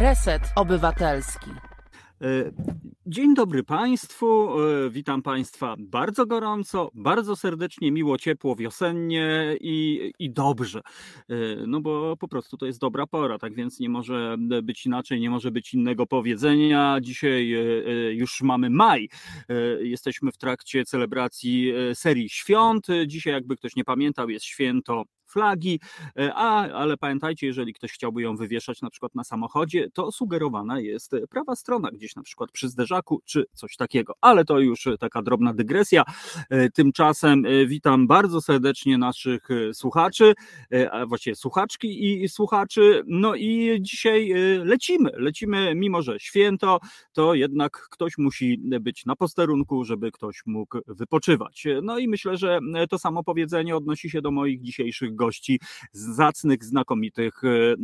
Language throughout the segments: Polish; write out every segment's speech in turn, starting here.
Reset Obywatelski. E, dzień dobry Państwu, e, witam Państwa bardzo gorąco, bardzo serdecznie, miło, ciepło, wiosennie i, i dobrze. E, no bo po prostu to jest dobra pora, tak więc nie może być inaczej, nie może być innego powiedzenia. Dzisiaj już mamy maj, jesteśmy w trakcie celebracji serii świąt. Dzisiaj, jakby ktoś nie pamiętał, jest święto flagi, e, a, ale pamiętajcie, jeżeli ktoś chciałby ją wywieszać na przykład na samochodzie, to sugerowana jest prawa strona, gdzieś na przykład przy zderzaku czy coś takiego. Ale to już taka drobna dygresja. E, tymczasem e, witam bardzo serdecznie naszych słuchaczy, a właściwie słuchaczki i słuchaczy. No i dzisiaj lecimy, lecimy, mimo że święto, to jednak ktoś musi być na posterunku, żeby ktoś mógł wypoczywać. No i myślę, że to samo powiedzenie odnosi się do moich dzisiejszych gości, zacnych, znakomitych e,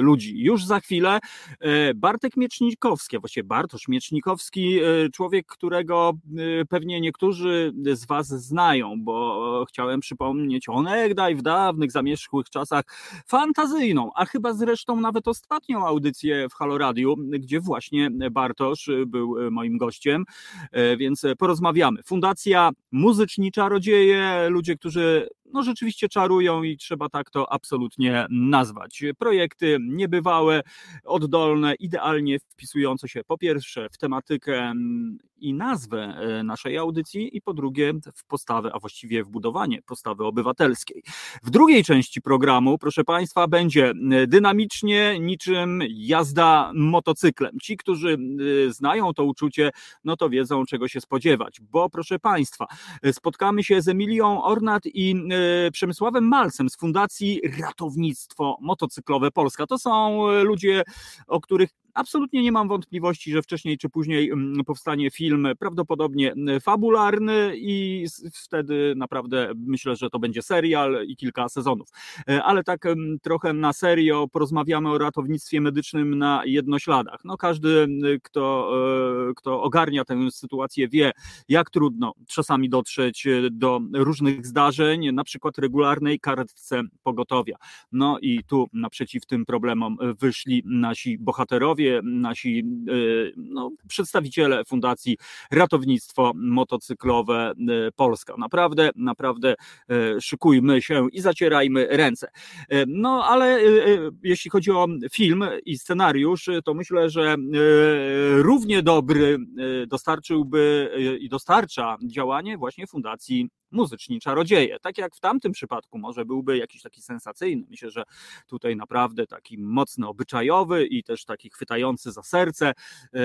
ludzi. Już za chwilę e, Bartek Miecznikowski, a właściwie Bartosz Miecznikowski, e, człowiek, którego pewnie niektórzy z Was znają, bo chciałem przypomnieć onegdaj w dawnych, zamierzchłych czasach fantazyjną, a chyba zresztą nawet ostatnią audycję w Halo Radio, gdzie właśnie Bartosz był moim gościem, więc porozmawiamy. Fundacja Muzyczni Czarodzieje, ludzie, którzy no rzeczywiście czarują i trzeba tak to absolutnie nazwać. Projekty niebywałe, oddolne, idealnie wpisujące się po pierwsze w tematykę i nazwę e, naszej audycji i po drugie w postawę, a właściwie w budowanie postawy obywatelskiej. W drugiej części programu, proszę Państwa, będzie e, dynamicznie niczym jazda motocyklem. Ci, którzy e, znają to uczucie, no to wiedzą czego się spodziewać, bo proszę Państwa, spotkamy się z Emilią Ornat i Przemysławem Malcem z Fundacji Ratownictwo Motocyklowe Polska. To są ludzie, o których Absolutnie nie mam wątpliwości, że wcześniej czy później mm, powstanie film prawdopodobnie mm, fabularny i wtedy naprawdę myślę, że to będzie serial i kilka sezonów. E, ale tak mm, trochę na serio porozmawiamy o ratownictwie medycznym na jednośladach. No każdy, kto, e, kto ogarnia tę sytuację wie, jak trudno czasami dotrzeć e, do różnych zdarzeń, na przykład regularnej karetce pogotowia. No i tu naprzeciw tym problemom wyszli nasi bohaterowie, nasi e, no, przedstawiciele Fundacji Ratownictwo Motocyklowe e, Polska. Naprawdę, naprawdę e, szykujmy się i zacierajmy ręce. No ale jeśli chodzi o film i scenariusz, to myślę, że równie dobry dostarczyłby i dostarcza działanie właśnie Fundacji muzyczni czarodzieje. Tak jak w tamtym przypadku może byłby jakiś taki sensacyjny. Myślę, że tutaj naprawdę taki mocno obyczajowy i też taki chwytający za serce. E,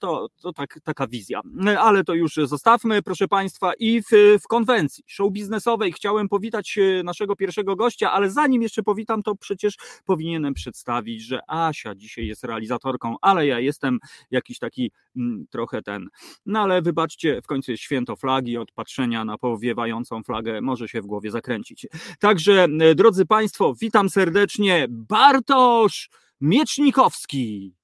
to, to tak, taka wizja. Ale to już zostawmy, proszę Państwa. I w, w konwencji show biznesowej chciałem powitać e, naszego pierwszego gościa, ale zanim jeszcze powitam, to przecież powinienem przedstawić, że Asia dzisiaj jest realizatorką, ale ja jestem jakiś taki mm, trochę ten. No ale wybaczcie, w końcu jest święto flagi, od patrzenia na powiewa flagę może się w głowie zakręcić. Także, e, drodzy Państwo, witam serdecznie Bartosz Miecznikowski.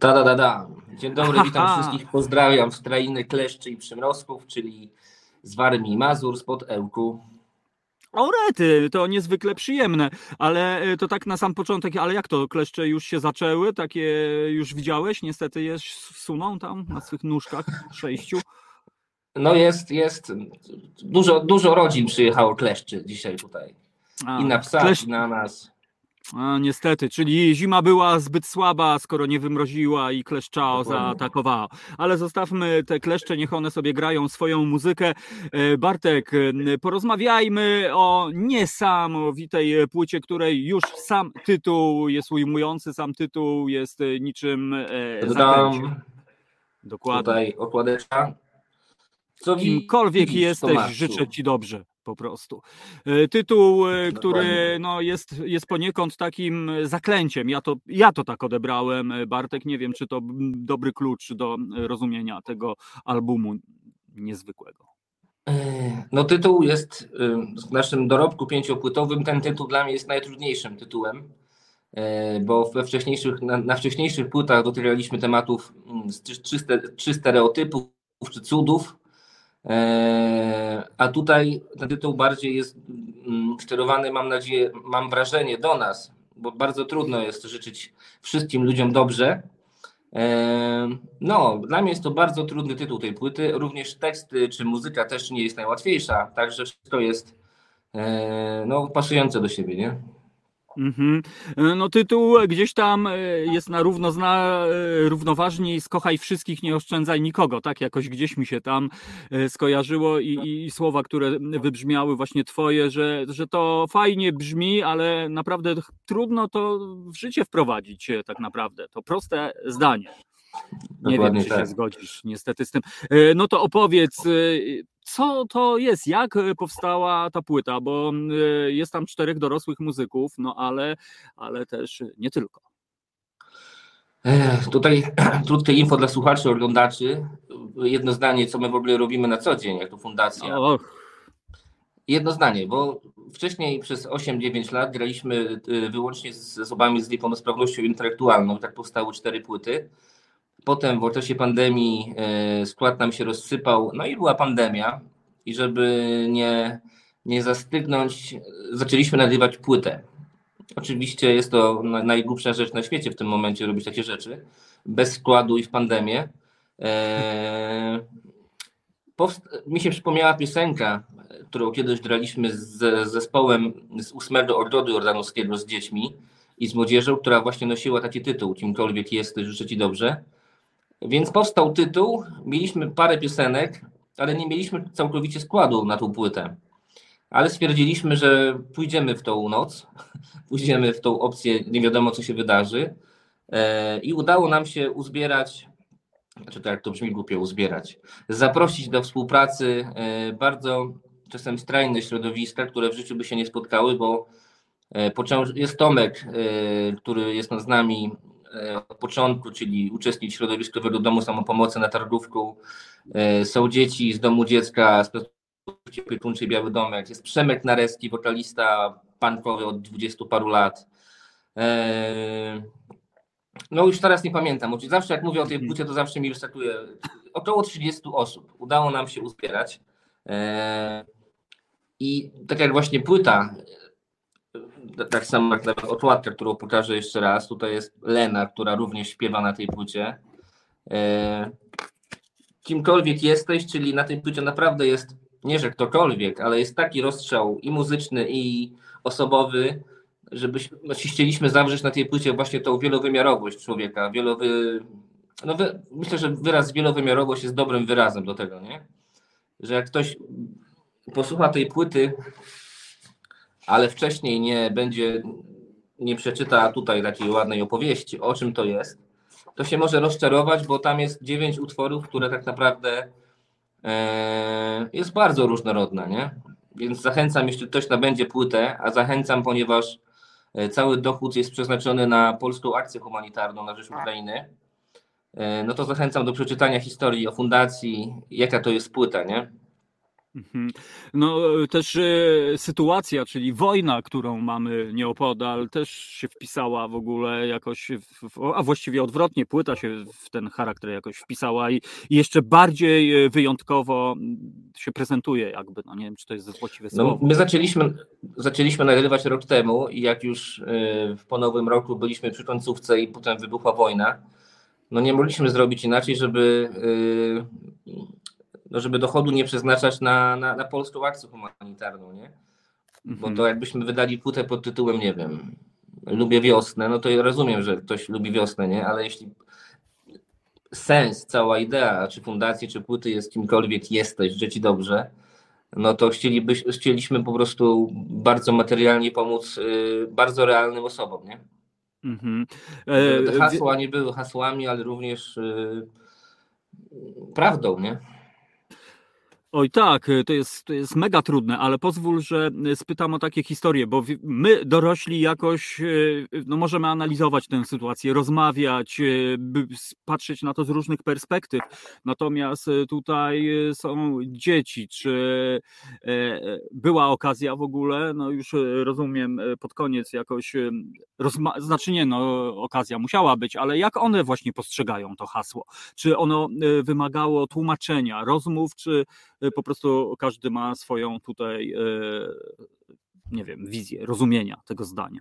Da, da, da, da. Dzień dobry, witam Aha. wszystkich, pozdrawiam z krainy kleszczy i przymrozków, czyli z Warmii Mazur, spod Ełku. O rety, to niezwykle przyjemne, ale e, to tak na sam początek, ale jak to, kleszcze już się zaczęły, takie już widziałeś, niestety jest suną tam na swych nóżkach sześciu. No jest, jest. Dużo, dużo rodzin przyjechało kleszczy dzisiaj tutaj. A, I na psa, klesz... i na nas. A, niestety, czyli zima była zbyt słaba, skoro nie wymroziła i kleszczao zaatakowała. Ale zostawmy te kleszcze, niech one sobie grają swoją muzykę. E, Bartek, porozmawiajmy o niesamowitej płycie, której już sam tytuł jest ujmujący, sam tytuł jest niczym e, Dokładnie. Tutaj okładeczka co Kimkolwiek jesteś, Tomaszu. życzę Ci dobrze po prostu. E, tytuł, e, który no, jest, jest poniekąd takim zaklęciem. Ja to, ja to tak odebrałem, e, Bartek. Nie wiem, czy to dobry klucz do rozumienia tego albumu niezwykłego. No tytuł jest w naszym dorobku pięciopłytowym, ten tytuł dla mnie jest najtrudniejszym tytułem, bo we wcześniejszych, na, na wcześniejszych płytach dotykaliśmy tematów mm, trzy, trzy stereotypów czy cudów, E, a tutaj ten tytuł bardziej jest mm, skierowany, mam nadzieję, mam wrażenie, do nas, bo bardzo trudno jest życzyć wszystkim ludziom dobrze. No, dla mnie jest to bardzo trudny tytuł tej płyty. Również teksty czy muzyka też nie jest najłatwiejsza, także wszystko jest no, pasujące do siebie, nie? Mhm. No tytuł gdzieś tam e, jest na równo zna, e, równoważni skochaj wszystkich, nie oszczędzaj nikogo, tak jakoś gdzieś mi się tam skojarzyło i, i, słowa, które wybrzmiały właśnie twoje, że, że to fajnie brzmi, ale naprawdę trudno to w życie wprowadzić tak naprawdę, to proste zdanie. Nie Dokładnie wiem, czy tak. się zgodzisz niestety z tym. No to opowiedz, co to jest, jak e, powstała ta płyta, bo e, jest tam czterech dorosłych muzyków, no ale, ale też nie tylko. Tutaj krótkie info dla słuchaczy, oglądaczy. Jedno zdanie, co my w ogóle robimy na co dzień, jako fundacja. Och. Jedno zdanie, bo wcześniej przez 8-9 lat graliśmy e, wyłącznie z osobami z niepełnosprawnością intelektualną. Tak powstały cztery płyty. Potem w okresie pandemii e, skład nam się rozsypał, no i była pandemia. I żeby nie, nie zastygnąć, zaczęliśmy nagrywać płytę. Oczywiście jest to najgłupsza rzecz na świecie w tym momencie robić takie rzeczy, bez składu i w pandemię. Eee, mi się przypomniała piosenka, którą kiedyś graliśmy z zespołem z ósmego ogrodu jordanowskiego z dziećmi i z młodzieżą, która właśnie nosiła taki tytuł, kimkolwiek jesteś, życzę Ci dobrze. Więc powstał tytuł, mieliśmy parę piosenek, ale nie mieliśmy całkowicie składu na tą płytę. Ale stwierdziliśmy, że pójdziemy w tą noc, pójdziemy w tą opcję, nie wiadomo co się wydarzy. E, I udało nam się uzbierać, znaczy to jak to brzmi głupio, uzbierać, zaprosić do współpracy e, bardzo czasem strajne środowiska, które w życiu by się nie spotkały, bo e, jest Tomek, który jest z nami od początku, czyli uczestnik środowiskowego domu samopomocy na Targówku. E, są dzieci z domu dziecka, z placówki opiekuńczej Biały Domek. Jest Przemek Nareski, wokalista punkowy od dwudziestu paru lat. E, no już teraz nie pamiętam. Zawsze jak mówię o tej płycie, to zawsze mi wystartuje około 30 osób. Udało nam się uzbierać. I tak jak właśnie płyta tak samo jak nawet okładka, którą pokażę jeszcze raz. Tutaj jest Lena, która również śpiewa na tej płycie. E, kimkolwiek jesteś, czyli na tej płycie naprawdę jest, nie że ktokolwiek, ale jest taki rozstrzał i muzyczny, i osobowy, żebyśmy no, chcieliśmy zawrzeć na tej płycie właśnie tą wielowymiarowość człowieka. Wielowy, no wy, myślę, że wyraz wielowymiarowość jest dobrym wyrazem do tego, nie? Że jak ktoś posłucha tej płyty ale wcześniej nie będzie, nie przeczyta tutaj takiej ładnej opowieści, o czym to jest, to się może rozczarować, bo tam jest dziewięć utworów, które tak naprawdę e, jest bardzo różnorodna, nie? Więc zachęcam, jeśli ktoś nabędzie płytę, a zachęcam, ponieważ e, cały dochód jest przeznaczony na polską akcję humanitarną na rzecz Ukrainy, e, no to zachęcam do przeczytania historii o fundacji, jaka to jest płyta, nie? Mhm. No też e, sytuacja, czyli wojna, którą mamy nieopodal, też się wpisała w ogóle jakoś, w, a właściwie odwrotnie, płyta się w ten charakter jakoś wpisała i, i jeszcze bardziej e, wyjątkowo się prezentuje jakby, no nie wiem, czy to jest właściwe no, słowo. No, my zaczęliśmy, zaczęliśmy nagrywać rok temu i jak już e, po nowym roku byliśmy przy końcówce i potem wybuchła wojna, no nie mogliśmy zrobić inaczej, żeby no żeby dochodu nie przeznaczać na, na, na polską akcję humanitarną, nie? Bo to mhm. jakbyśmy wydali płytę pod tytułem, nie wiem, lubię wiosnę, no to ja rozumiem, że ktoś lubi wiosnę, nie? Ale jeśli sens, cała idea, czy fundacji, czy płyty jest kimkolwiek jesteś, że ci dobrze, no to chcieliby, chcieliśmy po prostu bardzo materialnie pomóc y, bardzo realnym osobom, nie? Mhm. E, Te hasła nie były hasłami, ale również y, prawdą, nie? Oj tak, y, to jest, to jest mega trudne, ale pozwól, że y, spytam o takie historie, bo my dorośli jakoś y, no możemy analizować tę sytuację, rozmawiać, patrzeć na to z różnych perspektyw. Natomiast tutaj są dzieci, czy była okazja w ogóle, no już rozumiem pod koniec jakoś, rozma- znaczy nie, no okazja musiała być, ale jak one właśnie postrzegają to hasło? Czy ono wymagało tłumaczenia, rozmów, czy po prostu każdy ma swoją tutaj, y, nie wiem, wizję, rozumienia tego zdania.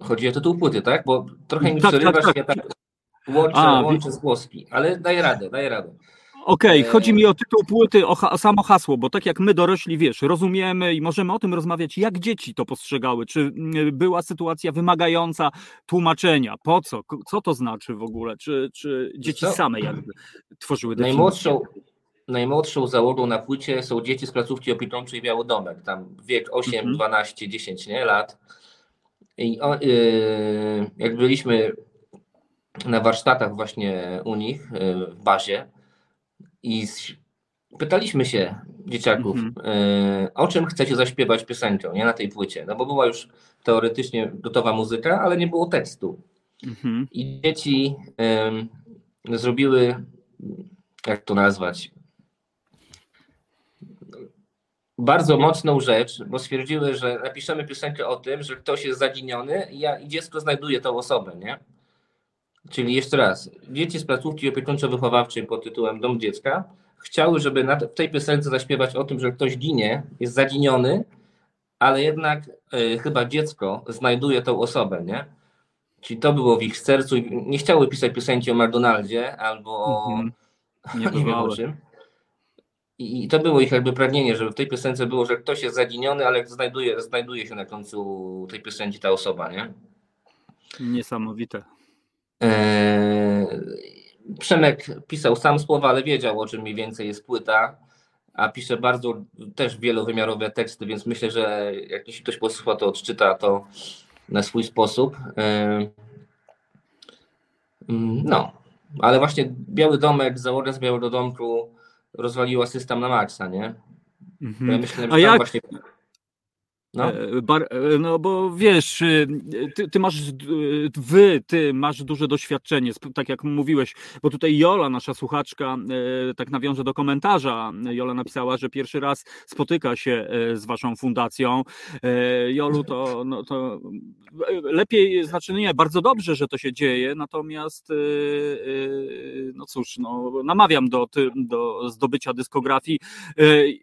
Chodzi o tytuł płyty, tak? Bo trochę mi Tak, tak, przerywasz, tak. ja tak łączę, A, łączę z głoski, ale daję radę, daję radę. Okej, E, chodzi mi o tytuł płyty, o, ha- samo hasło, bo tak jak my dorośli, wiesz, rozumiemy i możemy o tym rozmawiać, jak dzieci to postrzegały, czy była sytuacja wymagająca tłumaczenia, po co, co to znaczy w ogóle, czy, czy dzieci co? same jakby tworzyły definicję. Najmłodszą, najmłodszą załogą na płycie są dzieci z placówki opiekuńczej Białodomek, tam wiek 8, Mhm. 12, 10 nie, lat. I o, yy, jak byliśmy na warsztatach właśnie u nich yy, w bazie i s- pytaliśmy się dzieciaków, yy, o czym chcecie zaśpiewać piosenkę nie, na tej płycie, no bo była już teoretycznie gotowa muzyka, ale nie było tekstu. Mhm. I dzieci zrobiły, jak to nazwać, bardzo mocną rzecz, bo stwierdziły, że napiszemy piosenkę o tym, że ktoś jest zaginiony i, ja, i dziecko znajduje tą osobę, nie? Czyli jeszcze raz, dzieci z placówki opiekuńczo-wychowawczej pod tytułem Dom Dziecka chciały, żeby na, w tej piosence zaśpiewać o tym, że ktoś ginie, jest zaginiony, ale jednak y, chyba dziecko znajduje tą osobę, nie? Czyli to było w ich sercu. i Nie chciały pisać piosenki o McDonaldzie albo o Mhm. nie wiem o czym. I i to było ich jakby pragnienie, żeby w tej piosence było, że ktoś jest zaginiony, ale znajduje, znajduje się na końcu tej piosenki ta osoba, nie? Niesamowite. Eee, Przemek pisał sam słowa, ale wiedział o czym mniej więcej jest płyta, a pisze bardzo też wielowymiarowe teksty, więc myślę, że jak jeśli ktoś posłucha, to odczyta to na swój sposób. Eee, mm, No, ale właśnie Biały Domek, załoga z Białego Domku rozwaliła system na maksa, nie? Mhm. ja myślę, że A tam jak- właśnie... No. E, Bar, e, no bo wiesz, y, ty, ty masz, y, wy, ty masz duże doświadczenie, tak jak mówiłeś, bo tutaj Jola, nasza słuchaczka, e, tak nawiążę do komentarza. Jola napisała, że pierwszy raz spotyka się z waszą fundacją. Jolu, to, no, to lepiej, znaczy no nie, bardzo dobrze, że to się dzieje, natomiast no cóż, no, namawiam do, do zdobycia dyskografii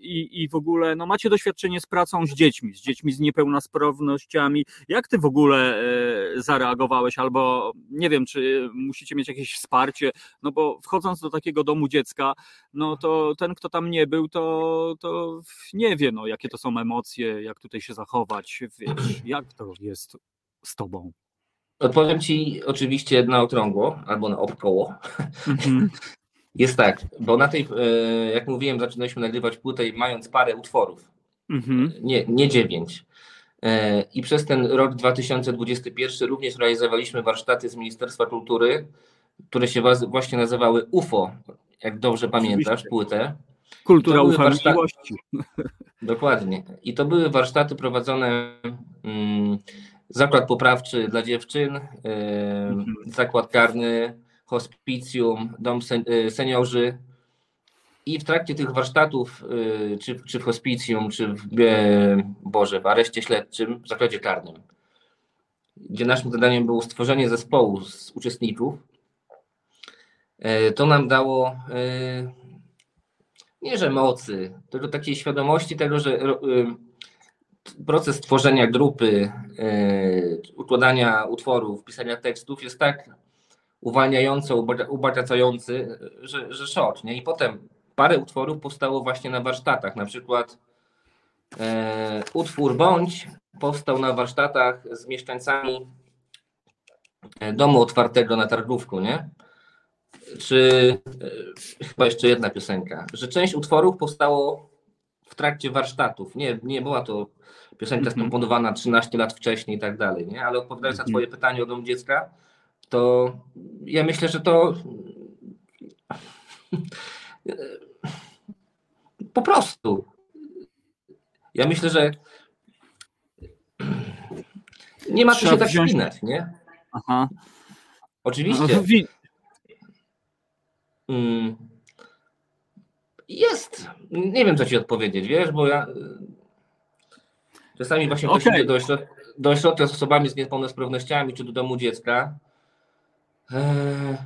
i, i w ogóle no, macie doświadczenie z pracą z dziećmi, z dziećmi z niepełnosprawnościami. Jak ty w ogóle e, zareagowałeś, albo nie wiem, czy musicie mieć jakieś wsparcie, no bo wchodząc do takiego domu dziecka, no to ten, kto tam nie był, to, to nie wie, no, jakie to są emocje, jak tutaj się zachować, wiesz, jak to jest z tobą. Odpowiem Ci oczywiście na okrągło albo na obkoło. Mhm. Jest tak, bo na tej, e, jak mówiłem, zaczynaliśmy nagrywać płytę mając parę utworów, Mhm. nie, nie dziewięć. E, I przez ten rok 2021 również realizowaliśmy warsztaty z Ministerstwa Kultury, które się właśnie nazywały UFO, jak dobrze pamiętasz, płytę. Kultura warsztaty- miłości. Dokładnie. I to były warsztaty prowadzone mm, zakład poprawczy dla dziewczyn, e, Mhm. zakład karny, hospicjum, dom sen, e, seniorzy. I w trakcie tych warsztatów, e, czy, czy w hospicjum, czy w, e, Boże, w areszcie śledczym, w zakładzie karnym, gdzie naszym zadaniem było stworzenie zespołu z uczestników, e, to nam dało e, nie że mocy, tylko takiej świadomości tego, że ro- y, proces tworzenia grupy, y, układania utworów, pisania tekstów jest tak uwalniający, uboga- że, że szok. Nie? I potem parę utworów powstało właśnie na warsztatach. Na przykład e, utwór Bądź powstał na warsztatach z mieszkańcami e, domu otwartego na Targówku, nie? Czy e, chyba jeszcze jedna piosenka, że część utworów powstało w trakcie warsztatów. Nie, nie była to piosenka Mhm. skomponowana 13 lat wcześniej i tak dalej, nie? Ale odpowiadając na Mhm. Twoje pytanie o dom dziecka, to ja myślę, że to po prostu. Ja myślę, że nie ma co się tak wziąć- spinać, nie? Aha. Oczywiście. No, Mm. Jest. Nie wiem, co ci odpowiedzieć, wiesz, bo ja y, czasami właśnie Okej. idzie do, ośrod- do ośrodka z osobami z niepełnosprawnościami, czy do domu dziecka e,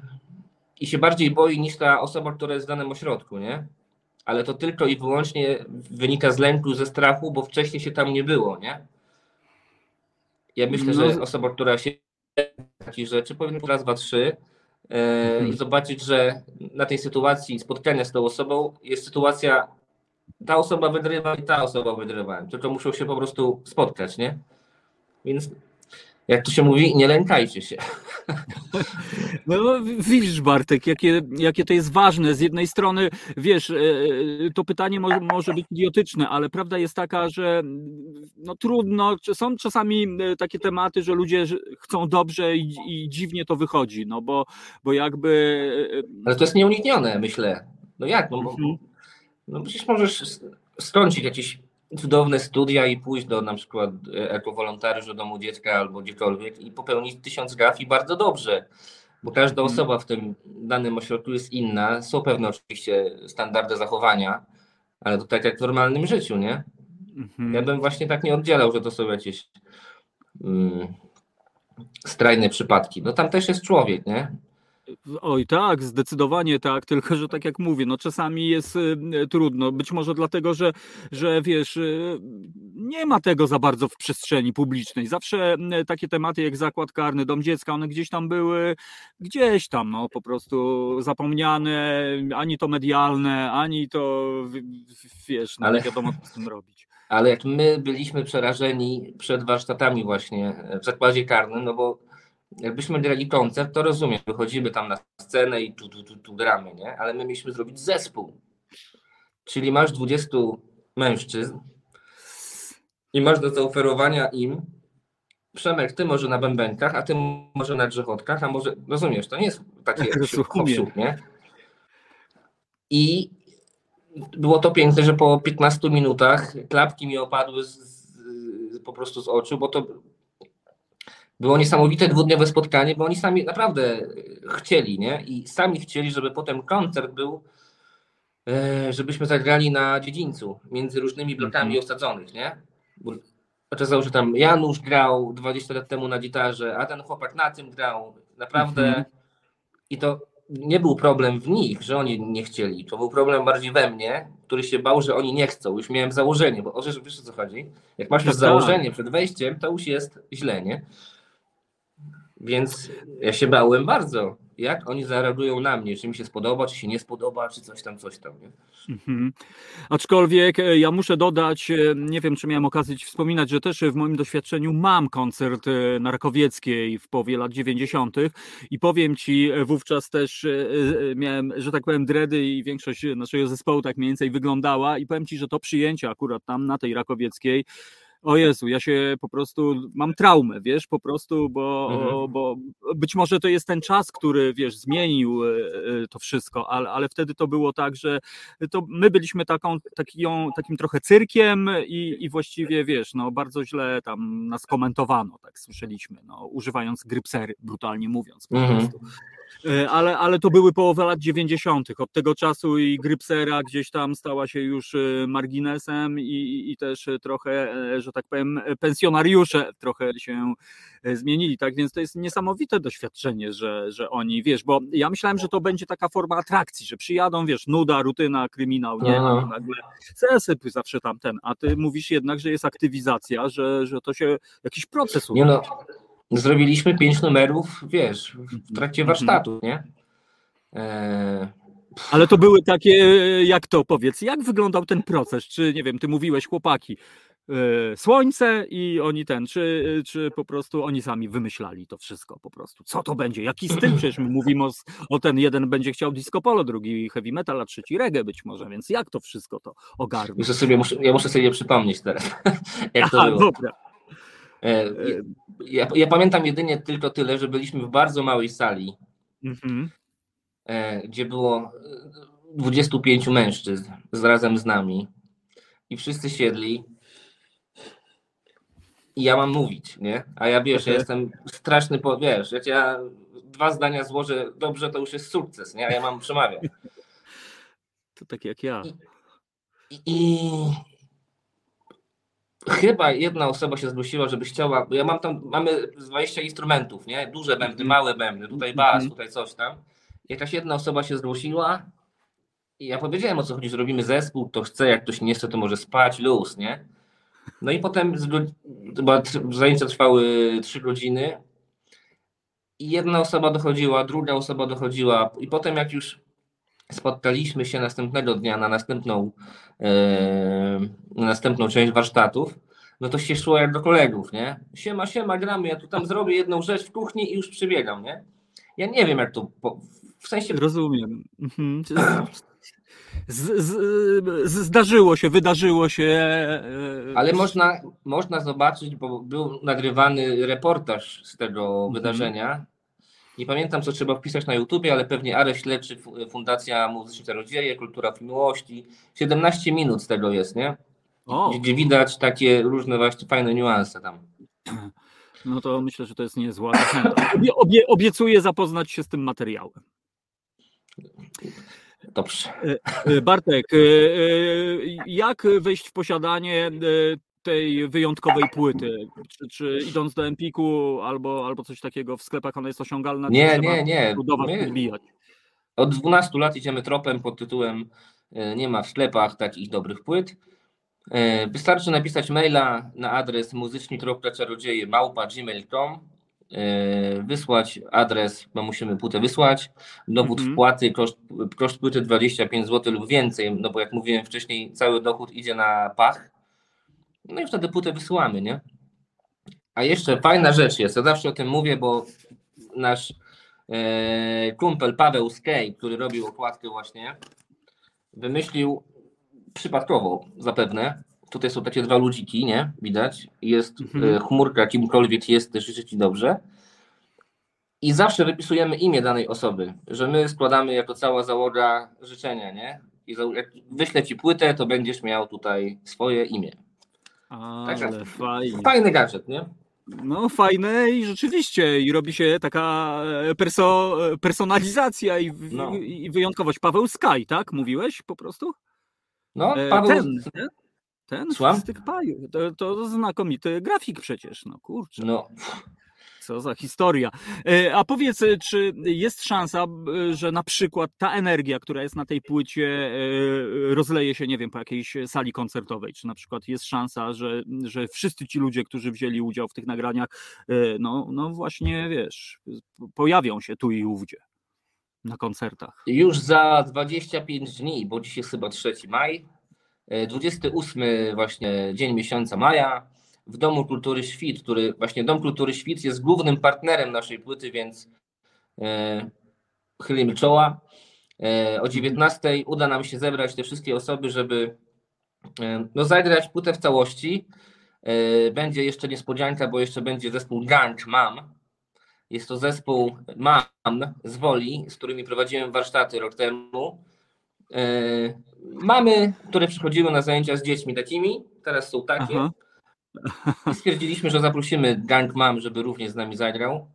i się bardziej boi niż ta osoba, która jest w danym ośrodku, nie? Ale to tylko i wyłącznie wynika z lęku, ze strachu, bo wcześniej się tam nie było, nie? Ja myślę, No. że osoba, która się takich rzeczy, powinna raz, dwa, trzy e, Mhm. i zobaczyć, że na tej sytuacji spotkania z tą osobą jest sytuacja, ta osoba wygrywa i ta osoba wygrywa, tylko muszą się po prostu spotkać, nie? Więc jak to się mówi, nie lękajcie się. No, widzisz, Bartek, jakie, jakie to jest ważne. Z jednej strony, wiesz, e, to pytanie może, może być idiotyczne, ale prawda jest taka, że no, trudno, są czasami e, takie tematy, że ludzie chcą dobrze i, i dziwnie to wychodzi, no bo, bo jakby. e, Ale to jest nieuniknione, myślę. No jak? No, Mhm. no przecież możesz s- skończyć jakieś cudowne studia i pójść do na przykład e, jako wolontariusz do domu dziecka albo gdziekolwiek i popełnić tysiąc gaf i bardzo dobrze. Bo każda Mhm. osoba w tym danym ośrodku jest inna. Są pewne oczywiście standardy zachowania, ale to tak jak w normalnym życiu, nie? mhm. Ja bym właśnie tak nie oddzielał, że to są jakieś strajne przypadki. No tam też jest człowiek, nie? Oj, tak, zdecydowanie tak, tylko że tak jak mówię, no czasami jest y, trudno. Być może dlatego, że, że wiesz, y, nie ma tego za bardzo w przestrzeni publicznej. Zawsze y, takie tematy jak zakład karny, dom dziecka, one gdzieś tam były, gdzieś tam, no po prostu zapomniane, ani to medialne, ani to wiesz, no Ale- nie wiadomo co z tym robić. Ale jak my byliśmy przerażeni przed warsztatami właśnie w zakładzie karnym, no bo jakbyśmy grali koncert, to rozumiem, wychodzimy tam na scenę i tu, tu, tu, tu gramy, nie? Ale my mieliśmy zrobić zespół. Czyli masz 20 mężczyzn i masz do zaoferowania im Przemek, ty może na bębenkach, a ty może na grzechotkach, a może, rozumiesz, to nie jest takie hop-siup, nie? I było to piękne, że po 15 minutach klapki mi opadły z, z, po prostu z oczu, bo to było niesamowite dwudniowe spotkanie, bo oni sami naprawdę chcieli, nie? I sami chcieli, żeby potem koncert był, e, żebyśmy zagrali na dziedzińcu, między różnymi blokami Mhm. osadzonych, nie? Bo Okazało się, tam Janusz grał 20 lat temu na gitarze, a ten chłopak na tym grał. Naprawdę. Mhm. I to nie był problem w nich, że oni nie chcieli. To był problem bardziej we mnie, który się bał, że oni nie chcą. Już miałem założenie, bo że wiesz o co chodzi? Jak masz już Tak, tak. założenie przed wejściem, to już jest źle, nie? Więc ja się bałem bardzo, jak oni zareagują na mnie, czy mi się spodoba, czy się nie spodoba, czy coś tam, coś tam. Nie? Mhm. Aczkolwiek e, ja muszę dodać, e, nie wiem czy miałem okazję Ci wspominać, że też w moim doświadczeniu mam koncert e, na Rakowieckiej w połowie lat 90. i powiem Ci, e, wówczas też e, e, miałem, że tak powiem, dredy i większość naszego zespołu tak mniej więcej wyglądała i powiem Ci, że to przyjęcie akurat tam na tej Rakowieckiej o Jezu, ja się po prostu mam traumę, wiesz, po prostu, bo, Mhm. bo być może to jest ten czas, który, wiesz, zmienił e, e, to wszystko, ale, ale wtedy to było tak, że to my byliśmy taką, takią, takim trochę cyrkiem i, i właściwie, wiesz, no bardzo źle tam nas komentowano, tak słyszeliśmy, no, używając grypsery, brutalnie mówiąc po Mhm. prostu. E, Ale, ale to były połowa lat 90. Od tego czasu i Grypsera gdzieś tam stała się już marginesem i, i też trochę, że tak powiem, e, pensjonariusze trochę się e, zmienili. Tak więc to jest niesamowite doświadczenie, że, że oni, wiesz, bo ja myślałem, że to będzie taka forma atrakcji, że przyjadą, wiesz, nuda, rutyna, kryminał, nie? A nagle zasyp zawsze tamten, a ty mówisz jednak, że jest aktywizacja, że, że to się jakiś proces Nie no, zrobiliśmy pięć numerów, wiesz, w trakcie Mhm. warsztatu, nie? Eee, Ale to były takie, jak to powiedz, jak wyglądał ten proces? Czy nie wiem, ty mówiłeś chłopaki, e, słońce i oni ten, czy, czy po prostu oni sami wymyślali to wszystko po prostu? Co to będzie? Jaki styl? Przecież my mówimy o, o ten jeden będzie chciał disco polo, drugi heavy metal, a trzeci reggae być może, więc jak to wszystko to ogarnąć? muszę sobie, muszę, ja muszę sobie przypomnieć teraz, jak to Aha, było. dobra. E, ja, ja pamiętam jedynie tylko tyle, że byliśmy w bardzo małej sali, Mhm. e, gdzie było e, 25 mężczyzn z, razem z nami i wszyscy siedli i ja mam mówić, nie? A ja wiesz, ja Okej. jestem straszny, po, wiesz, jak ja dwa zdania złożę dobrze, to już jest sukces, nie? A ja mam przemawiać. To tak jak ja. I, I chyba jedna osoba się zgłosiła, żeby chciała, bo ja mam tam, mamy 20 instrumentów, nie? Duże bębny, Mhm. małe bębny, tutaj bas, Mhm. tutaj coś tam. Jakaś jedna osoba się zgłosiła i ja powiedziałem o co chodzi, że robimy zespół, to chce, jak ktoś nie chce, to może spać, luz, nie? No i potem chyba zajęcia trwały 3 godziny i jedna osoba dochodziła, druga osoba dochodziła i potem jak już spotkaliśmy się następnego dnia na następną, e, na następną część warsztatów, no to się szło jak do kolegów, nie? Siema, siema, gramy, ja tu tam zrobię jedną rzecz w kuchni i już przybiegam, nie? Ja nie wiem jak to, po, w sensie Rozumiem. Z, z, z, zdarzyło się, wydarzyło się. e, Ale można, można zobaczyć, bo był nagrywany reportaż z tego Mhm. wydarzenia. Nie pamiętam, co trzeba wpisać na YouTubie, ale pewnie Arek Śledczy, Fu- Fundacja Muzyczne Rodzieje, Kultura w Miłości. 17 minut z tego jest, nie? O, Gdzie widać takie różne właśnie fajne niuanse tam. no to myślę, że to jest niezła zachęta. Obie, obie, obiecuję zapoznać się z tym materiałem. Dobrze. E, Bartek, e, e, jak wejść w posiadanie e, tej wyjątkowej płyty? Czy, czy idąc do Empiku albo, albo coś takiego w sklepach ona jest osiągalna? Nie, nie, nie. My od 12 lat idziemy tropem pod tytułem e, Nie ma w sklepach takich dobrych płyt. E, Wystarczy napisać maila na adres muzyczni.czarodzieje małpa gmail.com e, wysłać adres, bo musimy płytę wysłać, dowód Mhm. wpłaty, koszt, koszt płyty 25 zł lub więcej, no bo jak mówiłem wcześniej, cały dochód idzie na pach. No i wtedy płytę wysyłamy, nie? A jeszcze fajna rzecz jest, ja zawsze o tym mówię, bo nasz e, kumpel Paweł Skej, który robił okładkę właśnie, wymyślił przypadkowo zapewne. Tutaj są takie dwa ludziki, nie? Widać. Jest Mhm. e, chmurka, kimkolwiek jest, też życzę Ci dobrze. I zawsze wypisujemy imię danej osoby, że my składamy jako cała załoga życzenia, nie? I jak wyślę Ci płytę, to będziesz miał tutaj swoje imię. Także- Ale fajnie. Fajny gadżet, nie? No fajne i rzeczywiście i robi się taka e, perso, e, personalizacja i, No. i wyjątkowość. Paweł Sky, tak? Mówiłeś po prostu? No, Paweł, Ten, ten, ten Słucham? z tych paju. To, to znakomity grafik przecież, no kurczę. no, Co za historia. E, A powiedz, e, czy jest szansa, że na przykład ta energia, która jest na tej płycie, e, rozleje się, nie wiem, po jakiejś sali koncertowej? Czy na przykład jest szansa, że, że wszyscy ci ludzie, którzy wzięli udział w tych nagraniach, no, no właśnie, wiesz, pojawią się tu i ówdzie na koncertach? Już za 25 dni, bo dziś jest chyba 3 maj, 28 właśnie dzień miesiąca maja, w Domu Kultury Świt, który właśnie Dom Kultury Świt jest głównym partnerem naszej płyty, więc e, chylimy czoła. E, o 19 uda nam się zebrać te wszystkie osoby, żeby e, no, zagrać płytę w całości. E, będzie jeszcze niespodzianka, bo jeszcze będzie zespół Gang Mam. Jest to zespół Mam z Woli, z którymi prowadziłem warsztaty rok temu. E, Mamy, które przychodziły na zajęcia z dziećmi takimi, teraz są takie. Aha. I stwierdziliśmy, że zaprosimy Gang Mam, żeby również z nami zagrał.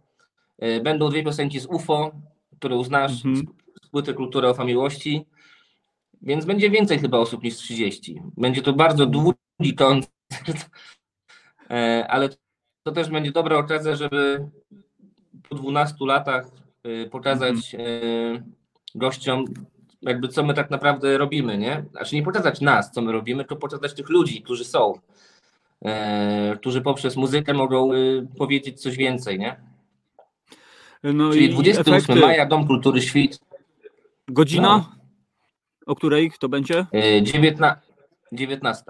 E, Będą dwie piosenki z UFO, które znasz, Mhm. z płyty Kultura o Miłości. Więc będzie więcej chyba osób niż 30. Będzie to bardzo długi koncert, E, ale to też będzie dobra okazja, żeby po 12 latach pokazać e, gościom, jakby co my tak naprawdę robimy, nie? Znaczy nie pokazać nas, co my robimy, tylko pokazać tych ludzi, którzy są, e, którzy poprzez muzykę mogą e, powiedzieć coś więcej, nie? No Czyli i 28 efekty. maja, Dom Kultury Świt, Godzina, No. o której to będzie? e, 19, 19.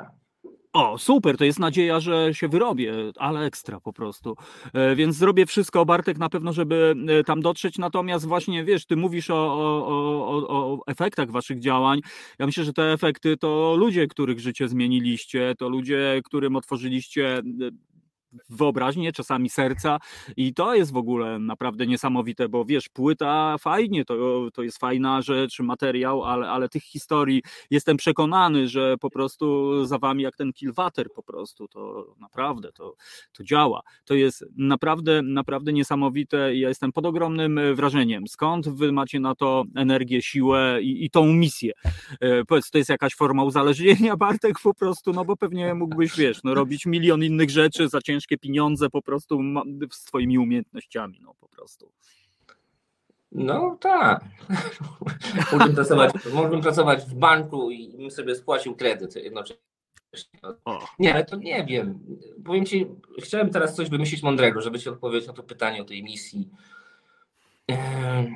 O, super, to jest nadzieja, że się wyrobię, ale ekstra po prostu. E, Więc zrobię wszystko, Bartek, na pewno, żeby e, tam dotrzeć. Natomiast właśnie, wiesz, ty mówisz o, o, o, o- efektach waszych działań. Ja myślę, że te efekty to ludzie, których życie zmieniliście, to ludzie, którym otworzyliście wyobraźnię, czasami serca i to jest w ogóle naprawdę niesamowite, bo wiesz, płyta fajnie, to, to jest fajna rzecz, materiał, ale, ale tych historii jestem przekonany, że po prostu za wami jak ten kilwater po prostu, to naprawdę to, to działa. To jest naprawdę, naprawdę niesamowite i ja jestem pod ogromnym e, wrażeniem. Skąd wy macie na to energię, siłę i, i tą misję? E, Powiedz, to jest jakaś forma uzależnienia, Bartek, po prostu, no bo pewnie mógłbyś, wiesz, no robić milion innych rzeczy za ciężkie pieniądze po prostu twoimi umiejętnościami, no po prostu. No tak. mógłbym, pracować, mógłbym pracować w banku i bym sobie spłacił kredyt jednocześnie. O. Nie, ale to nie wiem. Powiem ci, chciałem teraz coś wymyślić mądrego, żeby ci odpowiedzieć na to pytanie o tej misji. Em,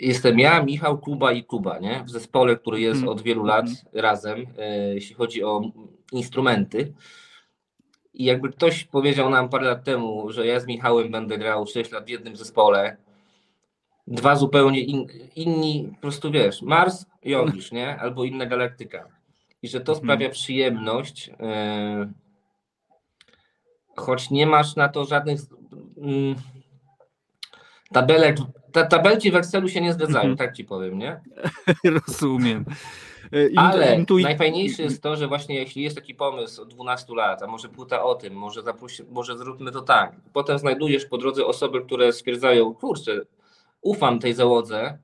Jestem ja, Michał, Kuba i Kuba, nie? W zespole, który jest Mhm. od wielu lat razem, e, jeśli chodzi o instrumenty. I jakby ktoś powiedział nam parę lat temu, że ja z Michałem będę grał 6 lat w jednym zespole, dwa zupełnie in, inni, po prostu wiesz, Mars i Jowisz, nie? Albo inna galaktyka. I że to Mhm. sprawia przyjemność, e, choć nie masz na to żadnych mm, tabelek, ta, tabelki w Excelu się nie zgadzają, Mhm. tak ci powiem, nie? Rozumiem. E, Ale intui- najfajniejsze jest to, że właśnie jeśli jest taki pomysł od 12 lat, a może płyta o tym, może, zaprosi, może zróbmy to tak. Potem znajdujesz po drodze osoby, które stwierdzają, kurczę, ufam tej załodze,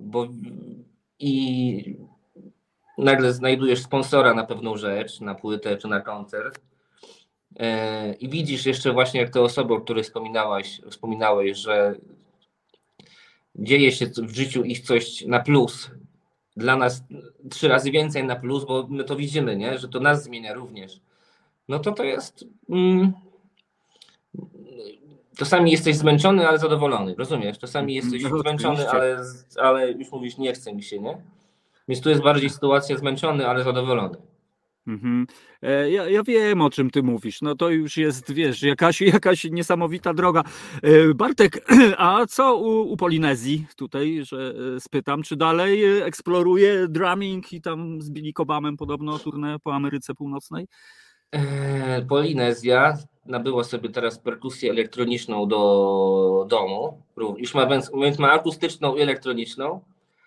bo i nagle znajdujesz sponsora na pewną rzecz, na płytę czy na koncert. E, I widzisz jeszcze właśnie, jak te osoby, o których wspominałaś, wspominałeś, że dzieje się w życiu ich coś na plus, dla nas trzy razy więcej na plus, bo my to widzimy, nie? że to nas zmienia również. No to to jest. Mm, czasami jesteś zmęczony, ale zadowolony, rozumiesz? Czasami jesteś No, zmęczony, oczywiście. ale, ale już mówisz, nie chce mi się, nie? Więc tu jest bardziej sytuacja zmęczony, ale zadowolony. Mhm. E, Ja, ja wiem, o czym ty mówisz. No to już jest, wiesz, jakaś, jakaś niesamowita droga. E, Bartek, a co u, u Polinezji tutaj, że e, spytam, czy dalej eksploruje drumming i tam z Billy Cobhamem podobno turnę po Ameryce Północnej? Polinezja nabyła sobie teraz perkusję elektroniczną do domu. Już ma, więc ma akustyczną i elektroniczną.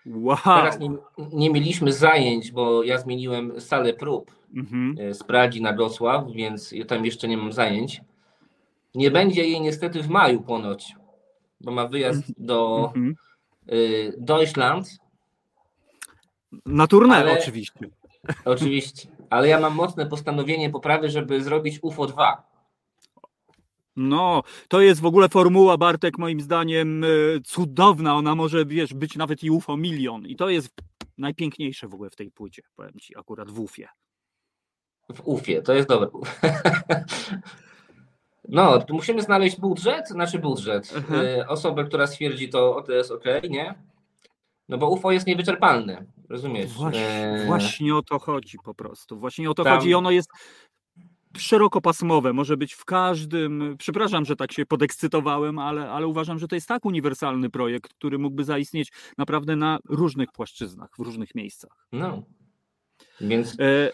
Wow! Teraz nie, nie mieliśmy zajęć, bo ja zmieniłem salę prób Mhm. e, z Pragi na Wrocław, więc ja tam jeszcze nie mam zajęć. Nie będzie jej niestety w maju ponoć, bo ma wyjazd do Mhm. y, Deutschland, Na turnę Ale- oczywiście. oczywiście, ale ja mam mocne postanowienie poprawy, żeby zrobić UFO 2. No, to jest w ogóle formuła, Bartek, moim zdaniem e, cudowna. Ona może, wiesz, być nawet i UFO milion. I to jest najpiękniejsze w ogóle w tej płycie, powiem ci, akurat w UFie. W UFie, to jest dobre. No, tu musimy znaleźć budżet, znaczy budżet. Mhm. Osobę, która stwierdzi to, to jest ok, nie? No bo UFO jest niewyczerpalne, rozumiesz? Właśnie, E, właśnie o to chodzi po prostu. Właśnie o to Tam- chodzi. I ono jest szerokopasmowe, może być w każdym. Przepraszam, że tak się podekscytowałem, ale, ale uważam, że to jest tak uniwersalny projekt, który mógłby zaistnieć naprawdę na różnych płaszczyznach, w różnych miejscach. No. Więc E...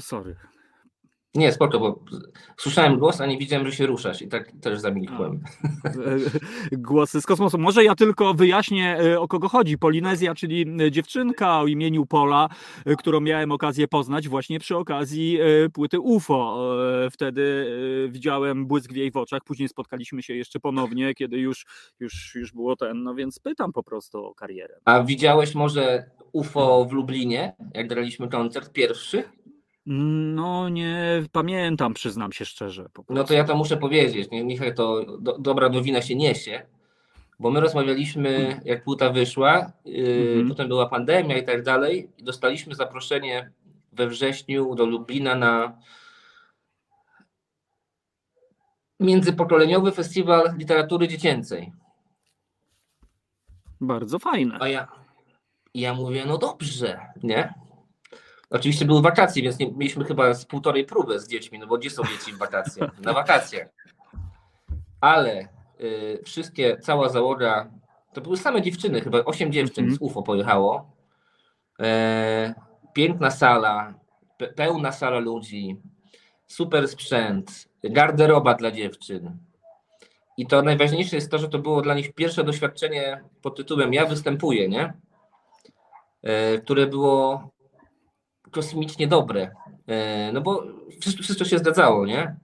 Sorry. Nie, spoko, bo słyszałem głos, a nie widziałem, że się ruszasz i tak też zamilkłem. Głosy z kosmosu. Może ja tylko wyjaśnię, e, o kogo chodzi. Polinezja, czyli e, dziewczynka o imieniu Pola, e, którą miałem okazję poznać właśnie przy okazji płyty UFO. Wtedy widziałem błysk w jej w oczach. Później spotkaliśmy się jeszcze ponownie, kiedy już, już, już było ten. No więc pytam po prostu o karierę. A widziałeś może UFO w Lublinie, jak graliśmy koncert pierwszy? No nie pamiętam, przyznam się szczerze. No to ja to muszę powiedzieć. Nie, niechaj to do, dobra nowina się niesie, bo my rozmawialiśmy, jak płyta wyszła, yy, Mhm. potem była pandemia i tak dalej. i Dostaliśmy zaproszenie we wrześniu do Lublina na międzypokoleniowy festiwal literatury dziecięcej. Bardzo fajne. A ja, ja mówię, no dobrze, nie? Oczywiście były wakacje, więc nie, mieliśmy chyba z półtorej próby z dziećmi, no bo gdzie są dzieci w wakacje? Na wakacje. Ale y, wszystkie, cała załoga, to były same dziewczyny, chyba osiem dziewczyn Mhm. z UFO pojechało. E, piękna sala, pe, pełna sala ludzi, super sprzęt, garderoba dla dziewczyn. I to najważniejsze jest to, że to było dla nich pierwsze doświadczenie pod tytułem Ja występuję, nie? E, które było kosmicznie dobre. E, no bo wszystko, wszystko się zgadzało, nie?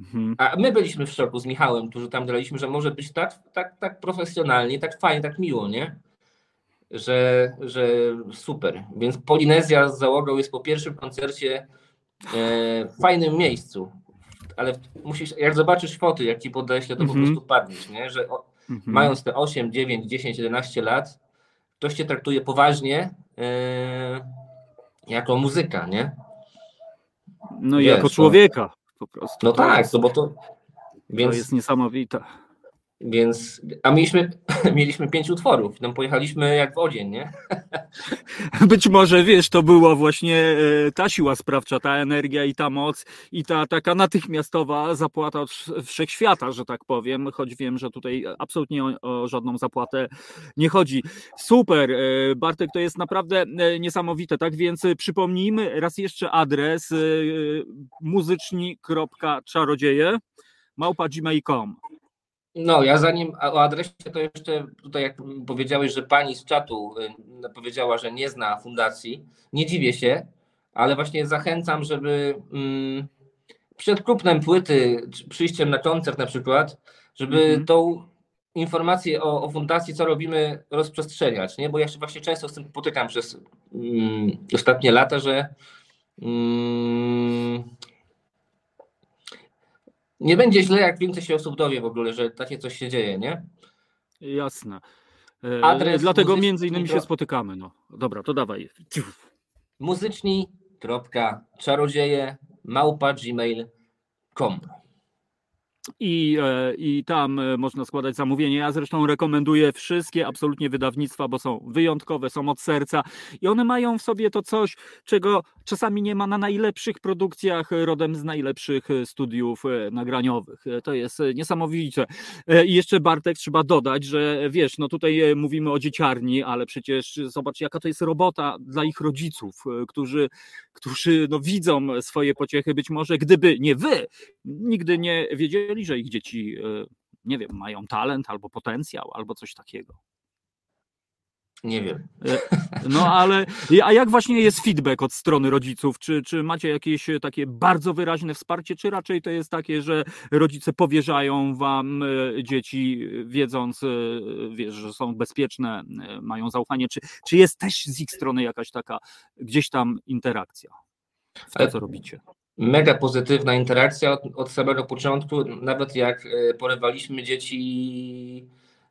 Mhm. A my byliśmy w szoku z Michałem, którzy tam graliśmy, że może być tak, tak, tak profesjonalnie, tak fajnie, tak miło, nie? Że, że super. Więc Polinezja z załogą jest po pierwszym koncercie e, w fajnym miejscu. Ale musisz, jak zobaczysz foty, jak ci podeślę, to Mhm. po prostu padniesz, nie? Że o, Mhm. mając te 8, 9, 10, 11 lat, ktoś cię traktuje poważnie, e, jako muzyka, nie? No i Wiesz, jako no. człowieka po prostu. No To tak, jest, no bo to. to Więc, jest niesamowite. Więc a mieliśmy, mieliśmy pięć utworów. No pojechaliśmy jak w odzień, nie? Być może wiesz, to była właśnie e, ta siła sprawcza, ta energia i ta moc i ta taka natychmiastowa zapłata od wsz- wszechświata, że tak powiem, choć wiem, że tutaj absolutnie o, o żadną zapłatę nie chodzi. Super, e, Bartek, to jest naprawdę e, niesamowite, tak więc przypomnijmy raz jeszcze adres muzyczni.czarodzieje gmail.com. No, ja zanim o adresie, to jeszcze tutaj, jak powiedziałeś, że pani z czatu y, powiedziała, że nie zna fundacji. Nie dziwię się, ale właśnie zachęcam, żeby mm, przed kupnem płyty, przyjściem na koncert na przykład, żeby Mhm. tą informację o, o fundacji, co robimy, rozprzestrzeniać, nie? Bo ja się właśnie często z tym spotykam przez mm, ostatnie lata, że mm, nie będzie źle, jak więcej się osób dowie w ogóle, że takie coś się dzieje, nie? Jasne. E, Adres Dlatego między innymi się spotykamy. No. Dobra, to dawaj. Muzyczni.czarodzieje małpa gmail.com I, e, I tam e, można składać zamówienie. Ja zresztą rekomenduję wszystkie absolutnie wydawnictwa, bo są wyjątkowe, są od serca i one mają w sobie to coś, czego czasami nie ma na najlepszych produkcjach e, rodem z najlepszych studiów nagraniowych. To jest niesamowite. I jeszcze Bartek trzeba dodać, że wiesz, no tutaj mówimy o dzieciarni, ale przecież zobacz, jaka to jest robota dla ich rodziców, którzy, którzy no, widzą swoje pociechy. Być może gdyby nie wy, nigdy nie wiedzieli, że ich dzieci, e, nie wiem, mają talent albo potencjał, albo coś takiego. Nie wiem. No ale, a jak właśnie jest feedback od strony rodziców? Czy, czy macie jakieś e, takie bardzo wyraźne wsparcie, czy raczej to jest takie, że rodzice powierzają wam e, dzieci, e, wiedząc, e, wiesz, że są bezpieczne, e, mają zaufanie? Czy, czy jest też z ich strony jakaś taka gdzieś tam interakcja w to, co robicie? Mega pozytywna interakcja od, od samego początku, nawet jak e, porywaliśmy dzieci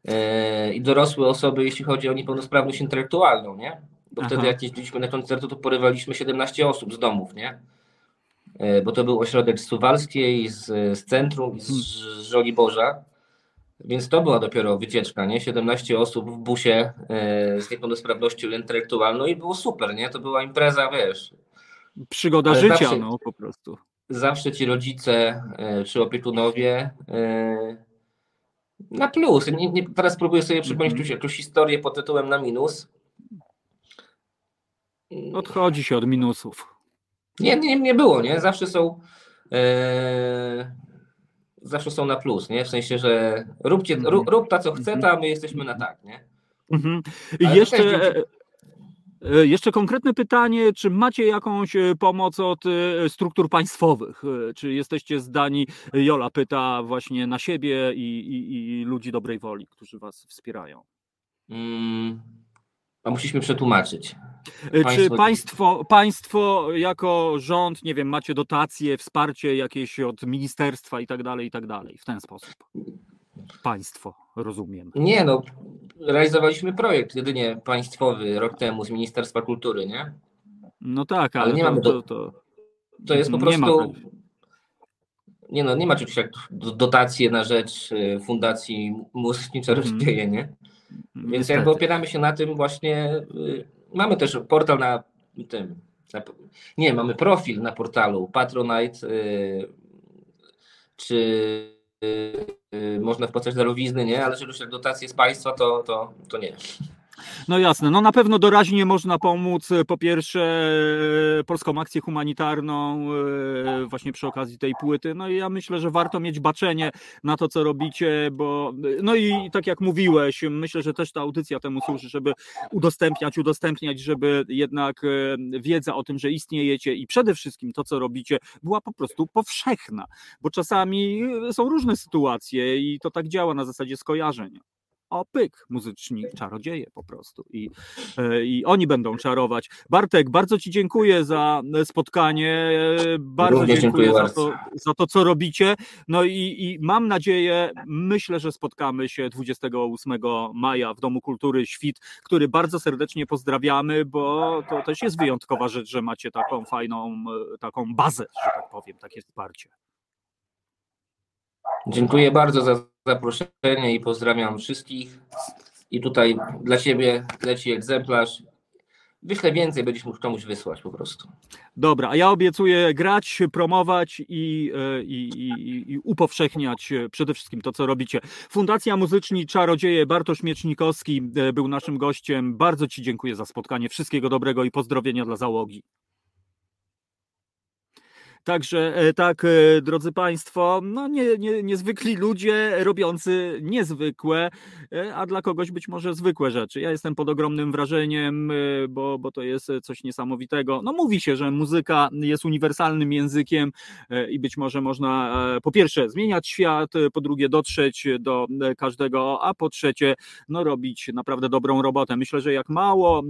e, i dorosłe osoby, jeśli chodzi o niepełnosprawność intelektualną, nie? Bo Aha. wtedy jak jeździliśmy na koncerty, to porywaliśmy 17 osób z domów, nie? E, Bo to był ośrodek z Suwalskiej, z, z centrum i z Żoliborza. Więc to była dopiero wycieczka, nie? 17 osób w busie z niepełnosprawnością intelektualną i było super, nie? To była impreza, wiesz, Przygoda Ale życia, zawsze- no po prostu. zawsze ci rodzice e, czy opiekunowie e, na plus. Nie, nie, teraz próbuję sobie przypomnieć Mhm. jakąś, jakąś historię pod tytułem na minus. Odchodzi się od minusów. Nie, nie, nie było, nie? Zawsze są e, zawsze są na plus, nie? W sensie, że róbcie, Mhm. rób, rób ta co chce, Mhm. ta, my jesteśmy na tak, nie? Mhm. Jeszcze, też jeszcze konkretne pytanie, czy macie jakąś e, pomoc od e, struktur państwowych? E, Czy jesteście zdani, Jola pyta właśnie na siebie i, i, i ludzi dobrej woli, którzy was wspierają? Mm, a musieliśmy przetłumaczyć. E, Czy Państwo- państwo, państwo jako rząd, nie wiem, macie dotacje, wsparcie jakieś od ministerstwa i tak dalej, i tak dalej, w ten sposób? Państwo, rozumiem. Nie, no, realizowaliśmy projekt jedynie państwowy rok temu z Ministerstwa Kultury, nie? No tak, Ale ale, nie to, mamy to, do- to, To jest po ma prostu. Nie no, nie ma czegoś jak do- dotacje na rzecz y, Fundacji Muzycznicza Mhm. Rozdzieje, nie? Więc niestety. jakby opieramy się na tym właśnie. y, Mamy też portal na tym. Na, nie, mamy profil na portalu Patronite. y, Czy można wpłacać darowizny, nie? Ale czegoś jak dotacje z państwa, to, to, to nie. No jasne, no na pewno doraźnie można pomóc e, po pierwsze e, polską akcję humanitarną e, właśnie przy okazji tej płyty. No i ja myślę, że warto mieć baczenie na to, co robicie, bo no i tak jak mówiłeś, myślę, że też ta audycja temu służy, żeby udostępniać, udostępniać, żeby jednak wiedza o tym, że istniejecie i przede wszystkim to, co robicie, była po prostu powszechna, bo czasami są różne sytuacje i to tak działa na zasadzie skojarzeń. O pyk, muzyczni czarodzieje po prostu i, e, i oni będą czarować. Bartek, bardzo Ci dziękuję za spotkanie, bardzo dziękuję, dziękuję za, to, za to, co robicie, no i, i mam nadzieję, myślę, że spotkamy się 28 maja w Domu Kultury Świt, który bardzo serdecznie pozdrawiamy, bo to też jest wyjątkowa rzecz, że macie taką fajną, taką bazę, że tak powiem, takie wsparcie. Dziękuję bardzo za zaproszenie i pozdrawiam wszystkich. I tutaj dla Ciebie leci egzemplarz. Wyślę więcej, będziesz mógł komuś wysłać po prostu. Dobra, a ja obiecuję grać, promować i, e, i, i, i, upowszechniać przede wszystkim to, co robicie. Fundacja Muzyczni Czarodzieje Bartosz Miecznikowski e, był naszym gościem. Bardzo Ci dziękuję za spotkanie. Wszystkiego dobrego i pozdrowienia dla załogi. Także e, tak, e, drodzy Państwo, no nie, nie, niezwykli ludzie robiący niezwykłe, e, a dla kogoś być może zwykłe rzeczy. Ja jestem pod ogromnym wrażeniem, bo, bo to jest coś niesamowitego. No mówi się, że muzyka jest uniwersalnym językiem i być może można po pierwsze zmieniać świat, po drugie dotrzeć do każdego, a po trzecie no robić naprawdę dobrą robotę. Myślę, że jak mało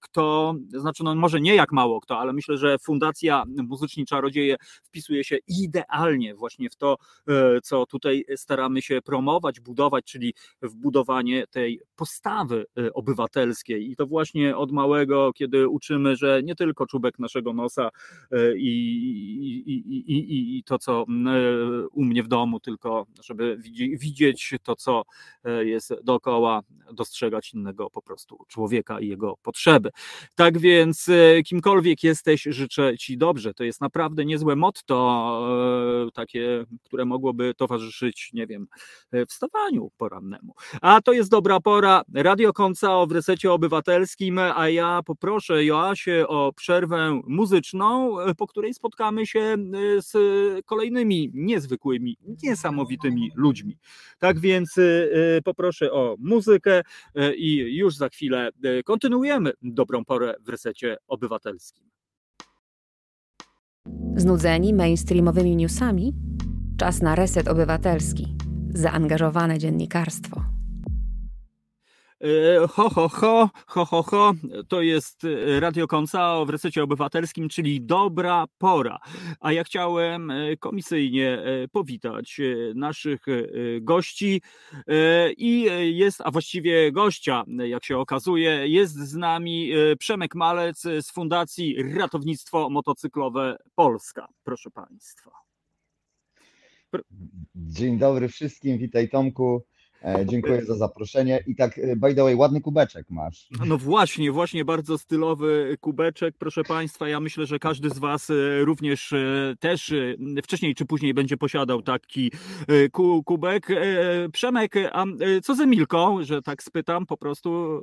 kto, znaczy no może nie jak mało kto, ale myślę, że Fundacja Muzyczni Czarodzieje Czarodzieje wpisuje się idealnie właśnie w to, e, co tutaj staramy się promować, budować, czyli w budowanie tej postawy e, obywatelskiej. I to właśnie od małego, kiedy uczymy, że nie tylko czubek naszego nosa e, i, i, i, i to, co u mnie w domu, tylko żeby widzieć to, co jest dookoła, dostrzegać innego po prostu człowieka i jego potrzeby. Tak więc, kimkolwiek jesteś, życzę Ci dobrze. To jest naprawdę naprawdę niezłe motto, e, takie, które mogłoby towarzyszyć, nie wiem, e, wstawaniu porannemu. A to jest dobra pora. Radio Konca w resecie obywatelskim, a ja poproszę Joasię o przerwę muzyczną, e, po której spotkamy się z kolejnymi niezwykłymi, niesamowitymi ludźmi. Tak więc poproszę o muzykę i już za chwilę kontynuujemy dobrą porę w resecie obywatelskim. Znudzeni mainstreamowymi newsami? Czas na reset obywatelski. Zaangażowane dziennikarstwo. E, ho, ho, ho, ho, ho, ho, to jest e, Radio Koncao w resecie obywatelskim, czyli dobra pora. A ja chciałem e, komisyjnie powitać naszych gości i jest, a właściwie gościa, jak się okazuje, jest z nami Przemek Malec z Fundacji Ratownictwo Motocyklowe Polska. Proszę Państwa. Dzień dobry wszystkim, witaj Tomku. E, dziękuję za zaproszenie. I tak, e, by the way, ładny kubeczek masz. No właśnie, właśnie bardzo stylowy kubeczek, proszę Państwa. Ja myślę, że każdy z Was e, również też wcześniej czy później będzie posiadał taki kubek. Przemek, a co z Emilką, że tak spytam po prostu?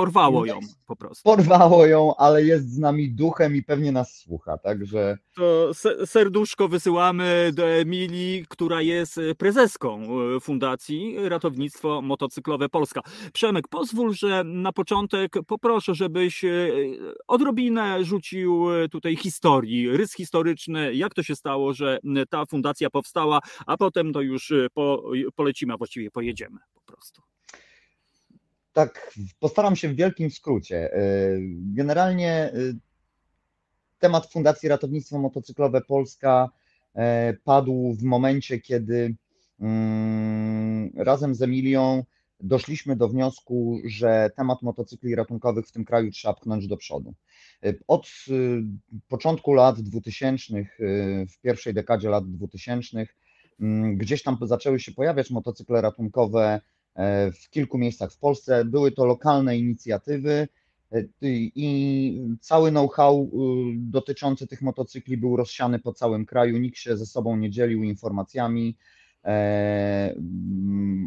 Porwało ją po prostu. Porwało ją, ale jest z nami duchem i pewnie nas słucha, także. To serduszko wysyłamy do Emilii, która jest prezeską e, Fundacji Ratownictwo Motocyklowe Polska. Przemek, pozwól, że na początek poproszę, żebyś e, odrobinę rzucił e, tutaj historii, rys historyczny, jak to się stało, że ta fundacja powstała, a potem to już po, polecimy, a właściwie pojedziemy po prostu tak postaram się w wielkim skrócie. Y, generalnie y, temat Fundacji Ratownictwo Motocyklowe Polska y, padł w momencie, kiedy mm, razem z Emilią doszliśmy do wniosku, że temat motocykli ratunkowych w tym kraju trzeba pchnąć do przodu. Od początku lat 2000, w pierwszej dekadzie lat 2000, mm, gdzieś tam zaczęły się pojawiać motocykle ratunkowe E, w kilku miejscach w Polsce. Były to lokalne inicjatywy e, i cały know-how dotyczący tych motocykli był rozsiany po całym kraju. Nikt się ze sobą nie dzielił informacjami. E,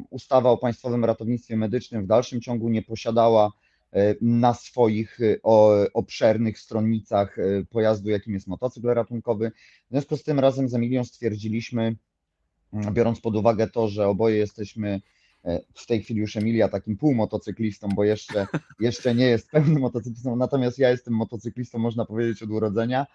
ustawa o Państwowym Ratownictwie Medycznym w dalszym ciągu nie posiadała na swoich obszernych stronnicach pojazdu, jakim jest motocykl ratunkowy. W związku z tym razem z Emilią stwierdziliśmy, biorąc pod uwagę to, że oboje jesteśmy E, w tej chwili już Emilia takim półmotocyklistą, bo jeszcze, jeszcze nie jest pełnym motocyklistą, natomiast ja jestem motocyklistą, można powiedzieć, od urodzenia.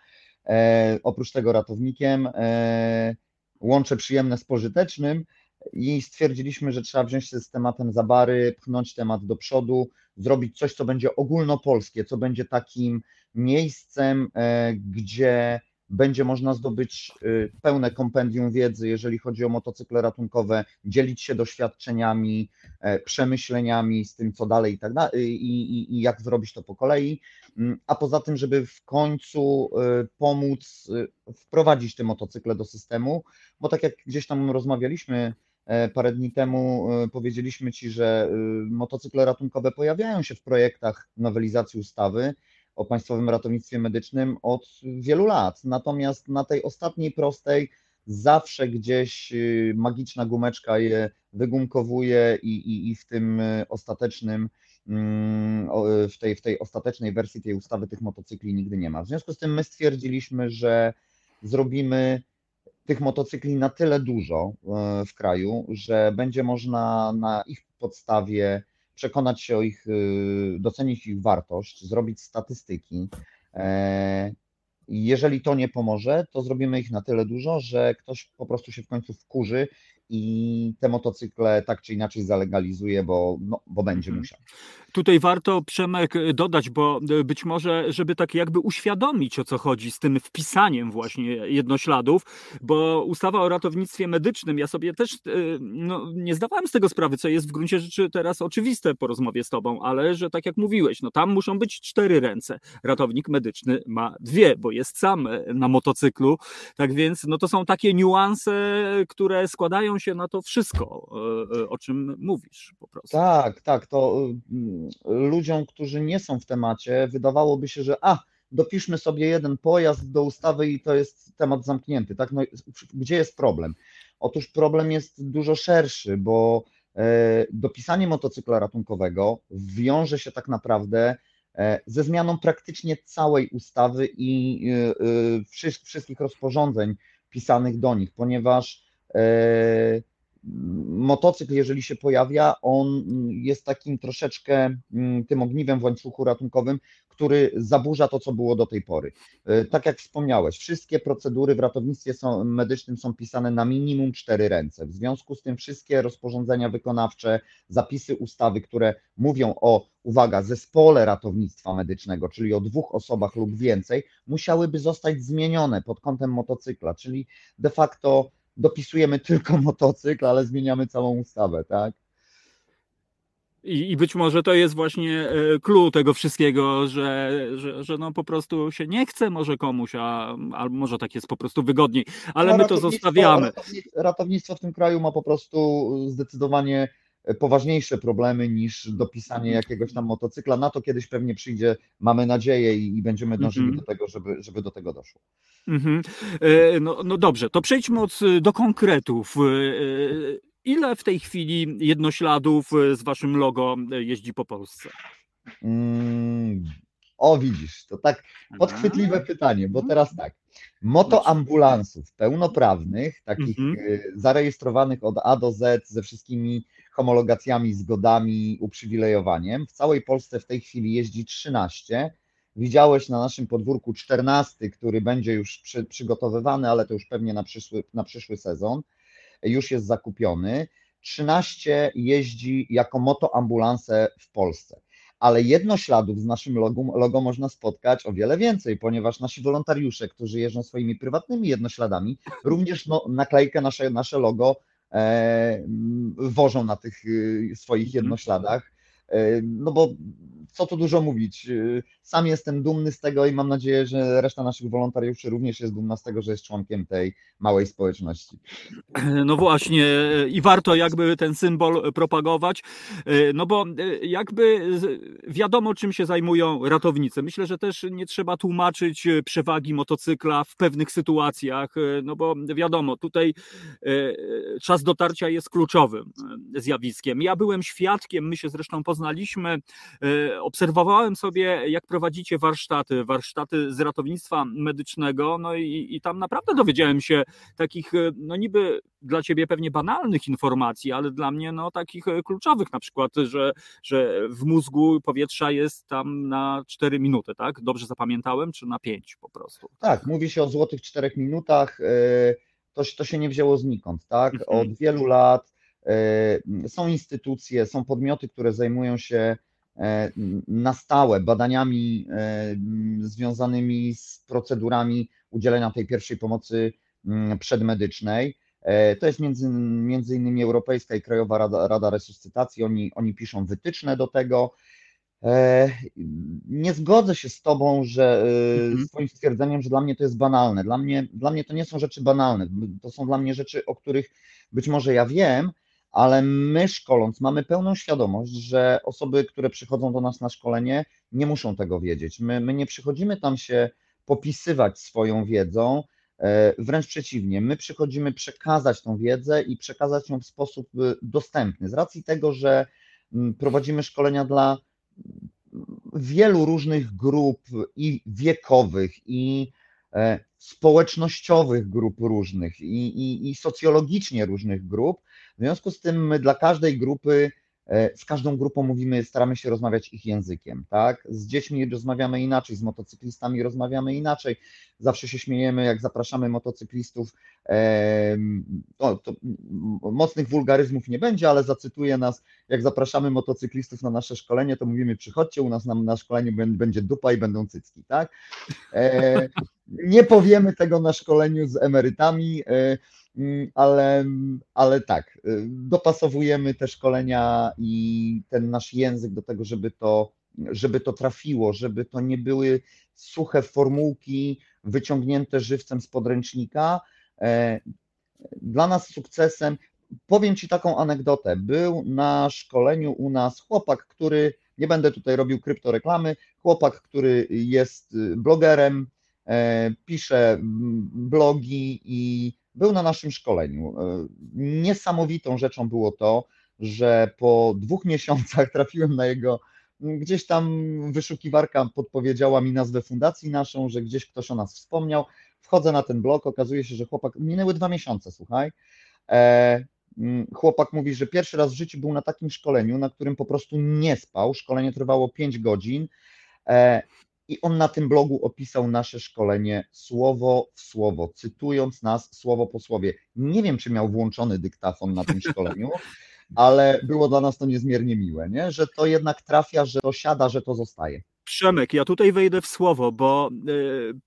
E, oprócz tego ratownikiem. E, łączę przyjemne z pożytecznym i stwierdziliśmy, że trzeba wziąć się z tematem za bary, pchnąć temat do przodu, zrobić coś, co będzie ogólnopolskie, co będzie takim miejscem, e, gdzie będzie można zdobyć y, pełne kompendium wiedzy, jeżeli chodzi o motocykle ratunkowe, dzielić się doświadczeniami, e, przemyśleniami z tym, co dalej i tak dalej, i, jak zrobić to po kolei. Mm, a poza tym, żeby w końcu y, pomóc y, wprowadzić te motocykle do systemu, bo tak jak gdzieś tam rozmawialiśmy e, parę dni temu, powiedzieliśmy Ci, że motocykle ratunkowe pojawiają się w projektach nowelizacji ustawy o Państwowym Ratownictwie Medycznym od wielu lat. Natomiast na tej ostatniej prostej zawsze gdzieś y, magiczna gumeczka je wygumkowuje i, i, i w tym y, ostatecznym, mm, w tej, w tej ostatecznej wersji tej ustawy tych motocykli nigdy nie ma. W związku z tym my stwierdziliśmy, że zrobimy tych motocykli na tyle dużo y, w kraju, że będzie można na ich podstawie przekonać się o ich, y, docenić ich wartość, zrobić statystyki. E, jeżeli to nie pomoże, to zrobimy ich na tyle dużo, że ktoś po prostu się w końcu wkurzy i te motocykle tak czy inaczej zalegalizuje, bo, no, bo będzie mhm. musiał. Tutaj warto, Przemek, dodać, bo e, być może, żeby tak jakby uświadomić, o co chodzi z tym wpisaniem właśnie jednośladów, bo ustawa o ratownictwie medycznym, ja sobie też e, no, nie zdawałem z tego sprawy, co jest w gruncie rzeczy teraz oczywiste po rozmowie z tobą, ale że tak jak mówiłeś, no tam muszą być cztery ręce. Ratownik medyczny ma dwie, bo jest sam e, na motocyklu, tak więc no to są takie niuanse, które składają się na to wszystko, o czym mówisz po prostu. Tak, tak, to ludziom, którzy nie są w temacie, wydawałoby się, że a, dopiszmy sobie jeden pojazd do ustawy i to jest temat zamknięty. Tak? No, gdzie jest problem? Otóż problem jest dużo szerszy, bo e, dopisanie motocykla ratunkowego wiąże się tak naprawdę e, ze zmianą praktycznie całej ustawy i e, wszystkich rozporządzeń pisanych do nich, ponieważ motocykl, jeżeli się pojawia, on jest takim troszeczkę mm, tym ogniwem w łańcuchu ratunkowym, który zaburza to, co było do tej pory. E, tak jak wspomniałeś, wszystkie procedury w ratownictwie są, medycznym są pisane na minimum cztery ręce. W związku z tym wszystkie rozporządzenia wykonawcze, zapisy ustawy, które mówią o, uwaga, zespole ratownictwa medycznego, czyli o dwóch osobach lub więcej, musiałyby zostać zmienione pod kątem motocykla, czyli de facto dopisujemy tylko motocykl, ale zmieniamy całą ustawę, tak? I, I, być może to jest właśnie clue tego wszystkiego, że, że, że no po prostu się nie chce może komuś, a, a może tak jest po prostu wygodniej, ale no, my to zostawiamy. Ratownictwo, ratownictwo w tym kraju ma po prostu zdecydowanie poważniejsze problemy niż dopisanie jakiegoś tam motocykla. Na to kiedyś pewnie przyjdzie, mamy nadzieję i, i będziemy dążyli mm -hmm. do tego, żeby, żeby do tego doszło. Mm -hmm. no, no dobrze, to przejdźmy od, do konkretów. E, ile w tej chwili jednośladów z waszym logo jeździ po Polsce? Mm, o, widzisz, to tak podchwytliwe pytanie, bo teraz tak. Motoambulansów pełnoprawnych, takich mm -hmm. zarejestrowanych od A do Z ze wszystkimi homologacjami, zgodami, uprzywilejowaniem. W całej Polsce w tej chwili jeździ 13. Widziałeś na naszym podwórku 14, który będzie już przy, przygotowywany, ale to już pewnie na przyszły, na przyszły sezon. Już jest zakupiony. 13 jeździ jako motoambulanse w Polsce ale jednośladów z naszym logo, logo można spotkać o wiele więcej, ponieważ nasi wolontariusze, którzy jeżdżą swoimi prywatnymi jednośladami, również no, naklejkę nasze, nasze logo E, wożą na tych y, swoich mhm. jednośladach. E, no bo co tu dużo mówić. Y, sam jestem dumny z tego i mam nadzieję, że reszta naszych wolontariuszy również jest dumna z tego, że jest członkiem tej małej społeczności. No właśnie, i warto jakby ten symbol propagować, e, no bo e, jakby wiadomo, czym się zajmują ratownicy. Myślę, że też nie trzeba tłumaczyć przewagi motocykla w pewnych sytuacjach, e, no bo wiadomo, tutaj czas dotarcia jest kluczowym zjawiskiem. Ja byłem świadkiem, my się zresztą poznaliśmy, obserwowałem sobie, jak prowadzicie warsztaty, warsztaty z ratownictwa medycznego, no i, i tam naprawdę dowiedziałem się takich, no niby dla ciebie pewnie banalnych informacji, ale dla mnie no takich kluczowych, na przykład, że, że w mózgu powietrza jest tam na 4 minuty, tak? Dobrze zapamiętałem, czy na 5 po prostu? Tak, mówi się o złotych 4 minutach, to, to się nie wzięło znikąd, tak? Mhm. Od wielu lat Są instytucje, są podmioty, które zajmują się na stałe badaniami związanymi z procedurami udzielenia tej pierwszej pomocy przedmedycznej. To jest między, między innymi Europejska i Krajowa Rada, Rada Resuscytacji, oni, oni piszą wytyczne do tego. E, nie zgodzę się z Tobą, że e, mhm. z Twoim stwierdzeniem, że dla mnie to jest banalne. Dla mnie, dla mnie to nie są rzeczy banalne. To są dla mnie rzeczy, o których być może ja wiem, ale my szkoląc mamy pełną świadomość, że osoby, które przychodzą do nas na szkolenie, nie muszą tego wiedzieć. My, my nie przychodzimy tam się popisywać swoją wiedzą, e, wręcz przeciwnie, my przychodzimy przekazać tą wiedzę i przekazać ją w sposób dostępny. Z racji tego, że prowadzimy szkolenia dla wielu różnych grup i wiekowych, i e, społecznościowych grup różnych, i, i, i socjologicznie różnych grup. W związku z tym my dla każdej grupy E, z każdą grupą mówimy, staramy się rozmawiać ich językiem, tak? Z dziećmi rozmawiamy inaczej, z motocyklistami rozmawiamy inaczej. Zawsze się śmiejemy, jak zapraszamy motocyklistów. O, mocnych wulgaryzmów nie będzie, ale zacytuję nas, jak zapraszamy motocyklistów na nasze szkolenie, to mówimy, przychodźcie, u nas na, na szkoleniu będzie dupa i będą cycki, tak? E, nie powiemy tego na szkoleniu z emerytami. Mm, ale, ale tak, y, dopasowujemy te szkolenia i ten nasz język do tego, żeby to, żeby to trafiło, żeby to nie były suche formułki wyciągnięte żywcem z podręcznika. E, dla nas sukcesem, powiem Ci taką anegdotę, był na szkoleniu u nas chłopak, który, nie będę tutaj robił kryptoreklamy, chłopak, który jest y, blogerem, e, pisze blogi i był na naszym szkoleniu. E, niesamowitą rzeczą było to, że po dwóch miesiącach trafiłem na jego, gdzieś tam wyszukiwarka podpowiedziała mi nazwę fundacji naszą, że gdzieś ktoś o nas wspomniał. Wchodzę na ten blog, okazuje się, że chłopak, minęły dwa miesiące, słuchaj. E, chłopak mówi, że pierwszy raz w życiu był na takim szkoleniu, na którym po prostu nie spał. Szkolenie trwało 5 godzin e, i on na tym blogu opisał nasze szkolenie słowo w słowo, cytując nas słowo po słowie. Nie wiem, czy miał włączony dyktafon na tym szkoleniu, ale było dla nas to niezmiernie miłe, nie? że to jednak trafia, że to siada, że to zostaje. Przemek, ja tutaj wejdę w słowo, bo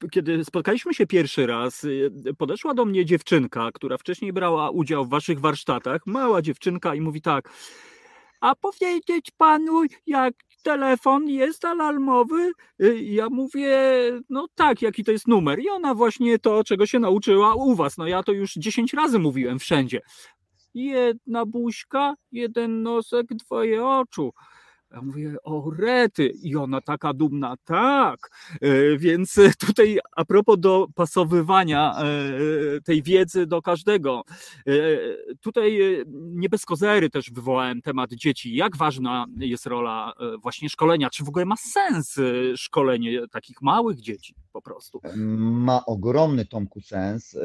y, kiedy spotkaliśmy się pierwszy raz, y, podeszła do mnie dziewczynka, która wcześniej brała udział w waszych warsztatach, mała dziewczynka i mówi tak, a powiedzieć panu, jak telefon jest alarmowy? Y, ja mówię, no tak, jaki to jest numer. I ona właśnie to, czego się nauczyła u was. No ja to już 10 razy mówiłem wszędzie. Jedna buźka, jeden nosek, dwoje oczu. Ja mówię, o rety, i ona taka dumna, tak. E, więc tutaj a propos dopasowywania e, tej wiedzy do każdego, e, tutaj nie bez kozery też wywołałem temat dzieci. Jak ważna jest rola właśnie szkolenia? Czy w ogóle ma sens szkolenie takich małych dzieci po prostu? Ma ogromny Tomku sens.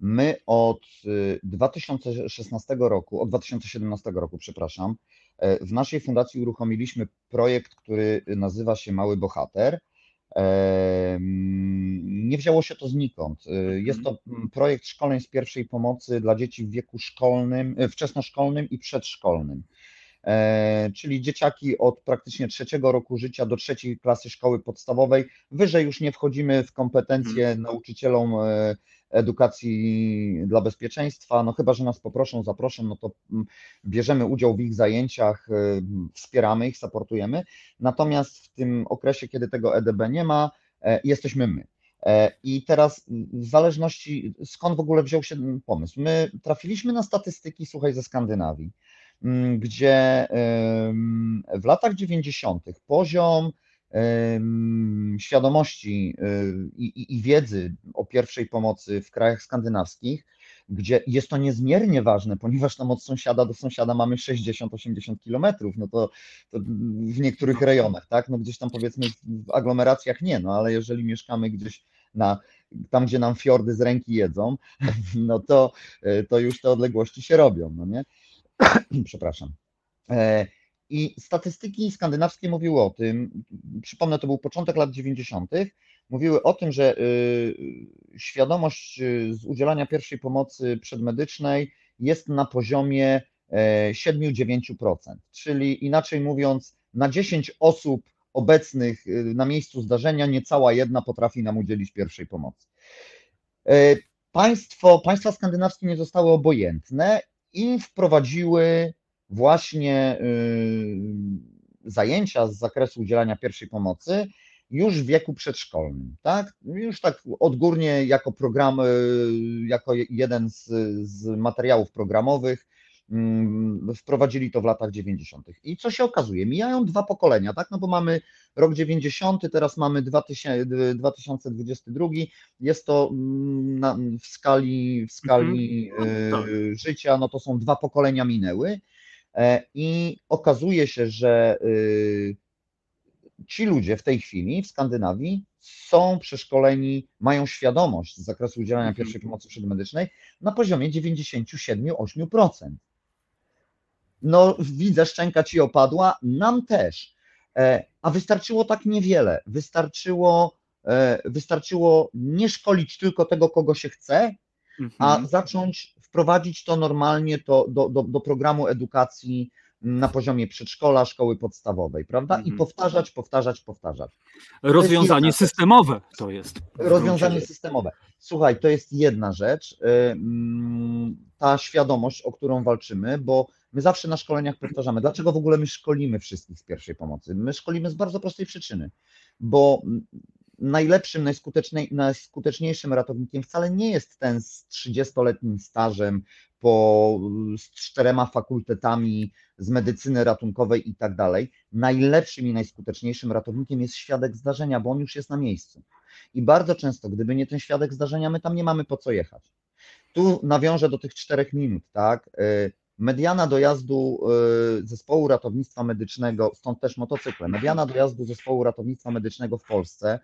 My od 2016 roku, od 2017 roku, przepraszam, w naszej fundacji uruchomiliśmy projekt, który nazywa się Mały Bohater. E, nie wzięło się to znikąd. E, jest to projekt szkoleń z pierwszej pomocy dla dzieci w wieku szkolnym, wczesnoszkolnym i przedszkolnym. Czyli dzieciaki od praktycznie trzeciego roku życia do trzeciej klasy szkoły podstawowej. Wyżej już nie wchodzimy w kompetencje mhm. nauczycielom edukacji dla bezpieczeństwa, no chyba, że nas poproszą, zaproszą, no to mm, bierzemy udział w ich zajęciach, y, wspieramy ich, supportujemy, natomiast w tym okresie, kiedy tego EDB nie ma, e, jesteśmy my. E, I teraz w zależności skąd w ogóle wziął się ten pomysł. My trafiliśmy na statystyki, słuchaj, ze Skandynawii, mm, gdzie w latach 90. poziom świadomości y, i, wiedzy o pierwszej pomocy w krajach skandynawskich, gdzie jest to niezmiernie ważne, ponieważ tam od sąsiada do sąsiada mamy 60-80 kilometrów, no to, to, w niektórych rejonach, tak, no gdzieś tam powiedzmy w aglomeracjach nie, no ale jeżeli mieszkamy gdzieś na, tam, gdzie nam fiordy z ręki jedzą, no to, y, to już te odległości się robią, no nie? Przepraszam. E, i statystyki skandynawskie mówiły o tym, przypomnę, to był początek lat 90., mówiły o tym, że y, świadomość y, z udzielania pierwszej pomocy przedmedycznej jest na poziomie e, 7-9%, czyli inaczej mówiąc, na 10 osób obecnych y, na miejscu zdarzenia niecała jedna potrafi nam udzielić pierwszej pomocy. E, Państwo, państwa skandynawskie nie zostały obojętne i wprowadziły właśnie y, zajęcia z zakresu udzielania pierwszej pomocy już w wieku przedszkolnym, tak? Już tak odgórnie jako program, y, jako jeden z, z materiałów programowych mm, wprowadzili to w latach 90. I co się okazuje? Mijają dwa pokolenia, tak? No bo mamy rok 90, teraz mamy 2000, 2022. Jest to mm, na, w skali, w skali Mhm. Y, życia, no to są dwa pokolenia minęły. E, I okazuje się, że y, ci ludzie w tej chwili w Skandynawii są przeszkoleni, mają świadomość z zakresu udzielania Mhm. pierwszej pomocy przedmedycznej na poziomie 97-8%. No, widzę, szczęka ci opadła, nam też. E, A wystarczyło tak niewiele. Wystarczyło, e, wystarczyło nie szkolić tylko tego, kogo się chce, a Mhm. zacząć wprowadzić to normalnie to do, do, do programu edukacji na poziomie przedszkola, szkoły podstawowej, prawda? I Mhm. powtarzać, powtarzać, powtarzać. Rozwiązanie rzecz. systemowe to jest. Rozwiązanie systemowe. Słuchaj, to jest jedna rzecz, y, mm, ta świadomość, o którą walczymy, bo my zawsze na szkoleniach powtarzamy, dlaczego w ogóle my szkolimy wszystkich z pierwszej pomocy. My szkolimy z bardzo prostej przyczyny, bo mm, najlepszym, najskuteczniej, najskuteczniejszym ratownikiem wcale nie jest ten z 30-letnim stażem, po, z czterema fakultetami z medycyny ratunkowej i tak dalej. Najlepszym i najskuteczniejszym ratownikiem jest świadek zdarzenia, bo on już jest na miejscu. I bardzo często, gdyby nie ten świadek zdarzenia, my tam nie mamy po co jechać. Tu nawiążę do tych czterech minut, tak? Mediana dojazdu y, zespołu ratownictwa medycznego, stąd też motocykle, mediana dojazdu zespołu ratownictwa medycznego w Polsce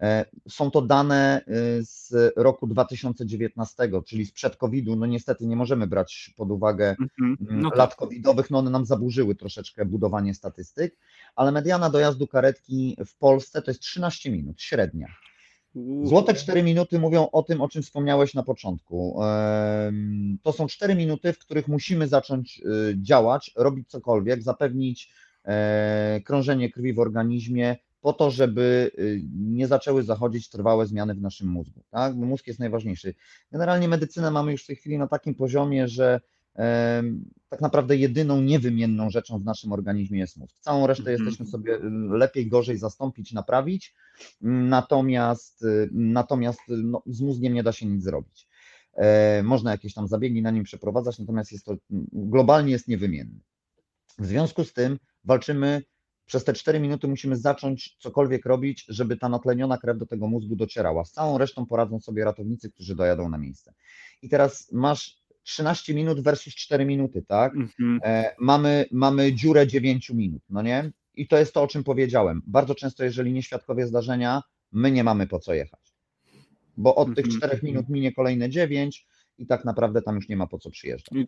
e, są to dane y, z roku 2019, czyli sprzed COVID-u. No niestety nie możemy brać pod uwagę Mhm. mm, No lat tak. covidowych, no one nam zaburzyły troszeczkę budowanie statystyk, ale mediana dojazdu karetki w Polsce to jest 13 minut, średnia. Złote 4 minuty mówią o tym, o czym wspomniałeś na początku. To są 4 minuty, w których musimy zacząć y, działać, robić cokolwiek, zapewnić e, krążenie krwi w organizmie, po to, żeby y, nie zaczęły zachodzić trwałe zmiany w naszym mózgu. Tak? Bo mózg jest najważniejszy. Generalnie medycynę mamy już w tej chwili na takim poziomie, że tak naprawdę jedyną niewymienną rzeczą w naszym organizmie jest mózg. Całą resztę Mhm. jesteśmy sobie y, lepiej, gorzej zastąpić, naprawić. Natomiast, y, natomiast y, no, z mózgiem nie da się nic zrobić. E, Można jakieś tam zabiegi na nim przeprowadzać, natomiast jest to globalnie jest niewymienny. W związku z tym walczymy przez te 4 minuty musimy zacząć cokolwiek robić, żeby ta natleniona krew do tego mózgu docierała. Z całą resztą poradzą sobie ratownicy, którzy dojadą na miejsce. I teraz masz 13 minut versus 4 minuty, tak? Mhm. E, mamy, mamy dziurę 9 minut, no nie? I to jest to, o czym powiedziałem. Bardzo często, jeżeli nie świadkowie zdarzenia, my nie mamy po co jechać. Bo od tych Mhm. 4 minut minie kolejne 9 i tak naprawdę tam już nie ma po co przyjeżdżać.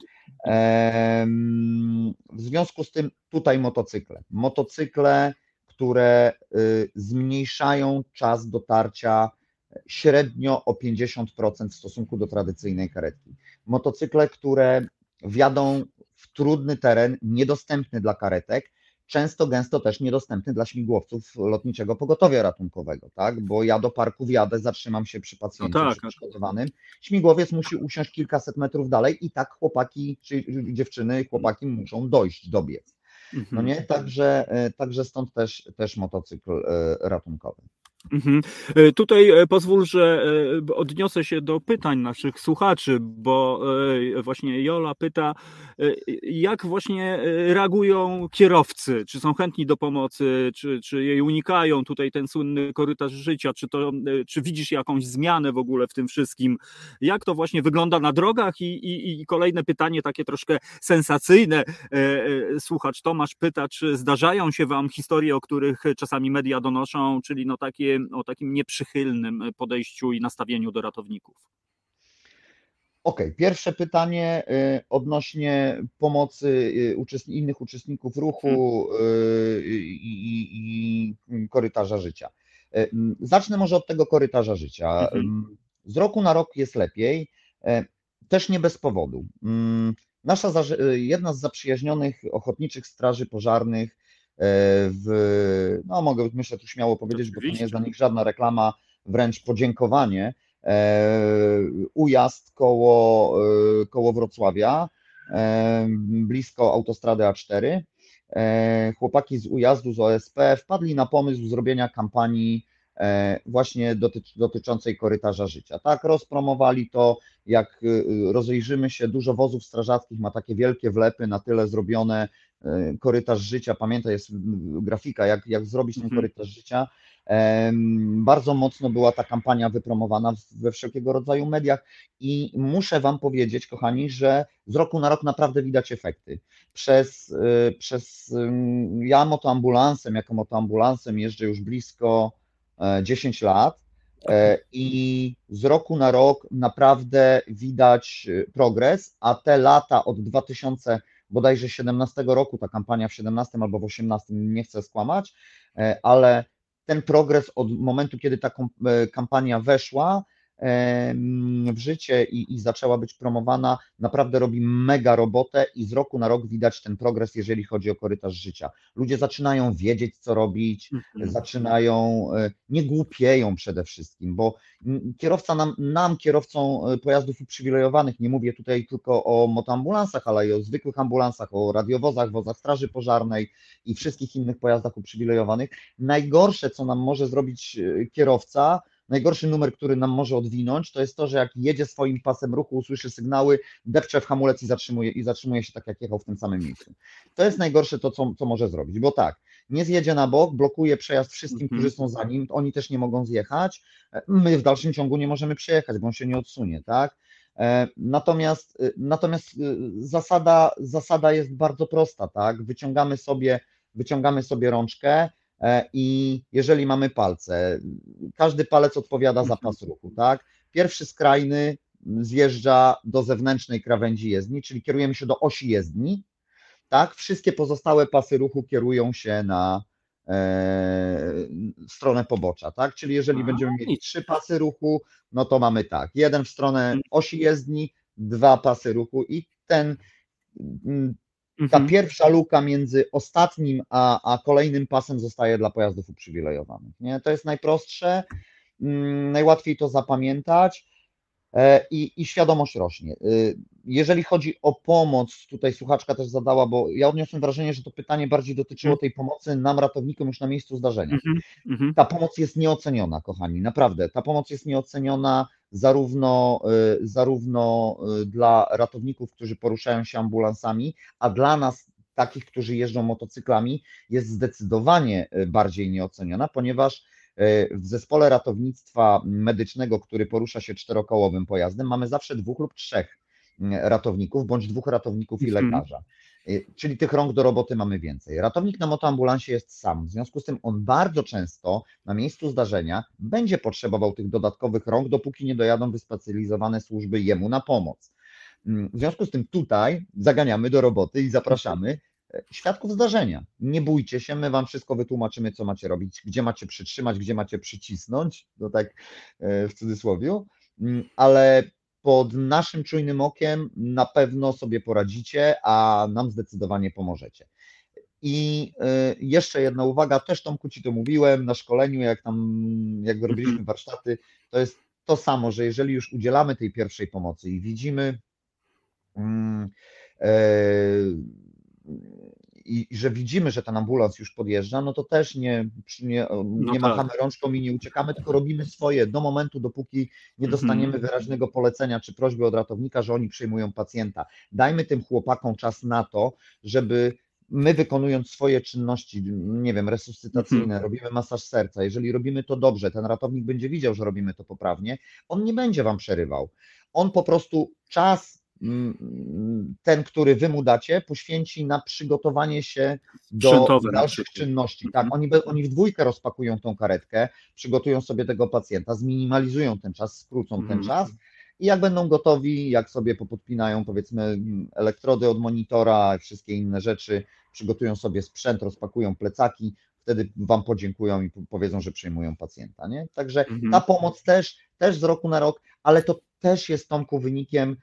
W związku z tym tutaj motocykle. Motocykle, które y, zmniejszają czas dotarcia średnio o 50% w stosunku do tradycyjnej karetki. Motocykle, które wjadą w trudny teren, niedostępny dla karetek, często gęsto też niedostępny dla śmigłowców lotniczego pogotowia ratunkowego, tak? Bo ja do parku wjadę, zatrzymam się przy pacjencie tak, przy a- przygotowanym. Śmigłowiec musi usiąść kilkaset metrów dalej i tak chłopaki, czy dziewczyny, chłopaki muszą dojść, dobiec. No Mhm. nie? Także, e, także stąd też, też motocykl e, ratunkowy. Mhm. E, Tutaj e, pozwól, że e, odniosę się do pytań naszych słuchaczy, bo właśnie Jola pyta, jak właśnie reagują kierowcy, czy są chętni do pomocy, czy, czy jej unikają, tutaj ten słynny korytarz życia, czy, to, czy widzisz jakąś zmianę w ogóle w tym wszystkim, jak to właśnie wygląda na drogach? I, i, i kolejne pytanie takie troszkę sensacyjne, słuchacz Tomasz pyta, czy zdarzają się Wam historie, o których czasami media donoszą, czyli no takie, o takim nieprzychylnym podejściu i nastawieniu do ratowników? Okej, pierwsze pytanie y, odnośnie pomocy y, uczestni- innych uczestników ruchu y, i, i, i korytarza życia. Zacznę może od tego korytarza życia. Mhm. Z roku na rok jest lepiej. E, też nie bez powodu. Nasza, jedna z zaprzyjaźnionych ochotniczych straży pożarnych w, no mogę myślę tu śmiało powiedzieć, bo to nie jest dla nich żadna reklama, wręcz podziękowanie, ujazd koło, koło Wrocławia, blisko autostrady A4. Chłopaki z ujazdu z OSP wpadli na pomysł zrobienia kampanii E, właśnie dotyczy, dotyczącej korytarza życia. Tak, rozpromowali to, jak y, rozejrzymy się, dużo wozów strażackich ma takie wielkie wlepy, na tyle zrobione, e, korytarz życia, pamiętaj, jest grafika, jak, jak zrobić ten mhm. korytarz życia. Bardzo mocno była ta kampania wypromowana we wszelkiego rodzaju mediach i muszę Wam powiedzieć, kochani, że z roku na rok naprawdę widać efekty. Przez, y, przez ja motoambulansem, jako motoambulansem jeżdżę już blisko 10 e, lat e, i z roku na rok naprawdę widać e, progres, a te lata od 2000 bodajże 17 roku, ta kampania w 17 albo w 18, nie chcę skłamać, ale ten progres od momentu, kiedy ta kampania weszła, w życie i, i zaczęła być promowana, naprawdę robi mega robotę i z roku na rok widać ten progres, jeżeli chodzi o korytarz życia. Ludzie zaczynają wiedzieć, co robić, mhm. zaczynają, e, nie głupieją przede wszystkim, bo kierowca nam, nam, kierowcom e, pojazdów uprzywilejowanych, nie mówię tutaj tylko o motoambulansach, ale i o zwykłych ambulansach, o radiowozach, wozach straży pożarnej i wszystkich innych pojazdach uprzywilejowanych, najgorsze, co nam może zrobić e, kierowca, Najgorszy numer, który nam może odwinąć, to jest to, że jak jedzie swoim pasem ruchu, usłyszy sygnały, depcze w hamulec i zatrzymuje, i zatrzymuje się tak, jak jechał w tym samym miejscu. To jest najgorsze to, co, co może zrobić, bo tak, nie zjedzie na bok, blokuje przejazd wszystkim, mhm. którzy są za nim, oni też nie mogą zjechać, my w dalszym ciągu nie możemy przejechać, bo on się nie odsunie, tak? E, natomiast, e, natomiast e, zasada, zasada jest bardzo prosta, tak? Wyciągamy sobie, wyciągamy sobie rączkę, E, i jeżeli mamy palce, każdy palec odpowiada za pas ruchu, tak? Pierwszy skrajny zjeżdża do zewnętrznej krawędzi jezdni, czyli kierujemy się do osi jezdni, tak? Wszystkie pozostałe pasy ruchu kierują się na e, stronę pobocza, tak? Czyli jeżeli będziemy mieli trzy pasy ruchu, no to mamy tak, jeden w stronę osi jezdni, dwa pasy ruchu i ten ta mhm. pierwsza luka między ostatnim a, a kolejnym pasem zostaje dla pojazdów uprzywilejowanych. Nie? To jest najprostsze, mm, najłatwiej to zapamiętać i, i świadomość rośnie. Y, jeżeli chodzi o pomoc, tutaj słuchaczka też zadała, bo ja odniosłem wrażenie, że to pytanie bardziej dotyczyło mhm. tej pomocy nam, ratownikom, już na miejscu zdarzenia. Mhm, ta pomoc jest nieoceniona, kochani, naprawdę. Ta pomoc jest nieoceniona zarówno, y, zarówno dla ratowników, którzy poruszają się ambulansami, a dla nas, takich, którzy jeżdżą motocyklami, jest zdecydowanie bardziej nieoceniona, ponieważ w zespole ratownictwa medycznego, który porusza się czterokołowym pojazdem, mamy zawsze dwóch lub trzech ratowników, bądź dwóch ratowników i mhm. lekarza. Y, czyli tych rąk do roboty mamy więcej. Ratownik na motoambulansie jest sam, w związku z tym on bardzo często na miejscu zdarzenia będzie potrzebował tych dodatkowych rąk, dopóki nie dojadą wyspecjalizowane służby jemu na pomoc. Mm, w związku z tym tutaj zaganiamy do roboty i zapraszamy e, świadków zdarzenia. Nie bójcie się, my wam wszystko wytłumaczymy, co macie robić, gdzie macie przytrzymać, gdzie macie przycisnąć, to tak e, w cudzysłowie, mm, ale pod naszym czujnym okiem na pewno sobie poradzicie, a nam zdecydowanie pomożecie. I y, jeszcze jedna uwaga, też Tomku Ci to mówiłem na szkoleniu, jak tam, jak robiliśmy warsztaty, to jest to samo, że jeżeli już udzielamy tej pierwszej pomocy i widzimy, mm, i, że widzimy, że ten ambulans już podjeżdża, no to też nie, nie, no nie tak. machamy rączką i nie uciekamy, tylko robimy swoje do momentu, dopóki nie mhm. dostaniemy wyraźnego polecenia czy prośby od ratownika, że oni przyjmują pacjenta. Dajmy tym chłopakom czas na to, żeby my wykonując swoje czynności, nie wiem, resuscytacyjne, mhm. robimy masaż serca, jeżeli robimy to dobrze, ten ratownik będzie widział, że robimy to poprawnie, on nie będzie wam przerywał. On po prostu czas ten, który wy mu dacie, poświęci na przygotowanie się do dalszych czynności. Tak, mhm. oni, oni w dwójkę rozpakują tą karetkę, przygotują sobie tego pacjenta, zminimalizują ten czas, skrócą ten mhm. czas i jak będą gotowi, jak sobie popodpinają powiedzmy elektrody od monitora, wszystkie inne rzeczy, przygotują sobie sprzęt, rozpakują plecaki, wtedy wam podziękują i powiedzą, że przyjmują pacjenta. Nie? Także mhm. ta pomoc też, też z roku na rok, ale to też jest Tomku wynikiem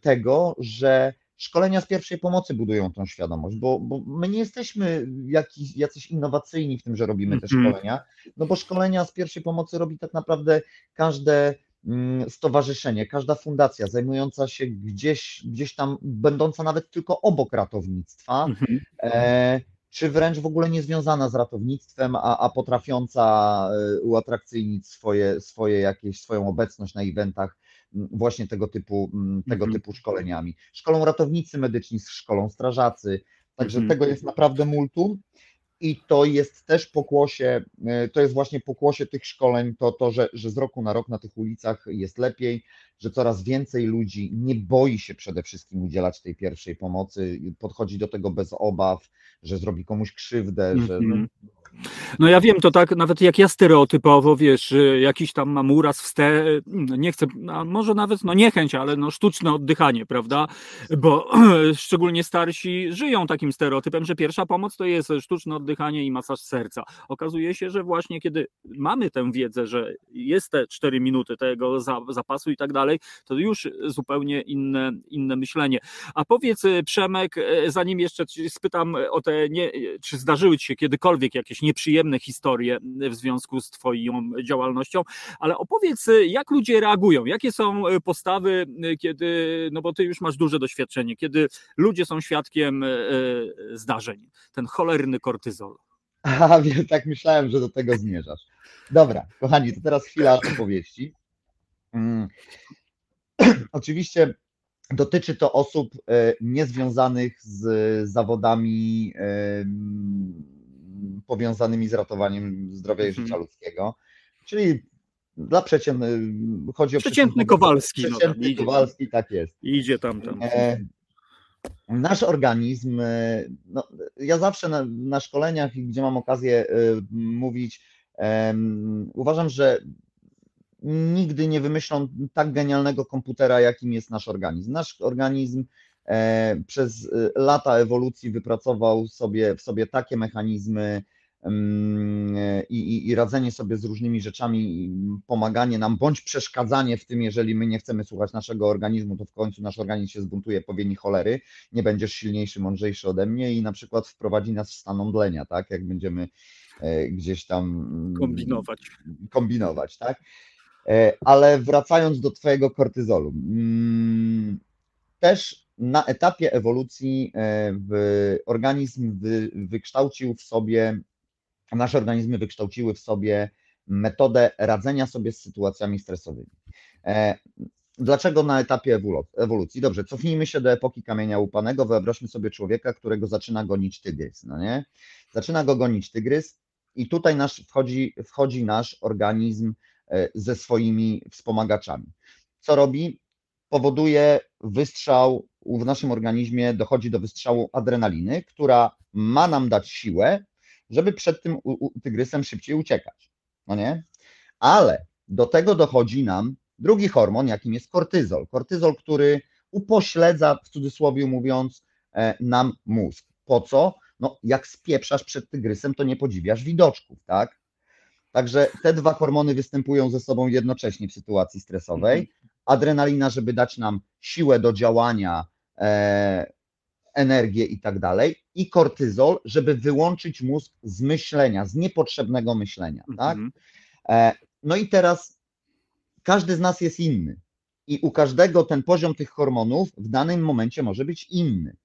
tego, że szkolenia z pierwszej pomocy budują tą świadomość, bo, bo my nie jesteśmy jakiś, jacyś innowacyjni w tym, że robimy te Mhm. szkolenia, no bo szkolenia z pierwszej pomocy robi tak naprawdę każde mm, stowarzyszenie, każda fundacja zajmująca się gdzieś, gdzieś tam, będąca nawet tylko obok ratownictwa, Mhm. e, czy wręcz w ogóle nie związana z ratownictwem, a, a potrafiąca e, uatrakcyjnić swoje, swoje jakieś, swoją obecność na eventach właśnie tego typu, m, tego Mhm. typu szkoleniami. Szkolą ratownicy medyczni, szkolą strażacy, także Mhm. tego jest naprawdę multum. I to jest też pokłosie, e, to jest właśnie pokłosie tych szkoleń, to, to że, że z roku na rok na tych ulicach jest lepiej, że coraz więcej ludzi nie boi się przede wszystkim udzielać tej pierwszej pomocy, podchodzi do tego bez obaw, że zrobi komuś krzywdę, że no, Mhm. No ja wiem, to tak nawet jak ja stereotypowo, wiesz, y, jakiś tam mam uraz w ste, nie chcę, a może nawet, no niechęć, ale no sztuczne oddychanie, prawda? Bo szczególnie starsi żyją takim stereotypem, że pierwsza pomoc to jest sztuczne oddychanie i masaż serca. Okazuje się, że właśnie kiedy mamy tę wiedzę, że jest te 4 minuty tego za- zapasu i tak dalej, to już zupełnie inne, inne myślenie. A powiedz, y, Przemek, y, zanim jeszcze spytam o te, nie, czy zdarzyły ci się kiedykolwiek jakieś nieprzyjemne historie w związku z Twoją działalnością, ale opowiedz, jak ludzie reagują, jakie są postawy, kiedy, no bo Ty już masz duże doświadczenie, kiedy ludzie są świadkiem y, y, zdarzeń, ten cholerny kortyzol. A, wiem, tak myślałem, że do tego zmierzasz. Dobra, kochani, to teraz chwila opowieści. Mm. Oczywiście dotyczy to osób e, niezwiązanych z zawodami powiązanymi z ratowaniem zdrowia i Mhm. życia ludzkiego, czyli dla przeciętnych, chodzi o Przeciętny Kowalski, no Przeciętny idzie. Kowalski, tak jest. Idzie tam, tam. E, Nasz organizm, e, no, ja zawsze na, na szkoleniach, i gdzie mam okazję e, mówić, uważam, że nigdy nie wymyślą tak genialnego komputera, jakim jest nasz organizm. Nasz organizm przez e, lata ewolucji wypracował sobie, w sobie takie mechanizmy mm, e, i, i, i radzenie sobie z różnymi rzeczami, pomaganie nam, bądź przeszkadzanie w tym, jeżeli my nie chcemy słuchać naszego organizmu, to w końcu nasz organizm się zbuntuje, powieni cholery, nie będziesz silniejszy, mądrzejszy ode mnie i na przykład wprowadzi nas w stan omdlenia, tak, jak będziemy e, gdzieś tam mm, Kombinować. kombinować, tak? E, Ale wracając do Twojego kortyzolu, mm, też na etapie ewolucji e, organizm wy, wykształcił w sobie, nasze organizmy wykształciły w sobie metodę radzenia sobie z sytuacjami stresowymi. E, Dlaczego na etapie ewolu- ewolucji? Dobrze, cofnijmy się do epoki kamienia łupanego. Wyobraźmy sobie człowieka, którego zaczyna gonić tygrys, no nie? Zaczyna go gonić tygrys i tutaj nasz, wchodzi, wchodzi nasz organizm e, ze swoimi wspomagaczami. Co robi? Powoduje wystrzał w naszym organizmie, dochodzi do wystrzału adrenaliny, która ma nam dać siłę, żeby przed tym tygrysem szybciej uciekać. No nie? Ale do tego dochodzi nam drugi hormon, jakim jest kortyzol. Kortyzol, który upośledza, w cudzysłowie mówiąc, e, nam mózg. Po co? No, jak spieprzasz przed tygrysem, to nie podziwiasz widoczków, tak? Także te dwa hormony występują ze sobą jednocześnie w sytuacji stresowej. Adrenalina, żeby dać nam siłę do działania, e, energię i tak dalej, i kortyzol, żeby wyłączyć mózg z myślenia, z niepotrzebnego myślenia, tak? Mhm. E, No i teraz każdy z nas jest inny. I u każdego ten poziom tych hormonów w danym momencie może być inny.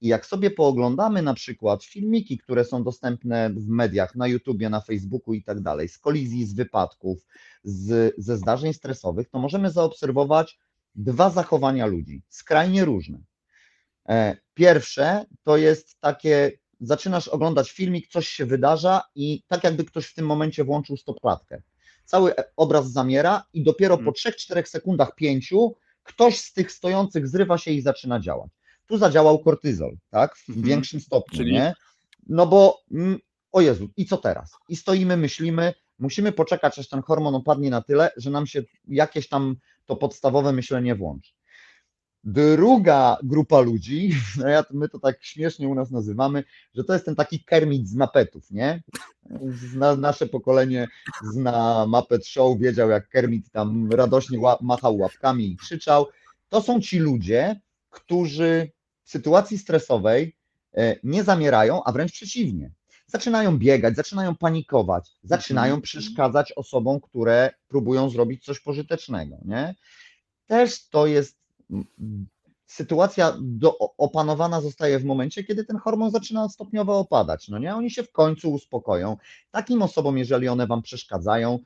I jak sobie pooglądamy na przykład filmiki, które są dostępne w mediach, na YouTubie, na Facebooku i tak dalej, z kolizji, z wypadków, z, ze zdarzeń stresowych, to możemy zaobserwować dwa zachowania ludzi, skrajnie różne. E, Pierwsze to jest takie, zaczynasz oglądać filmik, coś się wydarza i tak jakby ktoś w tym momencie włączył stopklatkę. Cały e- obraz zamiera i dopiero po Mhm. 3-4 sekundach, 5 ktoś z tych stojących zrywa się i zaczyna działać. Tu zadziałał kortyzol, tak? W Mhm. większym stopniu, Czyli- nie? No bo mm, o Jezu, i co teraz? I stoimy, myślimy, musimy poczekać, aż ten hormon opadnie na tyle, że nam się jakieś tam to podstawowe myślenie włączy. Druga grupa ludzi, no ja, my to tak śmiesznie u nas nazywamy, że to jest ten taki Kermit z mapetów, nie? Zna, nasze pokolenie zna Muppet Show, wiedział jak Kermit tam radośnie ła, machał łapkami i krzyczał. to są ci ludzie, którzy sytuacji stresowej e, nie zamierają, a wręcz przeciwnie. Zaczynają biegać, zaczynają panikować, zaczynają Mhm. przeszkadzać osobom, które próbują zrobić coś pożytecznego. Nie? Też to jest sytuacja do, opanowana zostaje w momencie, kiedy ten hormon zaczyna stopniowo opadać. No nie, oni się w końcu uspokoją. Takim osobom, jeżeli one wam przeszkadzają,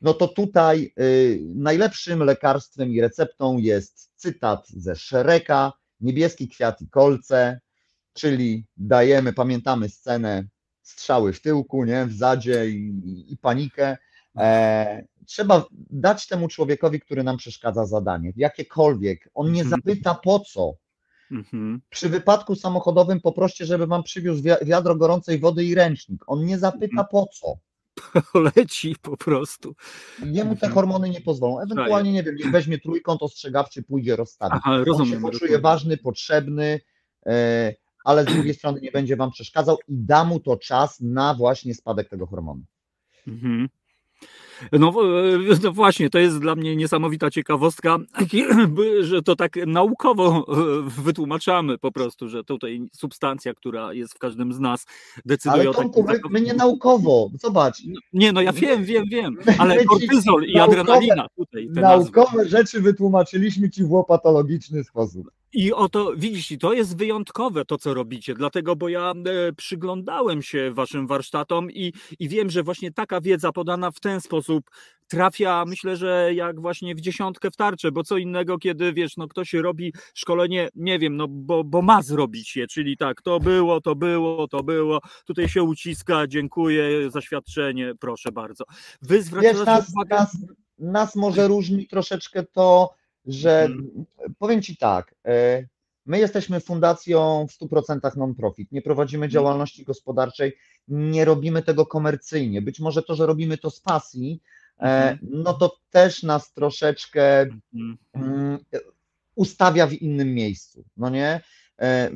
no to tutaj y, najlepszym lekarstwem i receptą jest cytat ze Szereka, niebieski kwiat i kolce, czyli dajemy, pamiętamy scenę strzały w tyłku, nie, w zadzie i, i, i panikę. E, trzeba dać temu człowiekowi, który nam przeszkadza zadanie, jakiekolwiek. On nie Mhm. zapyta po co. Mhm. Przy wypadku samochodowym poproście, żeby wam przywiózł wi- wiadro gorącej wody i ręcznik. On nie zapyta Mhm. po co. Leci po prostu. Jemu te Mhm. hormony nie pozwolą. Ewentualnie, nie wiem, niech weźmie trójkąt ostrzegawczy, pójdzie rozstawić. Aha, On rozumiem. się poczuje rozumiem. ważny, potrzebny, e, ale z drugiej strony nie będzie wam przeszkadzał i da mu to czas na właśnie spadek tego hormonu. Mhm. No, w- no właśnie, to jest dla mnie niesamowita ciekawostka, że to tak naukowo e, wytłumaczamy po prostu, że tutaj substancja, która jest w każdym z nas, decyduje Ale o Tomku, takim my, my nie naukowo, zobacz, Nie, no ja wiem, wiem, wiem, ale kortyzol i naukowe- adrenalina tutaj te nazwy. naukowe rzeczy wytłumaczyliśmy ci w łopatologiczny sposób. I oto, widzisz, to jest wyjątkowe to, co robicie, dlatego, bo ja e, przyglądałem się waszym warsztatom i, i wiem, że właśnie taka wiedza podana w ten sposób trafia, myślę, że jak właśnie w dziesiątkę w tarczę, bo co innego, kiedy, wiesz, no ktoś robi szkolenie, nie wiem, no bo, bo ma zrobić je, czyli tak, to było, to było, to było, tutaj się uciska, dziękuję, zaświadczenie, proszę bardzo. Wy zwracacie uwagę... nas, nas może różni troszeczkę to, że Mhm. powiem ci tak, e, my jesteśmy fundacją w 100% non-profit, nie prowadzimy działalności gospodarczej, nie robimy tego komercyjnie. Być może to, że robimy to z pasji, e, Mhm. no to też nas troszeczkę mm, ustawia w innym miejscu, no nie? E,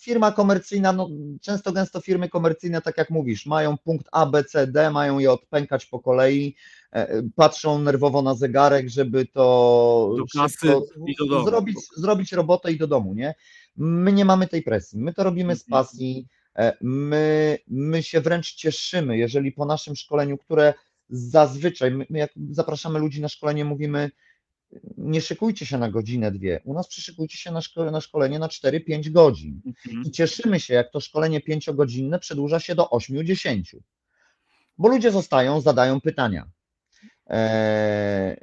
Firma komercyjna, no często gęsto firmy komercyjne, tak jak mówisz, mają punkt A, B, C, D, mają je odpękać po kolei, e, patrzą nerwowo na zegarek, żeby to Do do domu. zrobić, zrobić robotę i do domu, nie? My nie mamy tej presji, my to robimy z Mhm. pasji, e, my, my się wręcz cieszymy, jeżeli po naszym szkoleniu, które zazwyczaj, my, my jak zapraszamy ludzi na szkolenie, mówimy, nie szykujcie się na godzinę, dwie. U nas przyszykujcie się na, szko- na szkolenie na 4-5 godzin. mhm. I cieszymy się, jak to szkolenie pięciogodzinne przedłuża się do 8-10. Bo ludzie zostają, zadają pytania. Eee,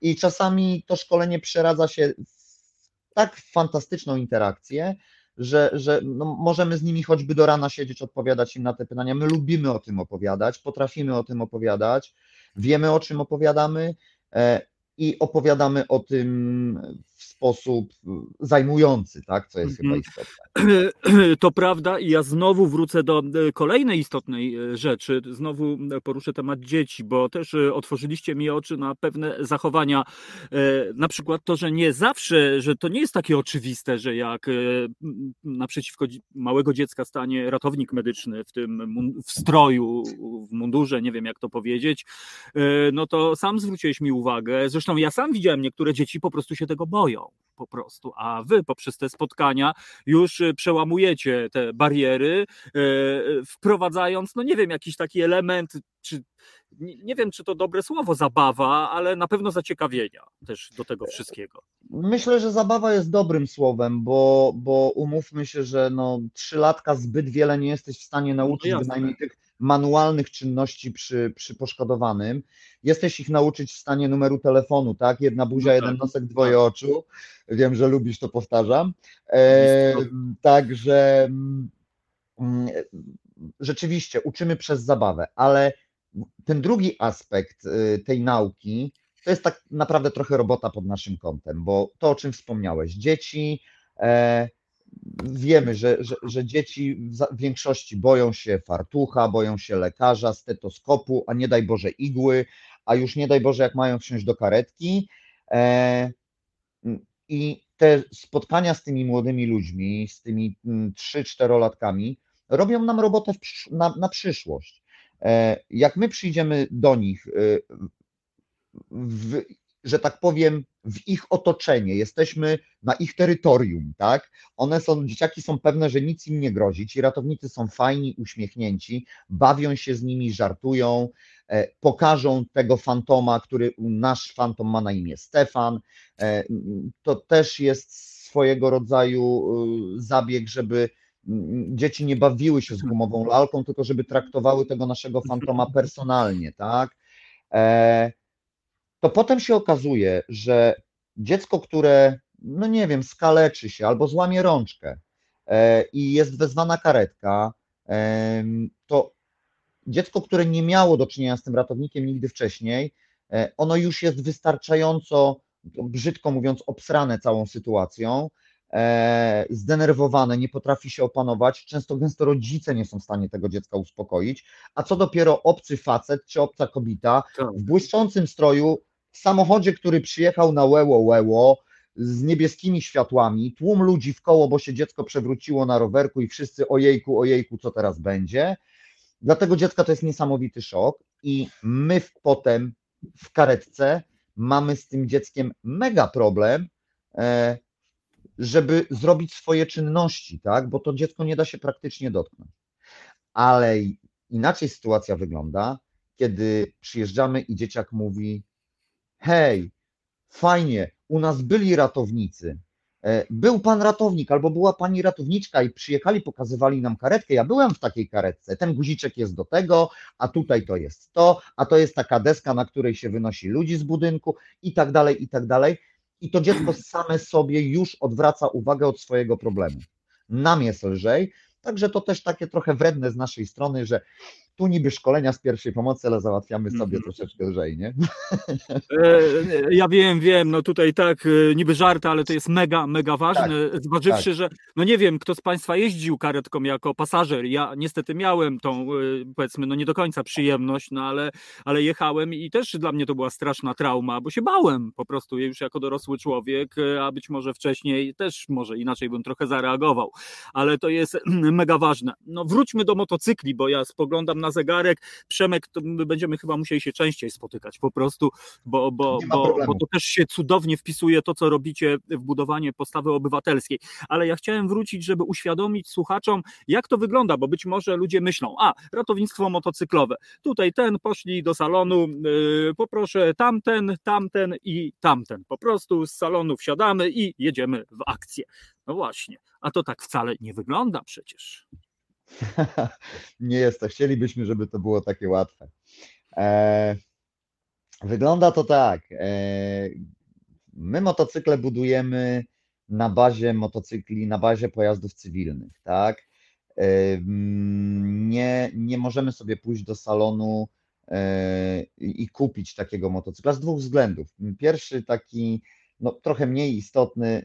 I czasami to szkolenie przeradza się w tak fantastyczną interakcję, że, że no możemy z nimi choćby do rana siedzieć, odpowiadać im na te pytania. My lubimy o tym opowiadać, potrafimy o tym opowiadać, wiemy o czym opowiadamy e, i opowiadamy o tym sposób zajmujący, tak, co jest Mhm. chyba istotne. To prawda i ja znowu wrócę do e, kolejnej istotnej e, rzeczy. Znowu poruszę temat dzieci, bo też otworzyliście mi oczy na pewne zachowania. Na przykład to, że nie zawsze, że to nie jest takie oczywiste, że jak naprzeciwko małego dziecka stanie ratownik medyczny w tym w stroju, w mundurze, nie wiem jak to powiedzieć, no to sam zwróciłeś mi uwagę. Zresztą ja sam widziałem niektóre dzieci po prostu się tego boją. Po prostu, a wy poprzez te spotkania już y, przełamujecie te bariery, e, e, wprowadzając, no nie wiem, jakiś taki element, czy nie wiem, czy to dobre słowo, zabawa, ale na pewno zaciekawienia też do tego wszystkiego. Myślę, że zabawa jest dobrym słowem, bo, bo umówmy się, że no, trzylatka zbyt wiele nie jesteś w stanie nauczyć, jasne. bynajmniej tych manualnych czynności przy, przy poszkodowanym. Jesteś ich nauczyć w stanie numeru telefonu, tak? Jedna buzia, No jeden tak, nosek, dwoje oczu. Wiem, że lubisz to powtarzam. E, także mm, mm, rzeczywiście uczymy przez zabawę, ale ten drugi aspekt y, tej nauki to jest tak naprawdę trochę robota pod naszym kątem, bo to, o czym wspomniałeś, dzieci, e, wiemy, że, że, że dzieci w większości boją się fartucha, boją się lekarza, stetoskopu, a nie daj Boże igły, a już nie daj Boże, jak mają wsiąść do karetki. E, I te spotkania z tymi młodymi ludźmi, z tymi 3-4-latkami, robią nam robotę na, na przyszłość. E, Jak my przyjdziemy do nich, e, w, że tak powiem, w ich otoczenie, jesteśmy na ich terytorium, tak? One są, dzieciaki są pewne, że nic im nie grozi, ci ratownicy są fajni, uśmiechnięci, bawią się z nimi, żartują, e, pokażą tego fantoma, który nasz fantom ma na imię Stefan. E, to też jest swojego rodzaju y, zabieg, żeby dzieci nie bawiły się z gumową lalką, tylko żeby traktowały tego naszego fantoma personalnie, tak? E, to potem się okazuje, że dziecko, które, no nie wiem, skaleczy się albo złamie rączkę e, i jest wezwana karetka, to dziecko, które nie miało do czynienia z tym ratownikiem nigdy wcześniej, e, ono już jest wystarczająco, brzydko mówiąc, obsrane całą sytuacją, e, zdenerwowane, nie potrafi się opanować. Często gęsto rodzice nie są w stanie tego dziecka uspokoić, a co dopiero obcy facet czy obca kobieta Tak. w błyszczącym stroju, w samochodzie, który przyjechał na łeło łeło, z niebieskimi światłami, tłum ludzi w koło, bo się dziecko przewróciło na rowerku i wszyscy ojejku, ojejku, co teraz będzie. Dla tego dziecka to jest niesamowity szok i my potem w karetce mamy z tym dzieckiem mega problem, e, żeby zrobić swoje czynności, tak? Bo to dziecko nie da się praktycznie dotknąć. Ale inaczej sytuacja wygląda, kiedy przyjeżdżamy i dzieciak mówi: Hej, fajnie, u nas byli ratownicy. E, Był pan ratownik albo była pani ratowniczka i przyjechali, pokazywali nam karetkę. Ja byłem w takiej karetce. Ten guziczek jest do tego, a tutaj to jest to, a to jest taka deska, na której się wynosi ludzi z budynku i tak dalej, i tak dalej. I to dziecko same sobie już odwraca uwagę od swojego problemu. Nam jest lżej, także to też takie trochę wredne z naszej strony, że tu niby szkolenia z pierwszej pomocy, ale załatwiamy sobie Mhm. troszeczkę lżej, nie? E, Ja wiem, wiem, no tutaj tak, e, niby żarty, ale to jest mega, mega ważne, zważywszy, że no nie wiem, kto z Państwa jeździł karetką jako pasażer. Ja niestety miałem tą, e, powiedzmy, no nie do końca przyjemność, no ale, ale jechałem i też dla mnie to była straszna trauma, bo się bałem po prostu już jako dorosły człowiek, a być może wcześniej też może inaczej bym trochę zareagował, ale to jest mega ważne. No wróćmy do motocykli, bo ja spoglądam na zegarek. Przemek, to my będziemy chyba musieli się częściej spotykać po prostu, bo, bo, bo, bo to też się cudownie wpisuje to, co robicie w budowanie postawy obywatelskiej. Ale ja chciałem wrócić, żeby uświadomić słuchaczom, jak to wygląda, bo być może ludzie myślą, a ratownictwo motocyklowe. Tutaj ten poszli do salonu, yy, poproszę tamten, tamten i tamten. Po prostu z salonu wsiadamy i jedziemy w akcję. No właśnie, a to tak wcale nie wygląda przecież. nie jest to. Chcielibyśmy, żeby to było takie łatwe. E, wygląda to tak. E, my motocykle budujemy na bazie motocykli, na bazie pojazdów cywilnych, tak? E, nie, nie możemy sobie pójść do salonu i kupić takiego motocykla z dwóch względów. Pierwszy taki no, trochę mniej istotny,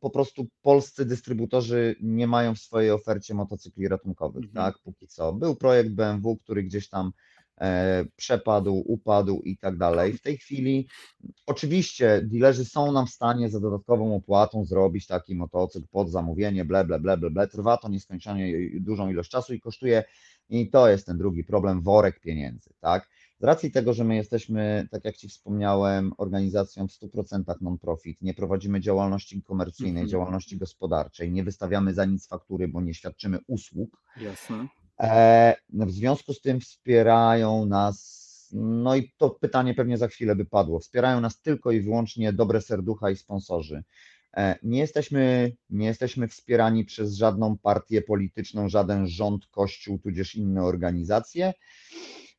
po prostu polscy dystrybutorzy nie mają w swojej ofercie motocykli ratunkowych, Mhm. tak, póki co. Był projekt BMW, który gdzieś tam e, przepadł, upadł i tak dalej. W tej chwili oczywiście dealerzy są nam w stanie za dodatkową opłatą zrobić taki motocykl pod zamówienie, ble, ble, ble, ble, ble. Trwa to nieskończenie dużą ilość czasu i kosztuje, i to jest ten drugi problem, worek pieniędzy, tak. Z racji tego, że my jesteśmy, tak jak Ci wspomniałem, organizacją w 100% non-profit, nie prowadzimy działalności komercyjnej, Mhm. działalności gospodarczej, nie wystawiamy za nic faktury, bo nie świadczymy usług, Jasne. E, W związku z tym wspierają nas, no i to pytanie pewnie za chwilę by padło, wspierają nas tylko i wyłącznie dobre serducha i sponsorzy. E, Nie jesteśmy, nie jesteśmy wspierani przez żadną partię polityczną, żaden rząd, kościół, tudzież inne organizacje,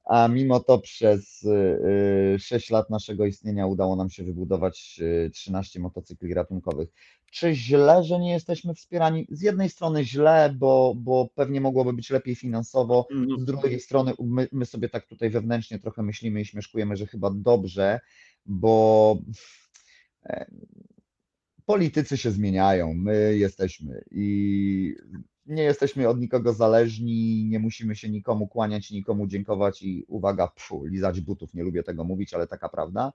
a mimo to przez y, 6 lat naszego istnienia udało nam się wybudować y, 13 motocykli ratunkowych. Czy źle, że nie jesteśmy wspierani? Z jednej strony źle, bo, bo pewnie mogłoby być lepiej finansowo, No, z drugiej strony my, my sobie tak tutaj wewnętrznie trochę myślimy i śmieszkujemy, że chyba dobrze, bo e, politycy się zmieniają, my jesteśmy i nie jesteśmy od nikogo zależni, nie musimy się nikomu kłaniać, nikomu dziękować i uwaga, pfu, lizać butów, nie lubię tego mówić, ale taka prawda.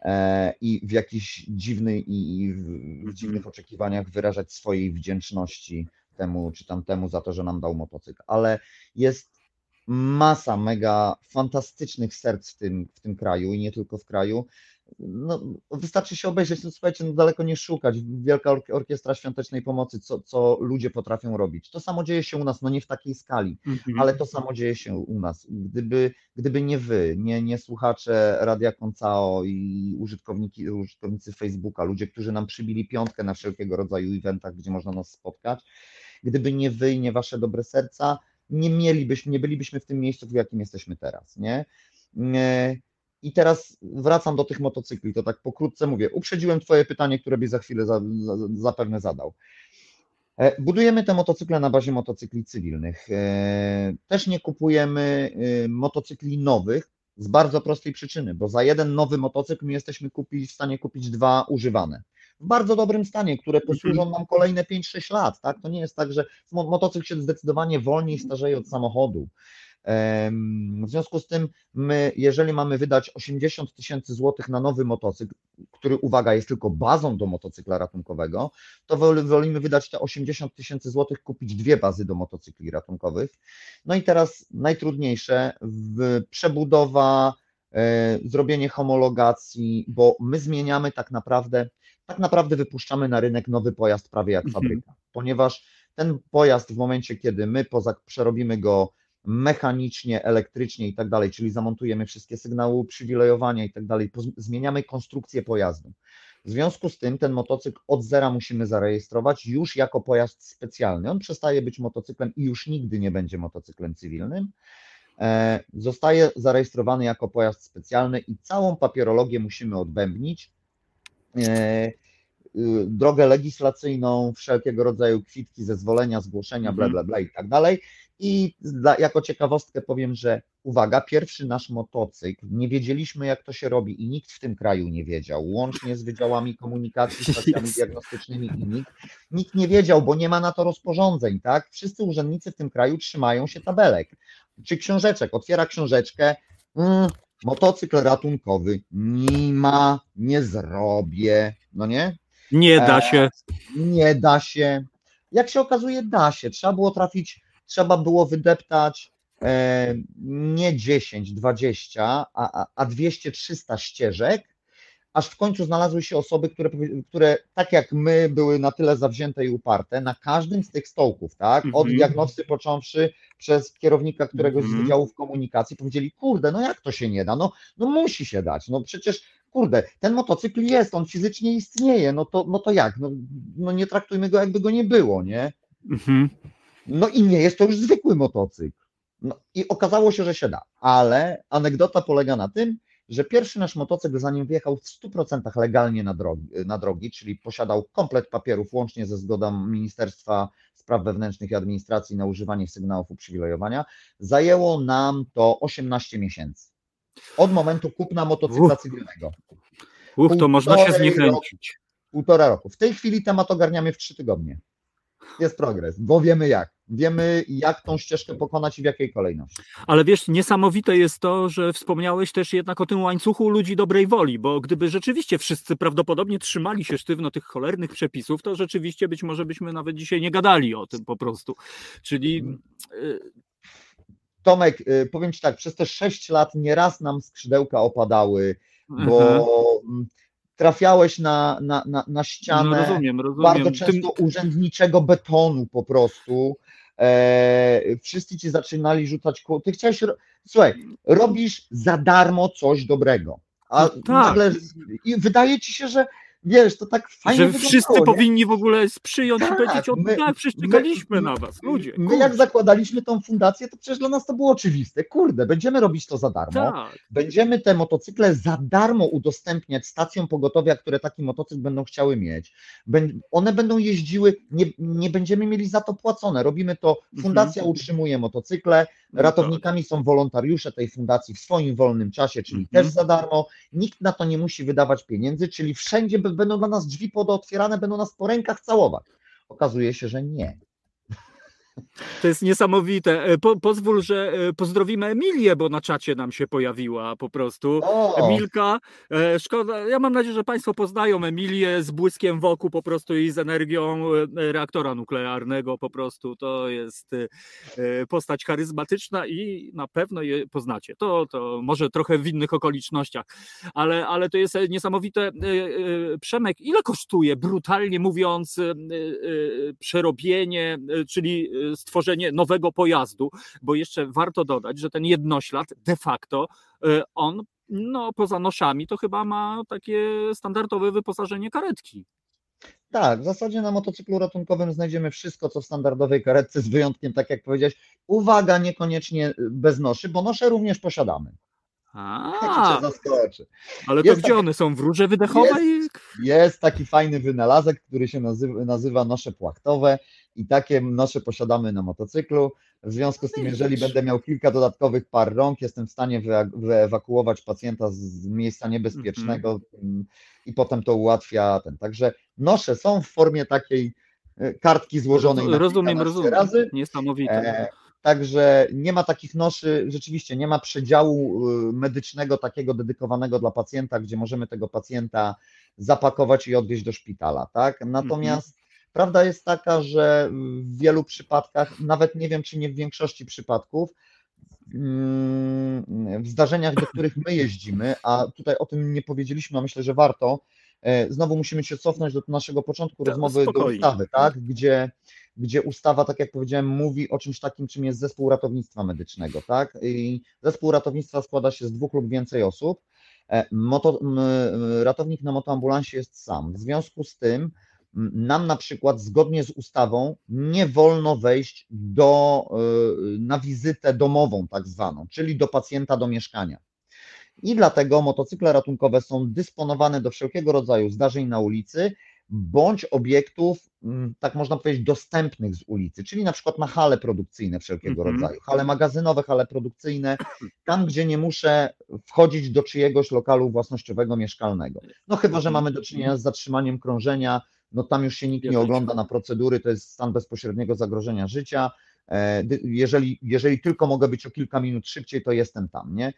E, I w jakiś dziwny i w, w dziwnych oczekiwaniach wyrażać swojej wdzięczności temu czy tamtemu za to, że nam dał motocykl. Ale jest masa mega fantastycznych serc w tym, w tym kraju i nie tylko w kraju. No, wystarczy się obejrzeć, no słuchajcie, no daleko nie szukać. Wielka Ork- Orkiestra Świątecznej Pomocy, co, co ludzie potrafią robić. To samo dzieje się u nas, no nie w takiej skali, Mhm. ale to samo dzieje się u nas. Gdyby, gdyby nie wy, nie, nie słuchacze Radia Koncao i użytkowniki, użytkownicy Facebooka, ludzie, którzy nam przybili piątkę na wszelkiego rodzaju eventach, gdzie można nas spotkać, gdyby nie wy i nie wasze dobre serca, nie mielibyśmy, nie bylibyśmy w tym miejscu, w jakim jesteśmy teraz, nie? Nie. I teraz wracam do tych motocykli, to tak pokrótce mówię. Uprzedziłem Twoje pytanie, które byś za chwilę za, za, zapewne zadał. E, Budujemy te motocykle na bazie motocykli cywilnych. E, Też nie kupujemy e, motocykli nowych z bardzo prostej przyczyny, bo za jeden nowy motocykl my jesteśmy kupić, w stanie kupić dwa używane. W bardzo dobrym stanie, które posłużą nam kolejne 5-6 lat. Tak? To nie jest tak, że mo- motocykl się zdecydowanie wolniej starzeje od samochodu. W związku z tym, my, jeżeli mamy wydać 80 tysięcy złotych na nowy motocykl, który, uwaga, jest tylko bazą do motocykla ratunkowego, to wol- wolimy wydać te 80 tysięcy złotych, kupić dwie bazy do motocykli ratunkowych. No i teraz najtrudniejsze, przebudowa, e, zrobienie homologacji, bo my zmieniamy tak naprawdę, tak naprawdę wypuszczamy na rynek nowy pojazd prawie jak Mhm. fabryka, ponieważ ten pojazd w momencie, kiedy my poza, przerobimy go mechanicznie, elektrycznie i tak dalej, czyli zamontujemy wszystkie sygnały uprzywilejowania i tak dalej, zmieniamy konstrukcję pojazdu. W związku z tym ten motocykl od zera musimy zarejestrować już jako pojazd specjalny. On przestaje być motocyklem i już nigdy nie będzie motocyklem cywilnym. E, Zostaje zarejestrowany jako pojazd specjalny i całą papierologię musimy odbębnić. Y, Drogę legislacyjną, wszelkiego rodzaju kwitki, zezwolenia, zgłoszenia, bla, Mhm. bla, bla i tak dalej. I dla, jako ciekawostkę powiem, że uwaga, pierwszy nasz motocykl, nie wiedzieliśmy jak to się robi i nikt w tym kraju nie wiedział, łącznie z wydziałami komunikacji, stacjami Jezu. diagnostycznymi i nikt. Nikt nie wiedział, bo nie ma na to rozporządzeń, tak? Wszyscy urzędnicy w tym kraju trzymają się tabelek czy książeczek. Otwiera książeczkę, mm, motocykl ratunkowy, nie ma, nie zrobię, no nie? Nie da E, się. Nie da się. Jak się okazuje, da się. Trzeba było trafić, trzeba było wydeptać e, nie 10, 20, a, a, a 200, 300 ścieżek, aż w końcu znalazły się osoby, które, które tak jak my były na tyle zawzięte i uparte, na każdym z tych stołków, tak, od Mhm. diagnosty począwszy przez kierownika któregoś z Mhm. wydziałów komunikacji, powiedzieli, kurde, no jak to się nie da, no, no musi się dać, no przecież kurde, ten motocykl jest, on fizycznie istnieje, no to, no to jak, no, no nie traktujmy go jakby go nie było, nie? Mhm. No i nie jest to już zwykły motocykl. No i okazało się, że się da, ale anegdota polega na tym, że pierwszy nasz motocykl, zanim wjechał w 100% legalnie na drogi, na drogi, czyli posiadał komplet papierów, łącznie ze zgodą Ministerstwa Spraw Wewnętrznych i Administracji na używanie sygnałów uprzywilejowania, zajęło nam to 18 miesięcy. Od momentu kupna motocykla cywilnego. Uch, to można się zniechęcić. Półtora roku. W tej chwili temat ogarniamy w trzy tygodnie. Jest progres, bo wiemy jak. Wiemy, jak tą ścieżkę pokonać i w jakiej kolejności. Ale wiesz, niesamowite jest to, że wspomniałeś też jednak o tym łańcuchu ludzi dobrej woli, bo gdyby rzeczywiście wszyscy prawdopodobnie trzymali się sztywno tych cholernych przepisów, to rzeczywiście być może byśmy nawet dzisiaj nie gadali o tym po prostu. Czyli y, Tomek, y, powiem Ci tak, przez te 6 lat nieraz nam skrzydełka opadały, bo mm, trafiałeś na, na, na, na no ścianę rozumiem, rozumiem. bardzo Tym- często urzędniczego betonu po prostu. E, wszyscy ci zaczynali rzucać koło. Ty chciałeś. Słuchaj, robisz za darmo coś dobrego. A No tak. nagle i wydaje ci się, że wiesz, to tak fajnie że wyglądało, wszyscy nie? powinni w ogóle przyjąć Tak, i powiedzieć, o my- tak, przecież czekaliśmy my- na was, ludzie. My jak zakładaliśmy tą fundację, to przecież dla nas to było oczywiste. Kurde, będziemy robić to za darmo. tak. Będziemy te motocykle za darmo udostępniać stacjom pogotowia, które taki motocykl będą chciały mieć. One będą jeździły, nie, nie będziemy mieli za to płacone. Robimy to, fundacja utrzymuje motocykle, No ratownikami są wolontariusze tej fundacji w swoim wolnym czasie, czyli Mhm. też za darmo. Nikt na to nie musi wydawać pieniędzy, czyli wszędzie b- będą dla nas drzwi podootwierane, będą nas po rękach całować. Okazuje się, że nie. To jest niesamowite. E, Po, pozwól, że e, pozdrowimy Emilię, bo na czacie nam się pojawiła po prostu. O, Emilka, e, szkoda, ja mam nadzieję, że Państwo poznają Emilię z błyskiem wokół po prostu i z energią reaktora nuklearnego po prostu. To jest postać charyzmatyczna i na pewno je poznacie. To, to może trochę w innych okolicznościach, ale, ale to jest niesamowite. Przemek, ile kosztuje, brutalnie mówiąc, przerobienie, czyli stworzenie nowego pojazdu? Bo jeszcze warto dodać, że ten jednoślad de facto e, on no, poza noszami to chyba ma takie standardowe wyposażenie karetki. Tak, w zasadzie na motocyklu ratunkowym znajdziemy wszystko, co w standardowej karetce, z wyjątkiem, tak jak powiedziałeś, uwaga, niekoniecznie y, bez noszy, bo nosze również posiadamy. A, zaskoczy. ale to jest gdzie tak- one są? W rurze wydechowej? Jest taki fajny wynalazek, który się nazywa, nazywa nosze płachtowe i takie nosze posiadamy na motocyklu. W związku z tym, jeżeli będę miał kilka dodatkowych par rąk, jestem w stanie wye- wyewakuować pacjenta z- miejsca niebezpiecznego mm, i potem to ułatwia ten. Także nosze są w formie takiej e, kartki złożonej na Rozumiem, kilkanaście rozumiem. razy. Niesamowite. E, Także nie ma takich noszy, rzeczywiście nie ma przedziału y, medycznego takiego dedykowanego dla pacjenta, gdzie możemy tego pacjenta zapakować i odwieźć do szpitala, tak? Natomiast prawda jest taka, że w wielu przypadkach, nawet nie wiem, czy nie w większości przypadków, mm, w zdarzeniach, do których my jeździmy, a tutaj o tym nie powiedzieliśmy, a myślę, że warto, e, znowu musimy się cofnąć do naszego początku Tak, rozmowy do spokojnie. ustawy, tak? Gdzie, gdzie ustawa, tak jak powiedziałem, mówi o czymś takim, czym jest zespół ratownictwa medycznego, tak? I zespół ratownictwa składa się z dwóch lub więcej osób. E, Moto, ratownik na motoambulansie jest sam. W związku z tym nam na przykład zgodnie z ustawą nie wolno wejść do, y, na wizytę domową tak zwaną, czyli do pacjenta do mieszkania. I dlatego motocykle ratunkowe są dysponowane do wszelkiego rodzaju zdarzeń na ulicy bądź obiektów, mm, tak można powiedzieć, dostępnych z ulicy, czyli na przykład na hale produkcyjne wszelkiego Mhm. rodzaju, hale magazynowe, hale produkcyjne, tam gdzie nie muszę wchodzić do czyjegoś lokalu własnościowego, mieszkalnego. No chyba, że mamy do czynienia z zatrzymaniem krążenia, no tam już się nikt nie ogląda na procedury, to jest stan bezpośredniego zagrożenia życia. E, Jeżeli, jeżeli tylko mogę być o kilka minut szybciej, to jestem tam, nie?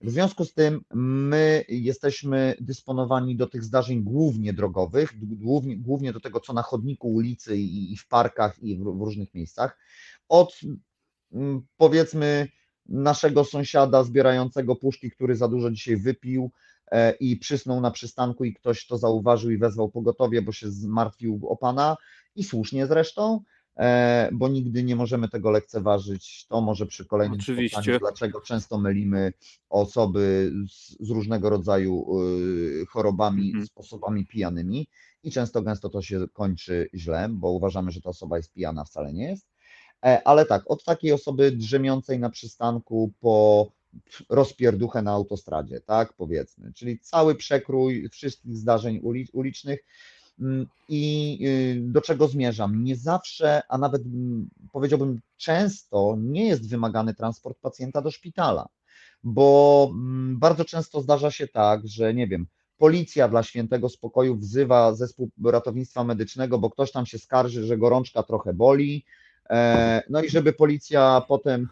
W związku z tym my jesteśmy dysponowani do tych zdarzeń głównie drogowych, głównie, głównie do tego, co na chodniku ulicy i, i w parkach i w, w różnych miejscach. Od mm, powiedzmy naszego sąsiada zbierającego puszki, który za dużo dzisiaj wypił e, i przysnął na przystanku i ktoś to zauważył i wezwał pogotowie, bo się zmartwił o pana i słusznie zresztą, bo nigdy nie możemy tego lekceważyć. To może przy kolejnym Oczywiście. dlaczego często mylimy osoby z, z różnego rodzaju y, chorobami Mhm. z osobami pijanymi i często gęsto to się kończy źle, bo uważamy, że ta osoba jest pijana, wcale nie jest. E, Ale tak, od takiej osoby drzemiącej na przystanku po rozpierduchę na autostradzie, tak powiedzmy, czyli cały przekrój wszystkich zdarzeń uli- ulicznych. Mm, I y, do czego zmierzam? Nie zawsze, a nawet mm, powiedziałbym często, nie jest wymagany transport pacjenta do szpitala, bo mm, bardzo często zdarza się tak, że nie wiem, policja dla świętego spokoju wzywa zespół ratownictwa medycznego, bo ktoś tam się skarży, że gorączka trochę boli. E, No i żeby policja potem,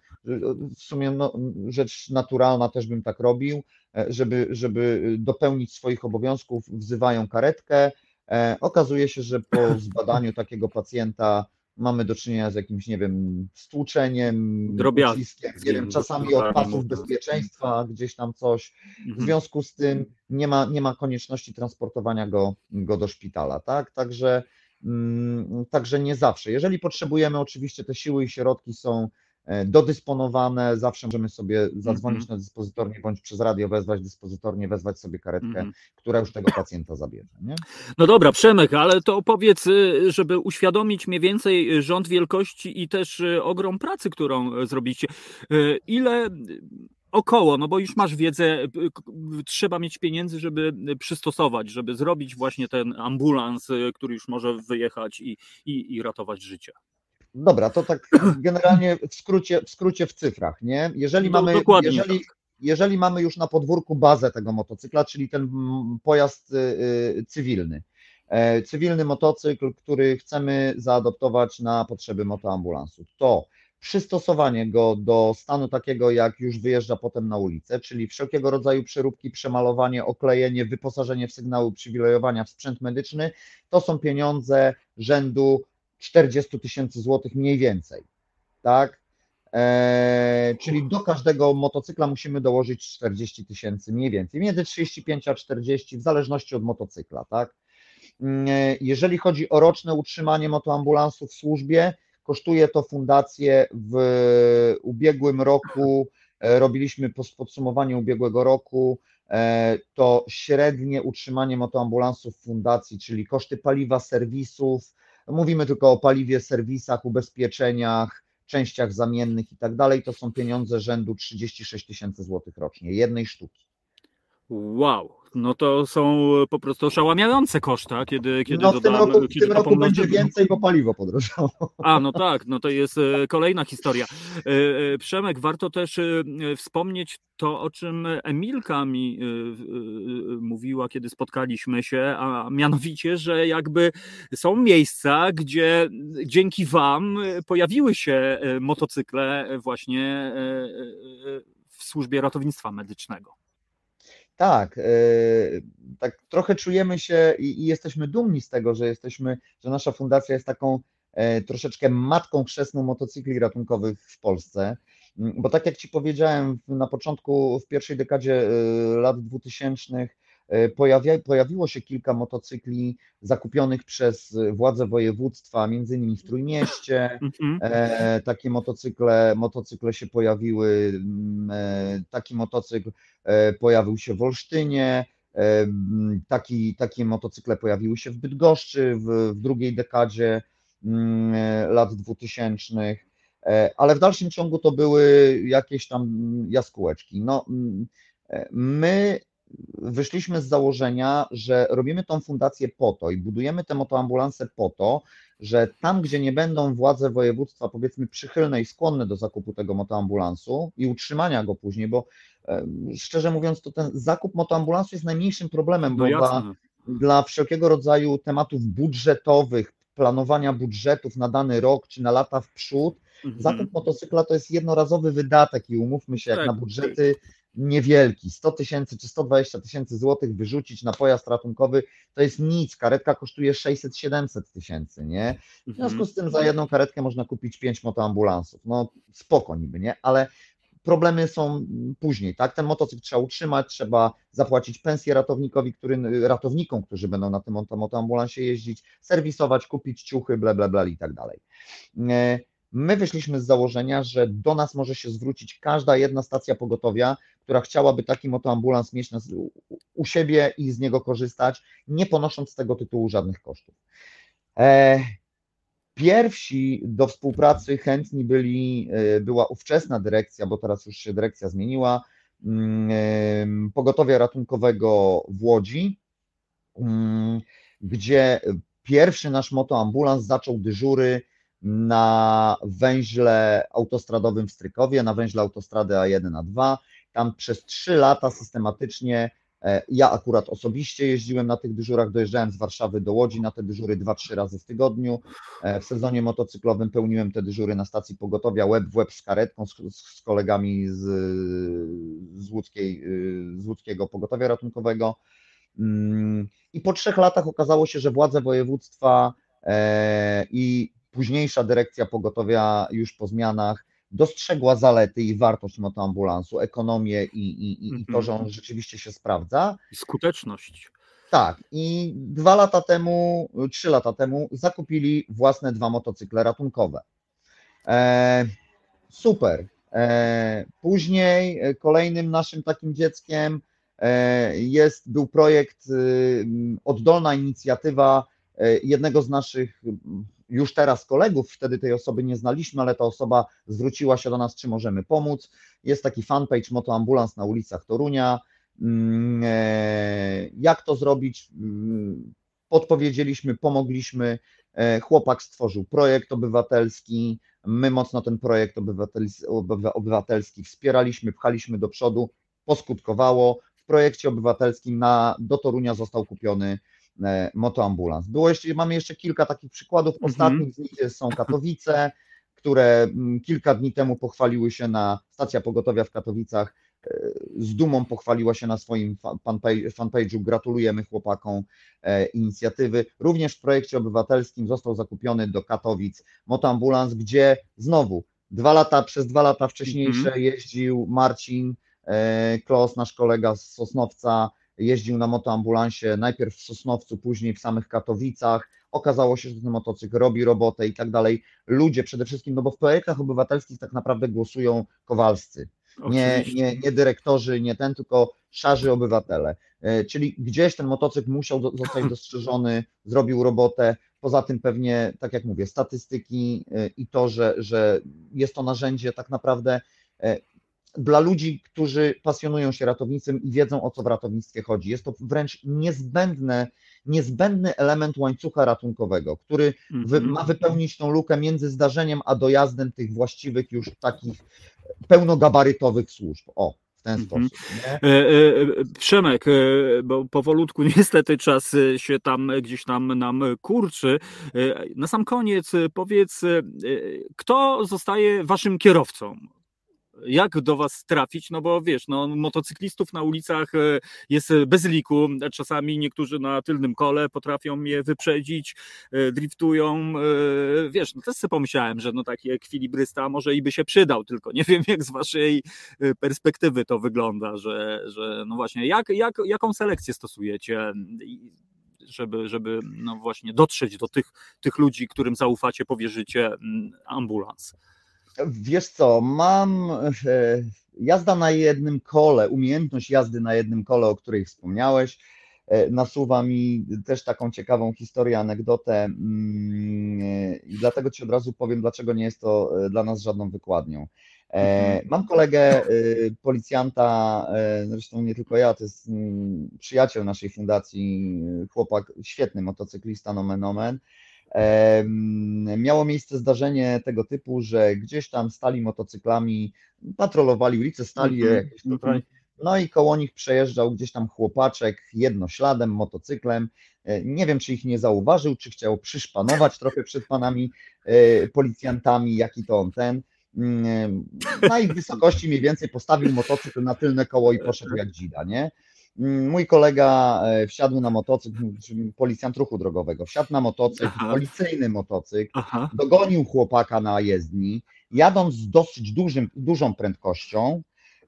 w sumie no, rzecz naturalna też bym tak robił, e, żeby, żeby dopełnić swoich obowiązków, wzywają karetkę. E, Okazuje się, że po zbadaniu takiego pacjenta mamy do czynienia z jakimś, nie wiem, stłuczeniem, uciskiem, nie wiem, czasami od pasów bezpieczeństwa, gdzieś tam coś. W Mhm. związku z tym nie ma, nie ma konieczności transportowania go, go do szpitala, tak? Także, mm, także nie zawsze. Jeżeli potrzebujemy, oczywiście te siły i środki są dodysponowane, zawsze możemy sobie zadzwonić Mhm. na dyspozytornię bądź przez radio wezwać dyspozytornię, wezwać sobie karetkę, Mhm. która już tego pacjenta zabierze. Nie? No dobra, Przemek, ale to opowiedz, y, żeby uświadomić mniej więcej rząd wielkości i też y, ogrom pracy, którą y, zrobicie. Y, Ile około, no bo już masz wiedzę, trzeba mieć pieniędzy, żeby przystosować, żeby zrobić właśnie ten ambulans, który już może wyjechać i, i, i ratować życie. Dobra, to tak generalnie w skrócie, w skrócie w cyfrach, nie? Jeżeli No, mamy, jeżeli, tak. jeżeli mamy już na podwórku bazę tego motocykla, czyli ten pojazd y, y, cywilny E, cywilny motocykl, który chcemy zaadoptować na potrzeby motoambulansu. To przystosowanie go do stanu takiego, jak już wyjeżdża potem na ulicę, czyli wszelkiego rodzaju przeróbki, przemalowanie, oklejenie, wyposażenie w sygnały przywilejowania w sprzęt medyczny, to są pieniądze rzędu 40 tysięcy złotych mniej więcej. Tak? Eee, czyli do każdego motocykla musimy dołożyć 40 tysięcy mniej więcej, między 35 a 40 w zależności od motocykla, tak? Mm, jeżeli chodzi o roczne utrzymanie motoambulansu w służbie, kosztuje to fundację w ubiegłym roku, e, robiliśmy podsumowanie ubiegłego roku, e, to średnie utrzymanie motoambulansów w fundacji, czyli koszty paliwa, serwisów, mówimy tylko o paliwie, serwisach, ubezpieczeniach, częściach zamiennych i tak dalej, to są pieniądze rzędu 36 tysięcy złotych rocznie, jednej sztuki. Wow, no to są po prostu oszałamiające koszta, kiedy, kiedy no w tym roku, w kiedy tym roku będzie więcej, bo paliwo podrożało. A, no tak, no to jest e, kolejna historia. E, e, Przemek, warto też e, e, wspomnieć to, o czym Emilka mi e, e, mówiła, kiedy spotkaliśmy się, a mianowicie, że jakby są miejsca, gdzie dzięki Wam e, pojawiły się e, motocykle właśnie e, e, w służbie ratownictwa medycznego. Tak, e, tak trochę czujemy się i, jesteśmy dumni z tego, że jesteśmy, że nasza fundacja jest taką e, troszeczkę matką chrzestną motocykli ratunkowych w Polsce. Mm, Bo tak jak Ci powiedziałem na początku, w pierwszej dekadzie e, lat 2000 e, pojawia, pojawiło się kilka motocykli zakupionych przez władze województwa, między innymi w Trójmieście. Mhm. E, takie motocykle, motocykle się pojawiły, mm, e, taki motocykl e, pojawił się w Olsztynie, e, mm, taki, takie motocykle pojawiły się w Bydgoszczy w, w drugiej dekadzie mm, e, lat 2000, e, ale w dalszym ciągu to były jakieś tam jaskółeczki. No, e, my wyszliśmy z założenia, że robimy tą fundację po to i budujemy te motoambulanse po to, że tam, gdzie nie będą władze województwa, powiedzmy, przychylne i skłonne do zakupu tego motoambulansu i utrzymania go później, bo szczerze mówiąc, to ten zakup motoambulansu jest najmniejszym problemem, bo No dla, dla wszelkiego rodzaju tematów budżetowych, planowania budżetów na dany rok czy na lata w przód, Mhm. zakup motocykla to jest jednorazowy wydatek i umówmy się, jak Tak. na budżety niewielki, 100 tysięcy czy 120 tysięcy złotych wyrzucić na pojazd ratunkowy, to jest nic, karetka kosztuje 600-700 tysięcy, nie? W Mhm. związku z tym za jedną karetkę można kupić pięć motoambulansów. No spoko niby, nie? Ale problemy są później, tak? Ten motocykl trzeba utrzymać, trzeba zapłacić pensję ratownikowi, który, ratownikom, którzy będą na tym moto- motoambulansie jeździć, serwisować, kupić ciuchy, bla, bla, bla i tak dalej. My wyszliśmy z założenia, że do nas może się zwrócić każda jedna stacja pogotowia, która chciałaby taki motoambulans mieć u, siebie i z niego korzystać, nie ponosząc z tego tytułu żadnych kosztów. E, Pierwsi do współpracy chętni byli, e, była ówczesna dyrekcja, bo teraz już się dyrekcja zmieniła, mm, pogotowia ratunkowego w Łodzi, mm, gdzie pierwszy nasz motoambulans zaczął dyżury na węźle autostradowym w Strykowie, na węźle autostrady A1, A2. Tam przez trzy lata systematycznie e, ja akurat osobiście jeździłem na tych dyżurach, dojeżdżałem z Warszawy do Łodzi na te dyżury dwa, trzy razy w tygodniu. E, W sezonie motocyklowym pełniłem te dyżury na stacji pogotowia łeb w łeb z karetką, z, z kolegami z, z, łódzkiej, y, z łódzkiego pogotowia ratunkowego. Mm, I po trzech latach okazało się, że władze województwa e, i późniejsza dyrekcja pogotowia już po zmianach dostrzegła zalety i wartość motoambulansu, ekonomię i, i, i, i to, że on rzeczywiście się sprawdza. Skuteczność. Tak, i dwa lata temu, trzy lata temu zakupili własne dwa motocykle ratunkowe. E, super. E, później e, kolejnym naszym takim dzieckiem e, jest, był projekt, y, oddolna inicjatywa e, jednego z naszych już teraz kolegów, wtedy tej osoby nie znaliśmy, ale ta osoba zwróciła się do nas, czy możemy pomóc. Jest taki fanpage Motoambulans na ulicach Torunia. Mm, e, Jak to zrobić? Mm, Podpowiedzieliśmy, pomogliśmy. E, Chłopak stworzył projekt obywatelski. My mocno ten projekt obywatels- obywa- obywatelski wspieraliśmy, pchaliśmy do przodu. Poskutkowało. W projekcie obywatelskim na, do Torunia został kupiony motoambulans. Było jeszcze, mamy jeszcze kilka takich przykładów. Mhm. Ostatnim z nich są Katowice, które mm, kilka dni temu pochwaliły się na stacja pogotowia w Katowicach. e, Z dumą pochwaliła się na swoim fa- fanpage- fanpage'u. Gratulujemy chłopakom e, inicjatywy. Również w projekcie obywatelskim został zakupiony do Katowic motoambulans, gdzie znowu dwa lata, przez dwa lata wcześniejsze Mhm. jeździł Marcin e, Klos, nasz kolega z Sosnowca, jeździł na motoambulansie najpierw w Sosnowcu, później w samych Katowicach. Okazało się, że ten motocykl robi robotę i tak dalej. Ludzie przede wszystkim, no bo w projektach obywatelskich tak naprawdę głosują kowalscy. Nie, nie, nie dyrektorzy, nie ten, tylko szarzy obywatele. E, Czyli gdzieś ten motocykl musiał zostać dostrzeżony, zrobił robotę. Poza tym pewnie, tak jak mówię, statystyki e, i to, że, że jest to narzędzie tak naprawdę e, dla ludzi, którzy pasjonują się ratownictwem i wiedzą o co w ratownictwie chodzi. Jest to wręcz niezbędne, niezbędny element łańcucha ratunkowego, który wy, Mhm. ma wypełnić tą lukę między zdarzeniem a dojazdem tych właściwych już takich pełnogabarytowych służb. O, w ten Mhm. sposób. E, e, e, Przemek, bo powolutku niestety czas się tam gdzieś tam nam kurczy. Na sam koniec powiedz, kto zostaje waszym kierowcą? Jak do was trafić? No bo wiesz, no, motocyklistów na ulicach e, jest bez liku. Czasami niektórzy na tylnym kole potrafią je wyprzedzić, e, driftują. e, Wiesz, no też sobie pomyślałem, że no taki ekwilibrysta może i by się przydał, tylko nie wiem jak z waszej perspektywy to wygląda, że, że no właśnie, jak, jak, jaką selekcję stosujecie, żeby, żeby no właśnie dotrzeć do tych, tych ludzi, którym zaufacie, powierzycie ambulans. Wiesz co, mam e, jazda na jednym kole, umiejętność jazdy na jednym kole, o której wspomniałeś, e, nasuwa mi też taką ciekawą historię, anegdotę mm, i dlatego Ci od razu powiem, dlaczego nie jest to e, dla nas żadną wykładnią. E, Mam kolegę policjanta, zresztą nie tylko ja, to jest mm, przyjaciel naszej fundacji, chłopak, świetny motocyklista, nomen omen. Miało miejsce zdarzenie tego typu, że gdzieś tam stali motocyklami, patrolowali ulicę, stali je Mhm, jakieś tutaj, no i koło nich przejeżdżał gdzieś tam chłopaczek jednośladem, motocyklem. E, Nie wiem, czy ich nie zauważył, czy chciał przyszpanować trochę przed panami e, policjantami, jaki to on ten. Mm, Na ich wysokości mniej więcej postawił motocykl na tylne koło i poszedł jak dzida, nie? Mój kolega e, wsiadł na motocykl, policjant ruchu drogowego, wsiadł na motocykl, Aha. policyjny motocykl, Aha. dogonił chłopaka na jezdni, jadąc z dosyć dużym, dużą prędkością,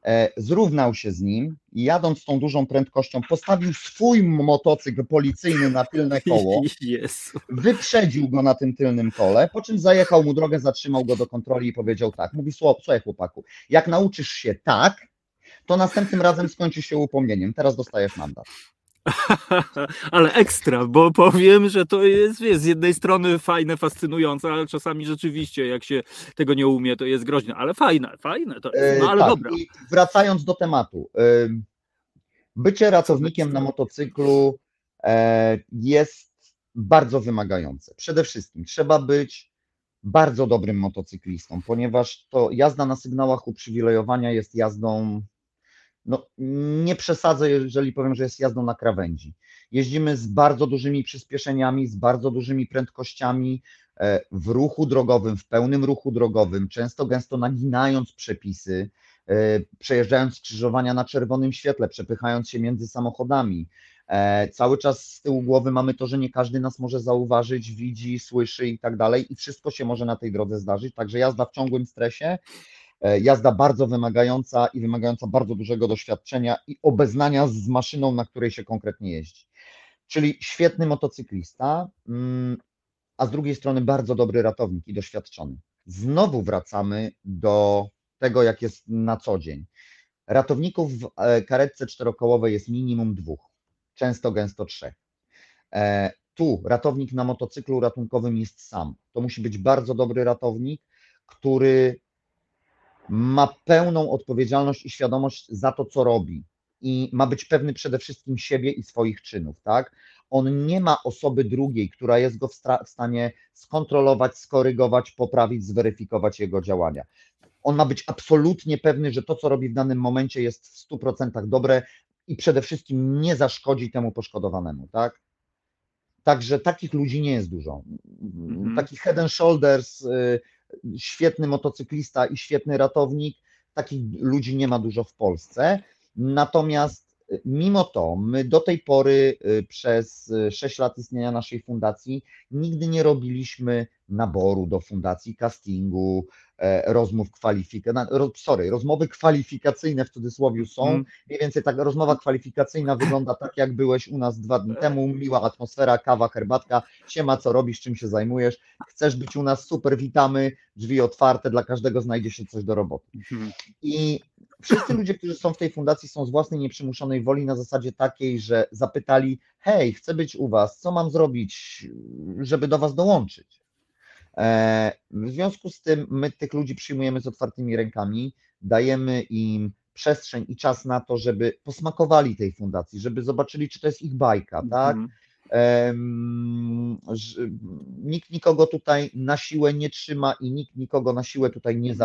e, zrównał się z nim i jadąc z tą dużą prędkością postawił swój motocykl policyjny na tylne koło, wyprzedził go na tym tylnym kole, po czym zajechał mu drogę, zatrzymał go do kontroli i powiedział tak, mówi "Słu- słuchaj chłopaku, jak nauczysz się tak, to następnym razem skończy się upomnieniem, teraz dostajesz mandat. Ale ekstra, bo powiem, że to jest wiesz, z jednej strony fajne, fascynujące, ale czasami rzeczywiście, jak się tego nie umie, to jest groźne. Ale fajne, fajne to jest. No E, ale tak, dobra. Wracając do tematu. ym, Bycie ratownikiem na motocyklu e, jest bardzo wymagające. Przede wszystkim trzeba być bardzo dobrym motocyklistą, ponieważ to jazda na sygnałach uprzywilejowania jest jazdą, no nie przesadzę, jeżeli powiem, że jest jazdą na krawędzi. Jeździmy z bardzo dużymi przyspieszeniami, z bardzo dużymi prędkościami, e, w ruchu drogowym, w pełnym ruchu drogowym, często gęsto naginając przepisy, e, przejeżdżając skrzyżowania na czerwonym świetle, przepychając się między samochodami. E, Cały czas z tyłu głowy mamy to, że nie każdy nas może zauważyć, widzi, słyszy i tak dalej, i wszystko się może na tej drodze zdarzyć. Także jazda w ciągłym stresie, jazda bardzo wymagająca i wymagająca bardzo dużego doświadczenia i obeznania z maszyną, na której się konkretnie jeździ. Czyli świetny motocyklista, mm, a z drugiej strony bardzo dobry ratownik i doświadczony. Znowu wracamy do tego, jak jest na co dzień. Ratowników w e, karetce czterokołowej jest minimum dwóch, często gęsto trzech. E, Tu ratownik na motocyklu ratunkowym jest sam. To musi być bardzo dobry ratownik, który ma pełną odpowiedzialność i świadomość za to, co robi. I ma być pewny przede wszystkim siebie i swoich czynów, tak? On nie ma osoby drugiej, która jest go w, w stanie skontrolować, skorygować, poprawić, zweryfikować jego działania. On ma być absolutnie pewny, że to, co robi w danym momencie, jest w 100% dobre i przede wszystkim nie zaszkodzi temu poszkodowanemu, tak? Także takich ludzi nie jest dużo. Mhm. Taki head and shoulders, y, świetny motocyklista i świetny ratownik, takich ludzi nie ma dużo w Polsce. Natomiast mimo to my do tej pory y, przez 6 lat istnienia naszej fundacji nigdy nie robiliśmy naboru do fundacji, castingu, e, rozmów kwalifikacyjnych, sorry, rozmowy kwalifikacyjne w cudzysłowie są. Mhm. Mniej więcej tak rozmowa kwalifikacyjna wygląda tak, jak byłeś u nas dwa dni temu. Miła atmosfera, kawa, herbatka. Siema, co robisz, czym się zajmujesz? Chcesz być u nas? Super, witamy. Drzwi otwarte, dla każdego znajdzie się coś do roboty. Mhm. I wszyscy ludzie, którzy są w tej fundacji, są z własnej nieprzymuszonej woli na zasadzie takiej, że zapytali: Hej, chcę być u Was, co mam zrobić, żeby do Was dołączyć? E, W związku z tym my tych ludzi przyjmujemy z otwartymi rękami, dajemy im przestrzeń i czas na to, żeby posmakowali tej fundacji, żeby zobaczyli, czy to jest ich bajka, tak? Em, że Nikt nikogo tutaj na siłę nie trzyma i nikt nikogo na siłę tutaj nie No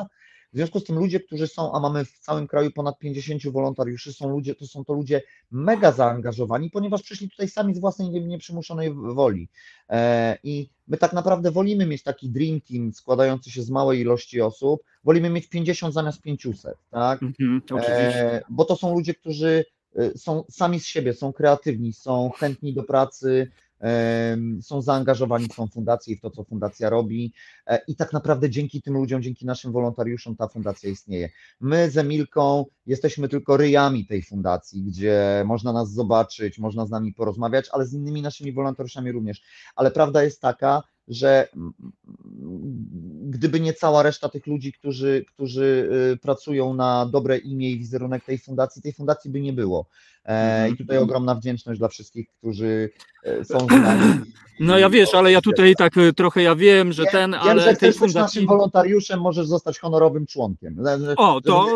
tak. W związku z tym ludzie, którzy są, a mamy w całym kraju ponad 50 wolontariuszy, są ludzie, to są to ludzie mega zaangażowani, ponieważ przyszli tutaj sami z własnej nie- nieprzymuszonej woli. E, I my tak naprawdę wolimy mieć taki dream team składający się z małej ilości osób, wolimy mieć 50 zamiast 500, tak? Mhm. E, bo to są ludzie, którzy e, są sami z siebie, są kreatywni, są chętni do pracy, są zaangażowani w tą fundację i w to, co fundacja robi. E, I tak naprawdę dzięki tym ludziom, dzięki naszym wolontariuszom ta fundacja istnieje. My z Emilką jesteśmy tylko ryjami tej fundacji, gdzie można nas zobaczyć, można z nami porozmawiać, ale z innymi naszymi wolontariuszami również. Ale prawda jest taka, że gdyby nie cała reszta tych ludzi, którzy, którzy y, pracują na dobre imię i wizerunek tej fundacji, tej fundacji by nie było. E, I tutaj ogromna wdzięczność dla wszystkich, którzy e, są z nami. No ja wiesz, ale ja tutaj tak y, trochę ja wiem, że Wiem- ten, Wiem, ale że tej fundacji. naszym wolontariuszem, możesz zostać honorowym członkiem. O, to,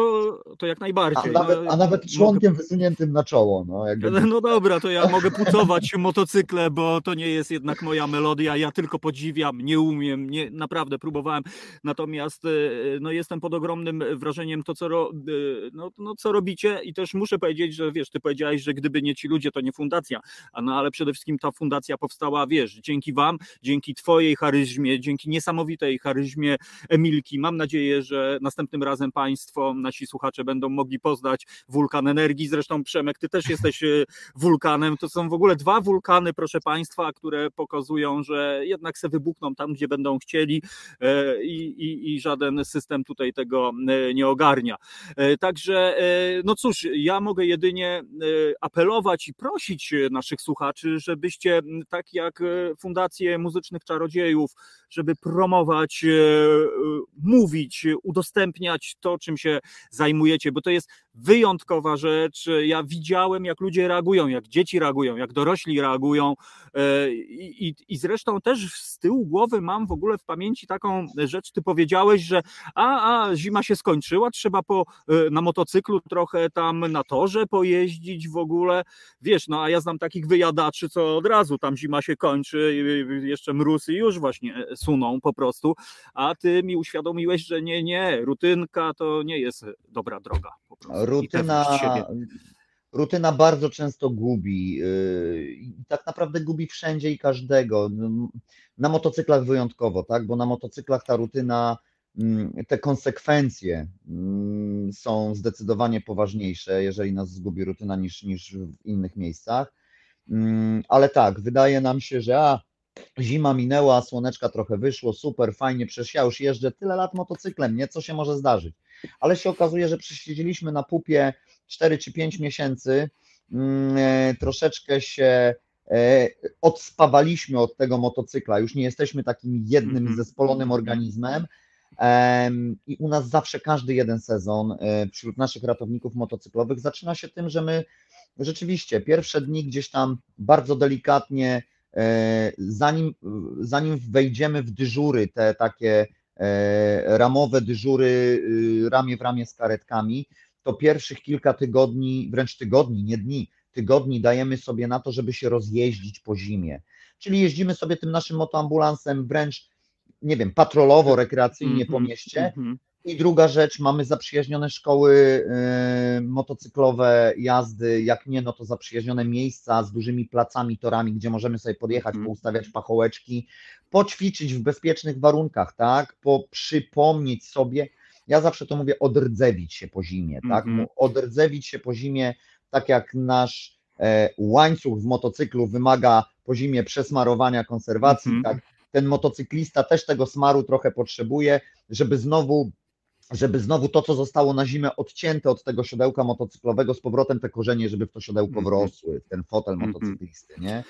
to jak a, najbardziej. nawet, No, a nawet mogę- członkiem wysuniętym na czoło. No, jakby. No dobra, to ja mogę pucować motocykle, bo to nie jest jednak moja melodia. Ja tylko podziwiam, nie umiem, nie, naprawdę próbowałem. Natomiast no, jestem pod ogromnym wrażeniem to, co, ro, no, no, co robicie i też muszę powiedzieć, że wiesz, ty powiedziałeś, że gdyby nie ci ludzie, to nie fundacja. No ale przede wszystkim ta fundacja powstała, wiesz, dzięki wam, dzięki twojej charyzmie, dzięki niesamowitej charyzmie Emilki. Mam nadzieję, że następnym razem państwo, nasi słuchacze będą mogli poznać wulkan energii. Zresztą Przemek, ty też jesteś e, wulkanem. To są w ogóle dwa wulkany, proszę państwa, które pokazują, że jednak se wybuchną tam, gdzie będą chcieli e, i, i, i żaden system tutaj tego e, nie ogarnia. Także, no cóż, ja mogę jedynie apelować i prosić e, naszych słuchaczy, żebyście tak jak e, Fundację Muzycznych Czarodziejów, żeby promować, mówić, udostępniać to, czym się zajmujecie, bo to jest wyjątkowa rzecz. Ja widziałem, jak ludzie reagują, jak dzieci reagują, jak dorośli reagują. e, I, i, I zresztą też z tyłu głowy mam w ogóle w pamięci taką rzecz, ty powiedziałeś, że a, a zima się skończyła, trzeba po, e, na motocyklu trochę tam na torze pojeździć w ogóle. Wiesz, no a ja znam takich wyjadaczy, co od razu tam zima się kończy, jeszcze mróz i już właśnie e, suną po prostu, a ty mi uświadomiłeś, że nie, nie, rutynka to nie jest dobra droga. Po prostu. Rutyna, rutyna bardzo często gubi. yy, tak naprawdę gubi wszędzie i każdego. Na motocyklach wyjątkowo, tak? Bo na motocyklach ta rutyna, mm, te konsekwencje mm, są zdecydowanie poważniejsze, jeżeli nas zgubi rutyna niż, niż w innych miejscach. Mm, Ale tak, wydaje nam się, że a, zima minęła, słoneczka trochę wyszło, super, fajnie, przecież ja już jeżdżę tyle lat motocyklem, nie? Co się może zdarzyć? Ale się okazuje, że przesiedzieliśmy na pupie 4 czy 5 miesięcy, mm, e, troszeczkę się e, odspawaliśmy od tego motocykla, już nie jesteśmy takim jednym Mhm. zespolonym organizmem. em, I u nas zawsze każdy jeden sezon e, wśród naszych ratowników motocyklowych zaczyna się tym, że my rzeczywiście pierwsze dni gdzieś tam bardzo delikatnie, zanim, zanim wejdziemy w dyżury, te takie ramowe dyżury y, ramię w ramię z karetkami, to pierwszych kilka tygodni, wręcz tygodni, nie dni, tygodni dajemy sobie na to, żeby się rozjeździć po zimie. Czyli jeździmy sobie tym naszym motoambulansem wręcz, nie wiem, patrolowo, rekreacyjnie po Mhm, mieście mhm. I druga rzecz, mamy zaprzyjaźnione szkoły y, motocyklowe jazdy, jak nie, no to zaprzyjaźnione miejsca z dużymi placami, torami, gdzie możemy sobie podjechać, Mhm. poustawiać pachołeczki, poćwiczyć w bezpiecznych warunkach, tak, po, przypomnieć sobie, ja zawsze to mówię, odrdzewić się po zimie, tak, Mhm. Mu- odrdzewić się po zimie, tak jak nasz e, łańcuch w motocyklu wymaga po zimie przesmarowania, konserwacji, Mhm. tak, ten motocyklista też tego smaru trochę potrzebuje, żeby znowu, żeby znowu to, co zostało na zimę odcięte od tego siodełka motocyklowego, z powrotem te korzenie, żeby w to siodełko Mhm. wrosły, w ten fotel Mhm. motocyklisty, nie?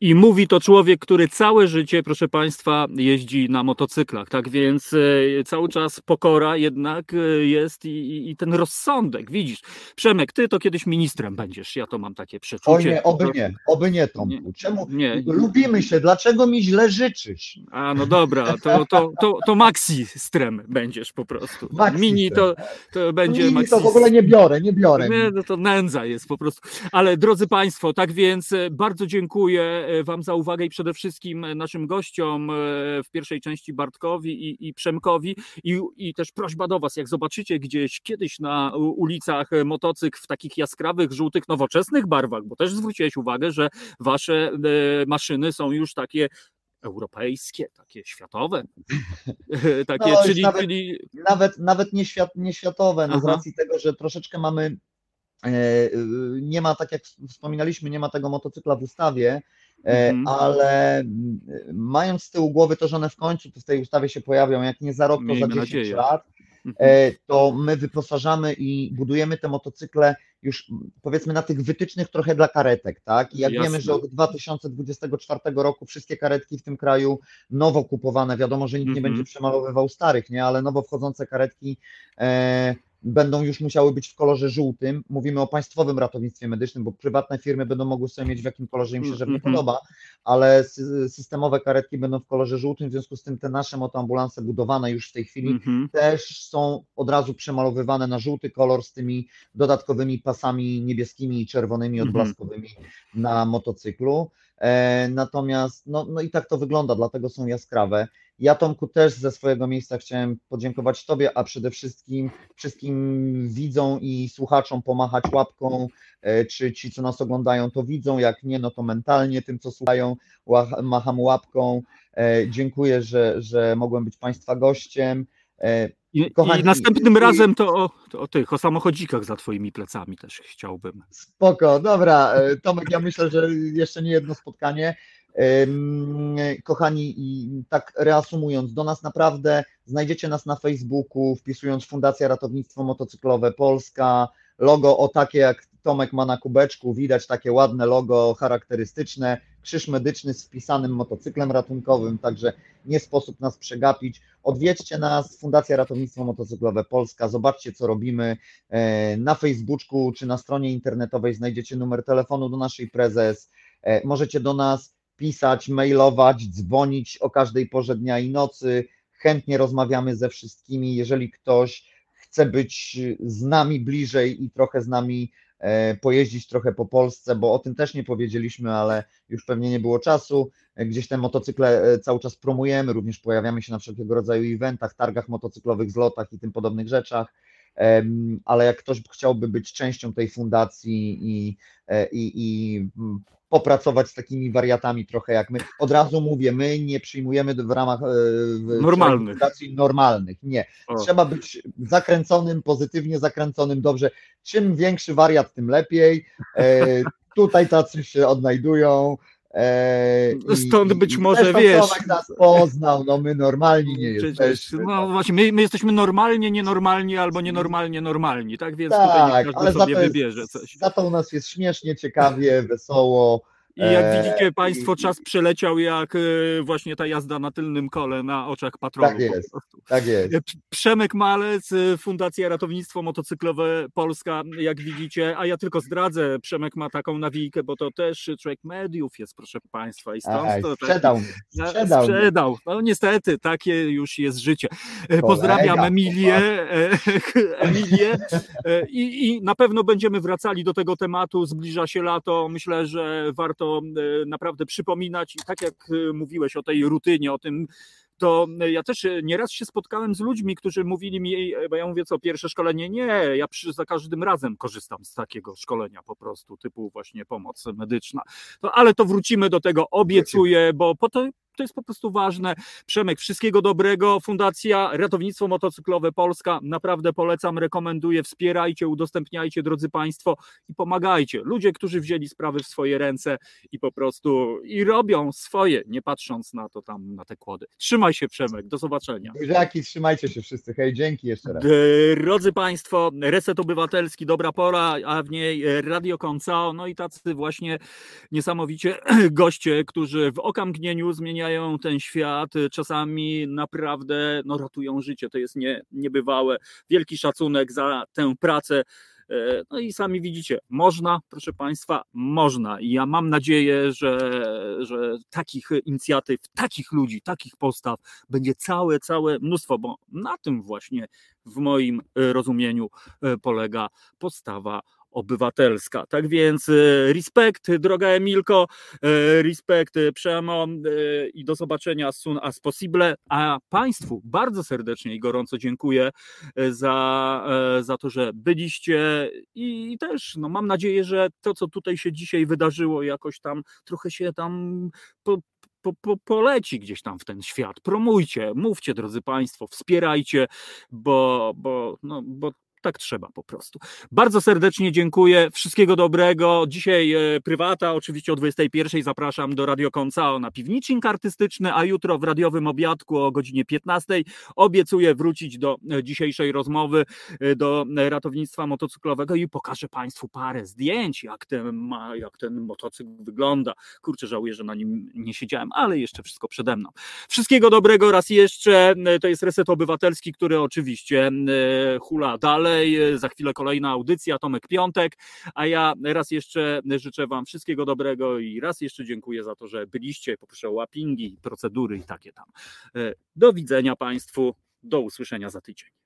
I mówi to człowiek, który całe życie, proszę Państwa, jeździ na motocyklach. Tak więc e, cały czas pokora jednak e, jest i, i- i ten rozsądek. Widzisz, Przemek, ty to kiedyś ministrem będziesz. Ja to mam takie przeczucie. O nie, oby nie, oby nie, Tomku. Czemu? Nie. Lubimy się, dlaczego mi źle życzysz? A no dobra, to, to, to, to maxi strem będziesz po prostu. Maxi Mini to, strem. to będzie Mini maxi to w ogóle nie biorę, nie biorę. Nie, no to nędza jest po prostu. Ale drodzy Państwo, tak więc e, bardzo dziękuję Wam za uwagę i przede wszystkim e, naszym gościom e, w pierwszej części Bartkowi i, i Przemkowi. I, I też prośba do Was, jak zobaczycie gdzieś kiedyś na ulicach e, motocykl w takich jaskrawych, żółtych, nowoczesnych barwach, bo też zwróciłeś uwagę, że Wasze e, maszyny są już takie europejskie, takie światowe. takie, No, czyli, nawet- czyli Nawet, nawet nie, świat, nie światowe, no z racji tego, że troszeczkę mamy, e, e, nie ma, tak jak wspominaliśmy, nie ma tego motocykla w ustawie, e, Mhm. ale mm, mając z tyłu głowy to, że one w końcu w tej ustawie się pojawią, jak nie za rok, to za Miejmy 10 nadzieję. lat, Mhm. e, to my wyposażamy i budujemy te motocykle już powiedzmy na tych wytycznych trochę dla karetek, tak? I jak Jasne. wiemy, że od 2024 roku wszystkie karetki w tym kraju nowo kupowane, wiadomo, że nikt nie Mhm. będzie przemalowywał starych, nie? Ale nowo wchodzące karetki e, będą już musiały być w kolorze żółtym. Mówimy o państwowym ratownictwie medycznym, bo prywatne firmy będą mogły sobie mieć w jakim kolorze im się żywnie Mhm. podoba, ale sy- systemowe karetki będą w kolorze żółtym, w związku z tym te nasze motoambulanse budowane już w tej chwili Mhm. też są od razu przemalowywane na żółty kolor z tymi dodatkowymi pasami niebieskimi i czerwonymi Mhm. odblaskowymi na motocyklu. E, natomiast no, no i tak to wygląda, dlatego są jaskrawe. Ja Tomku też ze swojego miejsca chciałem podziękować Tobie, a przede wszystkim wszystkim widzom i słuchaczom pomachać łapką, e, czy ci, co nas oglądają, to widzą, jak nie, no to mentalnie tym, co słuchają, macham łapką. E, Dziękuję, że, że mogłem być Państwa gościem. I, Kochani, I następnym i- razem to o, to o tych, o samochodzikach za twoimi plecami też chciałbym. Spoko, dobra. e, Tomek, ja myślę, że jeszcze nie jedno spotkanie. Kochani, tak reasumując, do nas naprawdę znajdziecie nas na Facebooku, wpisując Fundacja Ratownictwo Motocyklowe Polska, logo o takie jak Tomek ma na kubeczku, widać takie ładne logo charakterystyczne, krzyż medyczny z wpisanym motocyklem ratunkowym, także nie sposób nas przegapić. Odwiedźcie nas, Fundacja Ratownictwo Motocyklowe Polska, zobaczcie co robimy, E, Na Facebooku czy na stronie internetowej znajdziecie numer telefonu do naszej prezes. E, Możecie do nas pisać, mailować, dzwonić o każdej porze dnia i nocy. Chętnie rozmawiamy ze wszystkimi. Jeżeli ktoś chce być z nami bliżej i trochę z nami e, pojeździć trochę po Polsce, bo o tym też nie powiedzieliśmy, ale już pewnie nie było czasu. E, Gdzieś te motocykle e, cały czas promujemy, również pojawiamy się na wszelkiego rodzaju eventach, targach motocyklowych, zlotach i tym podobnych rzeczach. Ale jak ktoś chciałby być częścią tej fundacji i, i, i mm, popracować z takimi wariatami trochę jak my, od razu mówię, my nie przyjmujemy w ramach e, w Normalnych. normalnych, nie. O. Trzeba być zakręconym, pozytywnie zakręconym, dobrze. Czym większy wariat, tym lepiej. E, tutaj tacy się odnajdują. E, Stąd i- być i może, wiesz. Nas poznał, no my normalni nie jesteśmy. no właśnie, my, my jesteśmy normalnie, nienormalni albo nienormalnie normalni, tak? Więc tutaj Tak, niech ale każdy sobie to, jest, wybierze coś. za to u nas jest śmiesznie, ciekawie, wesoło. I jak Eee, widzicie Państwo, czas przeleciał jak e, właśnie ta jazda na tylnym kole na oczach patrolu. Tak jest. Tak jest. E, Przemek Malec, e, Fundacja Ratownictwo Motocyklowe Polska, jak widzicie, a ja tylko zdradzę, Przemek ma taką nawijkę, bo to też człowiek mediów jest, proszę Państwa, i stąd to sprzedał, No, sprzedał. sprzedał. No niestety, takie już jest życie. E, Kolega, Pozdrawiam Emilię, e, Emilię e, i, i na pewno będziemy wracali do tego tematu. Zbliża się lato. Myślę, że warto e, naprawdę przypominać i tak jak e, mówiłeś o tej rutynie, o tym to ja też e, nieraz się spotkałem z ludźmi, którzy mówili mi, e, bo ja mówię, co, pierwsze szkolenie? Nie, ja przy, za każdym razem korzystam z takiego szkolenia po prostu, typu właśnie pomoc medyczna. To, ale to wrócimy do tego, obiecuję, bo po to, to jest po prostu ważne. Przemek, wszystkiego dobrego. Fundacja Ratownictwo Motocyklowe Polska. Naprawdę polecam, rekomenduję. Wspierajcie, udostępniajcie, drodzy Państwo, i pomagajcie. Ludzie, którzy wzięli sprawy w swoje ręce i po prostu i robią swoje, nie patrząc na to tam, na te kłody. Trzymaj się, Przemek. Do zobaczenia. Buziaki, trzymajcie się wszyscy. Hej, dzięki jeszcze raz. Drodzy Państwo, Reset Obywatelski, dobra pora, a w niej Radio Koncao, no i tacy właśnie niesamowicie goście, którzy w okamgnieniu zmieniają ten świat, czasami naprawdę no, ratują życie, to jest nie, niebywałe. Wielki szacunek za tę pracę. E, No i sami widzicie, można, proszę Państwa, można. I ja mam nadzieję, że, że takich inicjatyw, takich ludzi, takich postaw będzie całe, całe mnóstwo, bo na tym właśnie w moim e, rozumieniu e, polega postawa obywatelska. Tak więc e, respekt, droga Emilko, e, respekt e, Przemo i do zobaczenia as soon as possible. A Państwu bardzo serdecznie i gorąco dziękuję za, za to, że byliście i, i też no, mam nadzieję, że to, co tutaj się dzisiaj wydarzyło, jakoś tam trochę się tam po, po, po, poleci gdzieś tam w ten świat. Promujcie, mówcie, drodzy Państwo, wspierajcie, bo, bo, no, bo tak trzeba po prostu. Bardzo serdecznie dziękuję. Wszystkiego dobrego. Dzisiaj e, prywata, oczywiście o 21 zapraszam do Radio Koncao na piwnicznik artystyczny, a jutro w radiowym obiadku o godzinie 15 obiecuję wrócić do e, dzisiejszej rozmowy e, do ratownictwa motocyklowego i pokażę Państwu parę zdjęć, jak ten, ma, jak ten motocykl wygląda. Kurczę, żałuję, że na nim nie siedziałem, ale jeszcze wszystko przede mną. Wszystkiego dobrego raz jeszcze. To jest Reset Obywatelski, który oczywiście hula dalej. E, Za chwilę kolejna audycja, Tomek Piątek. A ja raz jeszcze życzę Wam wszystkiego dobrego i raz jeszcze dziękuję za to, że byliście. Poproszę o łapingi, procedury i takie tam. E, Do widzenia Państwu. Do usłyszenia za tydzień.